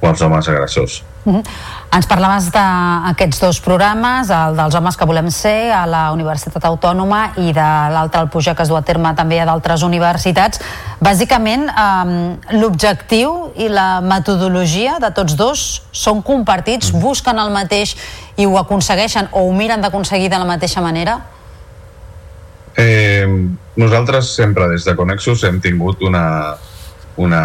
o els homes agressors. Uh -huh. Ens parlaves d'aquests dos programes, el dels homes que volem ser a la Universitat Autònoma i de l'altre, el Puja, que es du a terme també a d'altres universitats. Bàsicament, eh, l'objectiu i la metodologia de tots dos són compartits, busquen el mateix i ho aconsegueixen o ho miren d'aconseguir de la mateixa manera? Eh, nosaltres sempre des de Conexus hem tingut una, una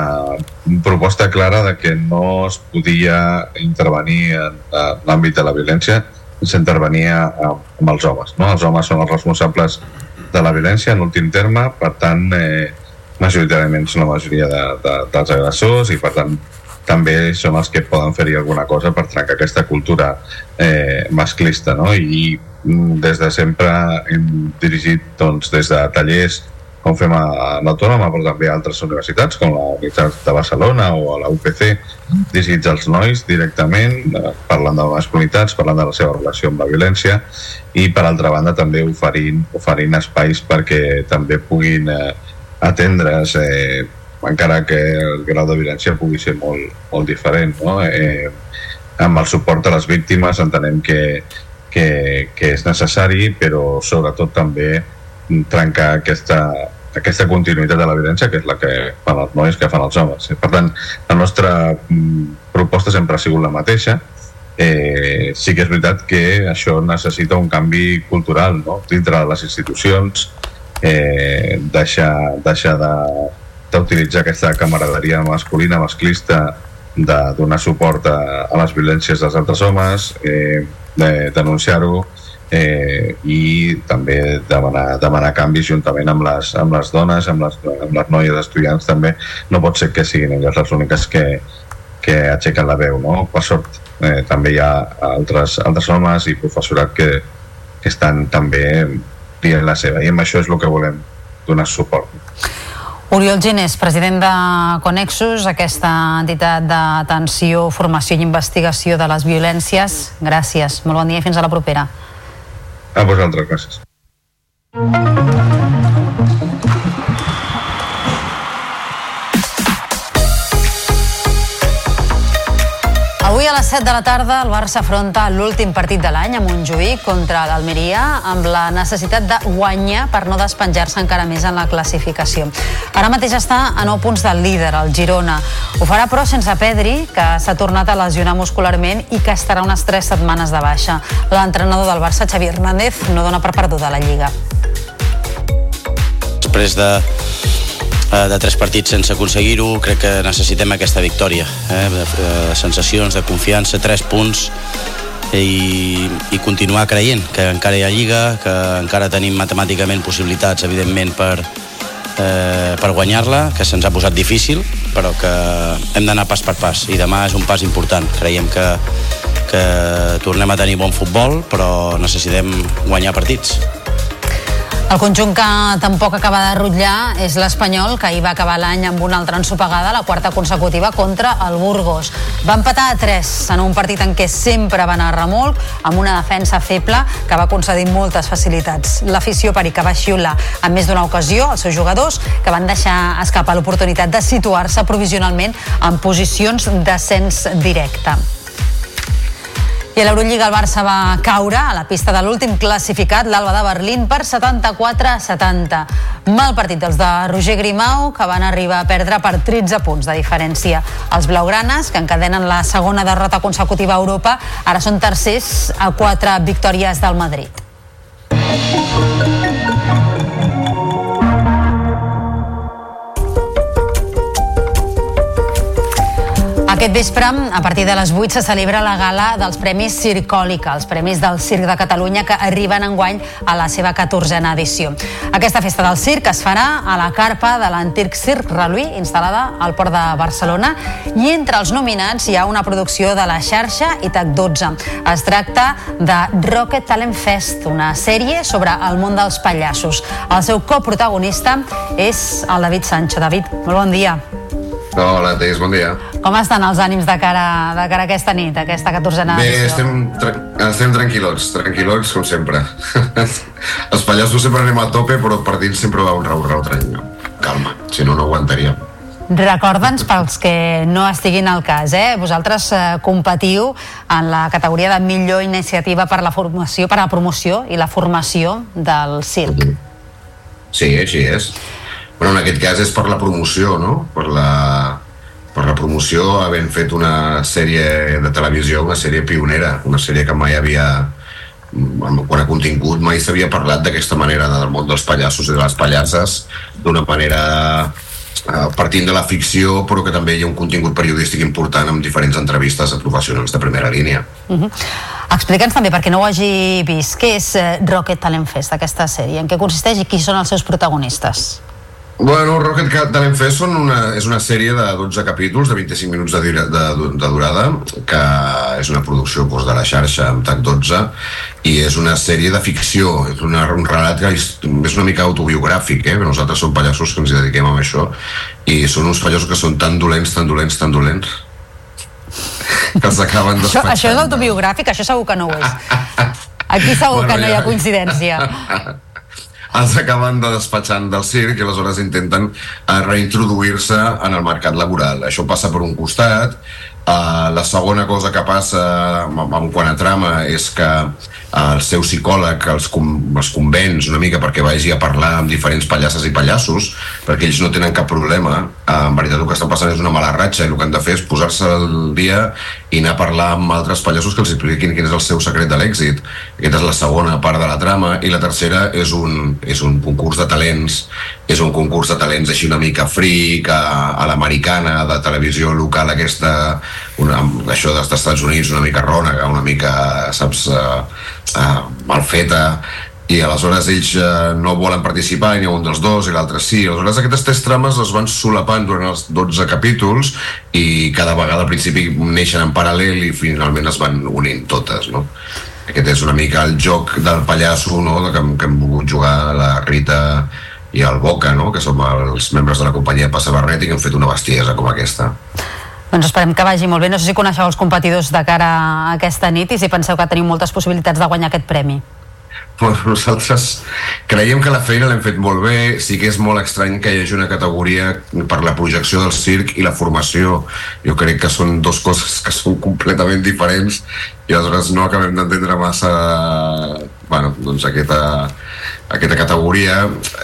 proposta clara de que no es podia intervenir en, en l'àmbit de la violència sense intervenir amb els homes. No? Els homes són els responsables de la violència en últim terme, per tant, eh, majoritàriament són la majoria de, de, dels agressors i per tant també són els que poden fer-hi alguna cosa per trencar aquesta cultura eh, masclista no? I, i des de sempre hem dirigit doncs, des de tallers com fem a, a l'Autònoma, però també a altres universitats, com la Universitat de Barcelona o a la UPC, dirigits als nois directament, eh, parlant de masculinitats, parlant de la seva relació amb la violència, i per altra banda també oferint, oferint espais perquè també puguin eh, atendre's eh, encara que el grau de violència pugui ser molt, molt diferent no? eh, amb el suport a les víctimes entenem que, que, que és necessari però sobretot també trencar aquesta, aquesta continuïtat de la violència que és la que fan els nois que fan els homes. Per tant, la nostra mm, proposta sempre ha sigut la mateixa. Eh, sí que és veritat que això necessita un canvi cultural no? dintre de les institucions, eh, deixar, deixar de, aquesta camaraderia masculina, masclista, de donar suport a, a les violències dels altres homes, eh, de denunciar-ho, eh, i també demanar, demanar canvis juntament amb les, amb les dones, amb les, amb les noies estudiants també. No pot ser que siguin elles les úniques que, que aixequen la veu, no? Per sort eh, també hi ha altres, altres homes i professorat que, que estan també dient la seva i amb això és el que volem donar suport. Oriol Ginés, president de Conexus, aquesta entitat d'atenció, formació i investigació de les violències. Gràcies, molt bon dia i fins a la propera. A vosaltres, gràcies. Les 7 de la tarda, el Barça afronta l'últim partit de l'any a Montjuïc contra l'Almeria amb la necessitat de guanyar per no despenjar-se encara més en la classificació. Ara mateix està a 9 punts del líder, el Girona. Ho farà però sense Pedri, que s'ha tornat a lesionar muscularment i que estarà unes 3 setmanes de baixa. L'entrenador del Barça, Xavi Hernández, no dona per perduda la Lliga. Després de de tres partits sense aconseguir-ho, crec que necessitem aquesta victòria, eh? de, de sensacions, de confiança, tres punts i, i continuar creient que encara hi ha Lliga, que encara tenim matemàticament possibilitats, evidentment, per, eh, per guanyar-la, que se'ns ha posat difícil, però que hem d'anar pas per pas, i demà és un pas important. Creiem que, que tornem a tenir bon futbol, però necessitem guanyar partits. El conjunt que tampoc acaba de rutllar és l'Espanyol, que ahir va acabar l'any amb una altra ensopegada, la quarta consecutiva contra el Burgos. Va empatar a 3 en un partit en què sempre va anar a remolc, amb una defensa feble que va concedir moltes facilitats. L'afició perica va xiular en més d'una ocasió als seus jugadors, que van deixar escapar l'oportunitat de situar-se provisionalment en posicions d'ascens directe. I a l'Eurolliga el Barça va caure a la pista de l'últim classificat, l'Alba de Berlín, per 74 a 70. Mal partit dels de Roger Grimau, que van arribar a perdre per 13 punts de diferència. Els blaugranes, que encadenen la segona derrota consecutiva a Europa, ara són tercers a quatre victòries del Madrid. Aquest vespre, a partir de les 8, se celebra la gala dels Premis Circòlica, els Premis del Circ de Catalunya que arriben enguany a la seva 14a edició. Aquesta festa del circ es farà a la carpa de l'antic Circ Reluí, instal·lada al Port de Barcelona, i entre els nominats hi ha una producció de la xarxa ITAC 12. Es tracta de Rocket Talent Fest, una sèrie sobre el món dels pallassos. El seu coprotagonista és el David Sancho. David, molt bon dia. Hola, Teis, bon dia. Com estan els ànims de cara, de cara a aquesta nit, a aquesta 14a Bé, edició? estem, tra estem tranquil·lots, tranquil·lots com sempre. Els pallassos sempre anem a tope, però per dins sempre va un rau-rau tranquil. Calma, si no, no aguantaríem. Recorda'ns pels que no estiguin al cas, eh? Vosaltres eh, competiu en la categoria de millor iniciativa per la formació, per a la promoció i la formació del circ. Sí, així és. Però en aquest cas és per la promoció, no? Per la, per la promoció, havent fet una sèrie de televisió, una sèrie pionera, una sèrie que mai havia quan a contingut mai s'havia parlat d'aquesta manera del món dels pallassos i de les pallasses d'una manera eh, partint de la ficció però que també hi ha un contingut periodístic important amb diferents entrevistes a professionals de primera línia Uh -huh. Explica'ns també, perquè no ho hagi vist, què és eh, Rocket Talent Fest, aquesta sèrie? En què consisteix i qui són els seus protagonistes? Bueno, Rocket Cat Talent Fest són una, és una sèrie de 12 capítols de 25 minuts de, dura- de, de durada que és una producció doncs, de la xarxa amb TAC 12 i és una sèrie de ficció és una, un relat que és, una mica autobiogràfic eh? nosaltres som pallassos que ens hi dediquem a això i són uns pallassos que són tan dolents, tan dolents, tan dolents que els acaben Això, això és autobiogràfic? Això segur que no ho és. Aquí segur Bueno, que no hi ha ja- coincidència. els acaben de despatxant del circ i aleshores intenten eh, reintroduir-se en el mercat laboral. Això passa per un costat. Uh, la segona cosa que passa en, en quant a trama és que el seu psicòleg els, els convenç una mica perquè vagi a parlar amb diferents pallasses i pallassos perquè ells no tenen cap problema. Uh, en veritat el que està passant és una mala ratxa i el que han de fer és posar-se al dia i anar a parlar amb altres pallassos que els expliquin quin és el seu secret de l'èxit. Aquesta és la segona part de la trama i la tercera és un, és un concurs de talents és un concurs de talents així una mica fric a, a l'americana de televisió local aquesta una, això dels Estats Units una mica rònega, una mica saps, uh, uh, mal feta i aleshores ells uh, no volen participar ni un dels dos i l'altre sí aleshores aquestes tres trames es van solapant durant els 12 capítols i cada vegada al principi neixen en paral·lel i finalment es van unint totes no? aquest és una mica el joc del pallasso no? que, que hem volgut jugar la Rita i el Boca, no? que som els membres de la companyia Passa Barret i que hem fet una bestiesa com aquesta Doncs esperem que vagi molt bé. No sé si coneixeu els competidors de cara a aquesta nit i si penseu que teniu moltes possibilitats de guanyar aquest premi. Bueno, nosaltres creiem que la feina l'hem fet molt bé, sí que és molt estrany que hi hagi una categoria per la projecció del circ i la formació. Jo crec que són dos coses que són completament diferents i aleshores no acabem d'entendre massa bueno, doncs aquesta, aquesta categoria.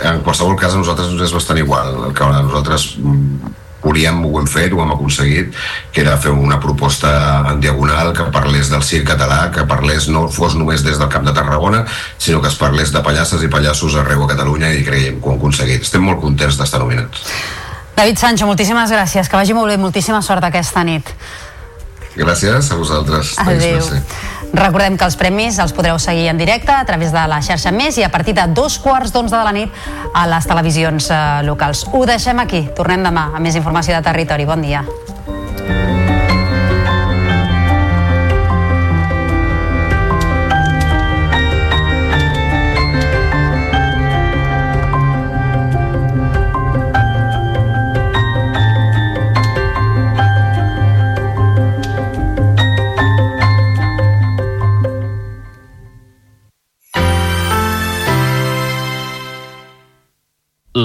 En qualsevol cas, a nosaltres ens és bastant igual. El que nosaltres mm, volíem, ho hem fet, ho hem aconseguit, que era fer una proposta en diagonal que parlés del circ català, que parlés no fos només des del Camp de Tarragona, sinó que es parlés de pallasses i pallassos arreu a Catalunya i creiem que ho hem aconseguit. Estem molt contents d'estar nominats. David Sancho, moltíssimes gràcies, que vagi molt bé, moltíssima sort aquesta nit. Gràcies a vosaltres. Adéu. Recordem que els premis els podreu seguir en directe a través de la xarxa Més i a partir de dos quarts d'onze de la nit a les televisions eh, locals. Ho deixem aquí. Tornem demà amb més informació de territori. Bon dia.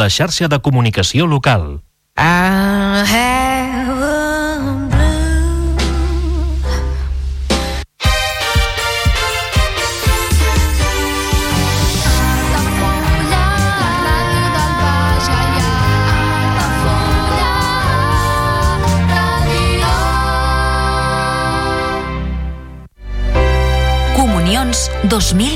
la xarxa de comunicació local. Comunions 2000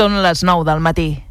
Són les 9 del matí.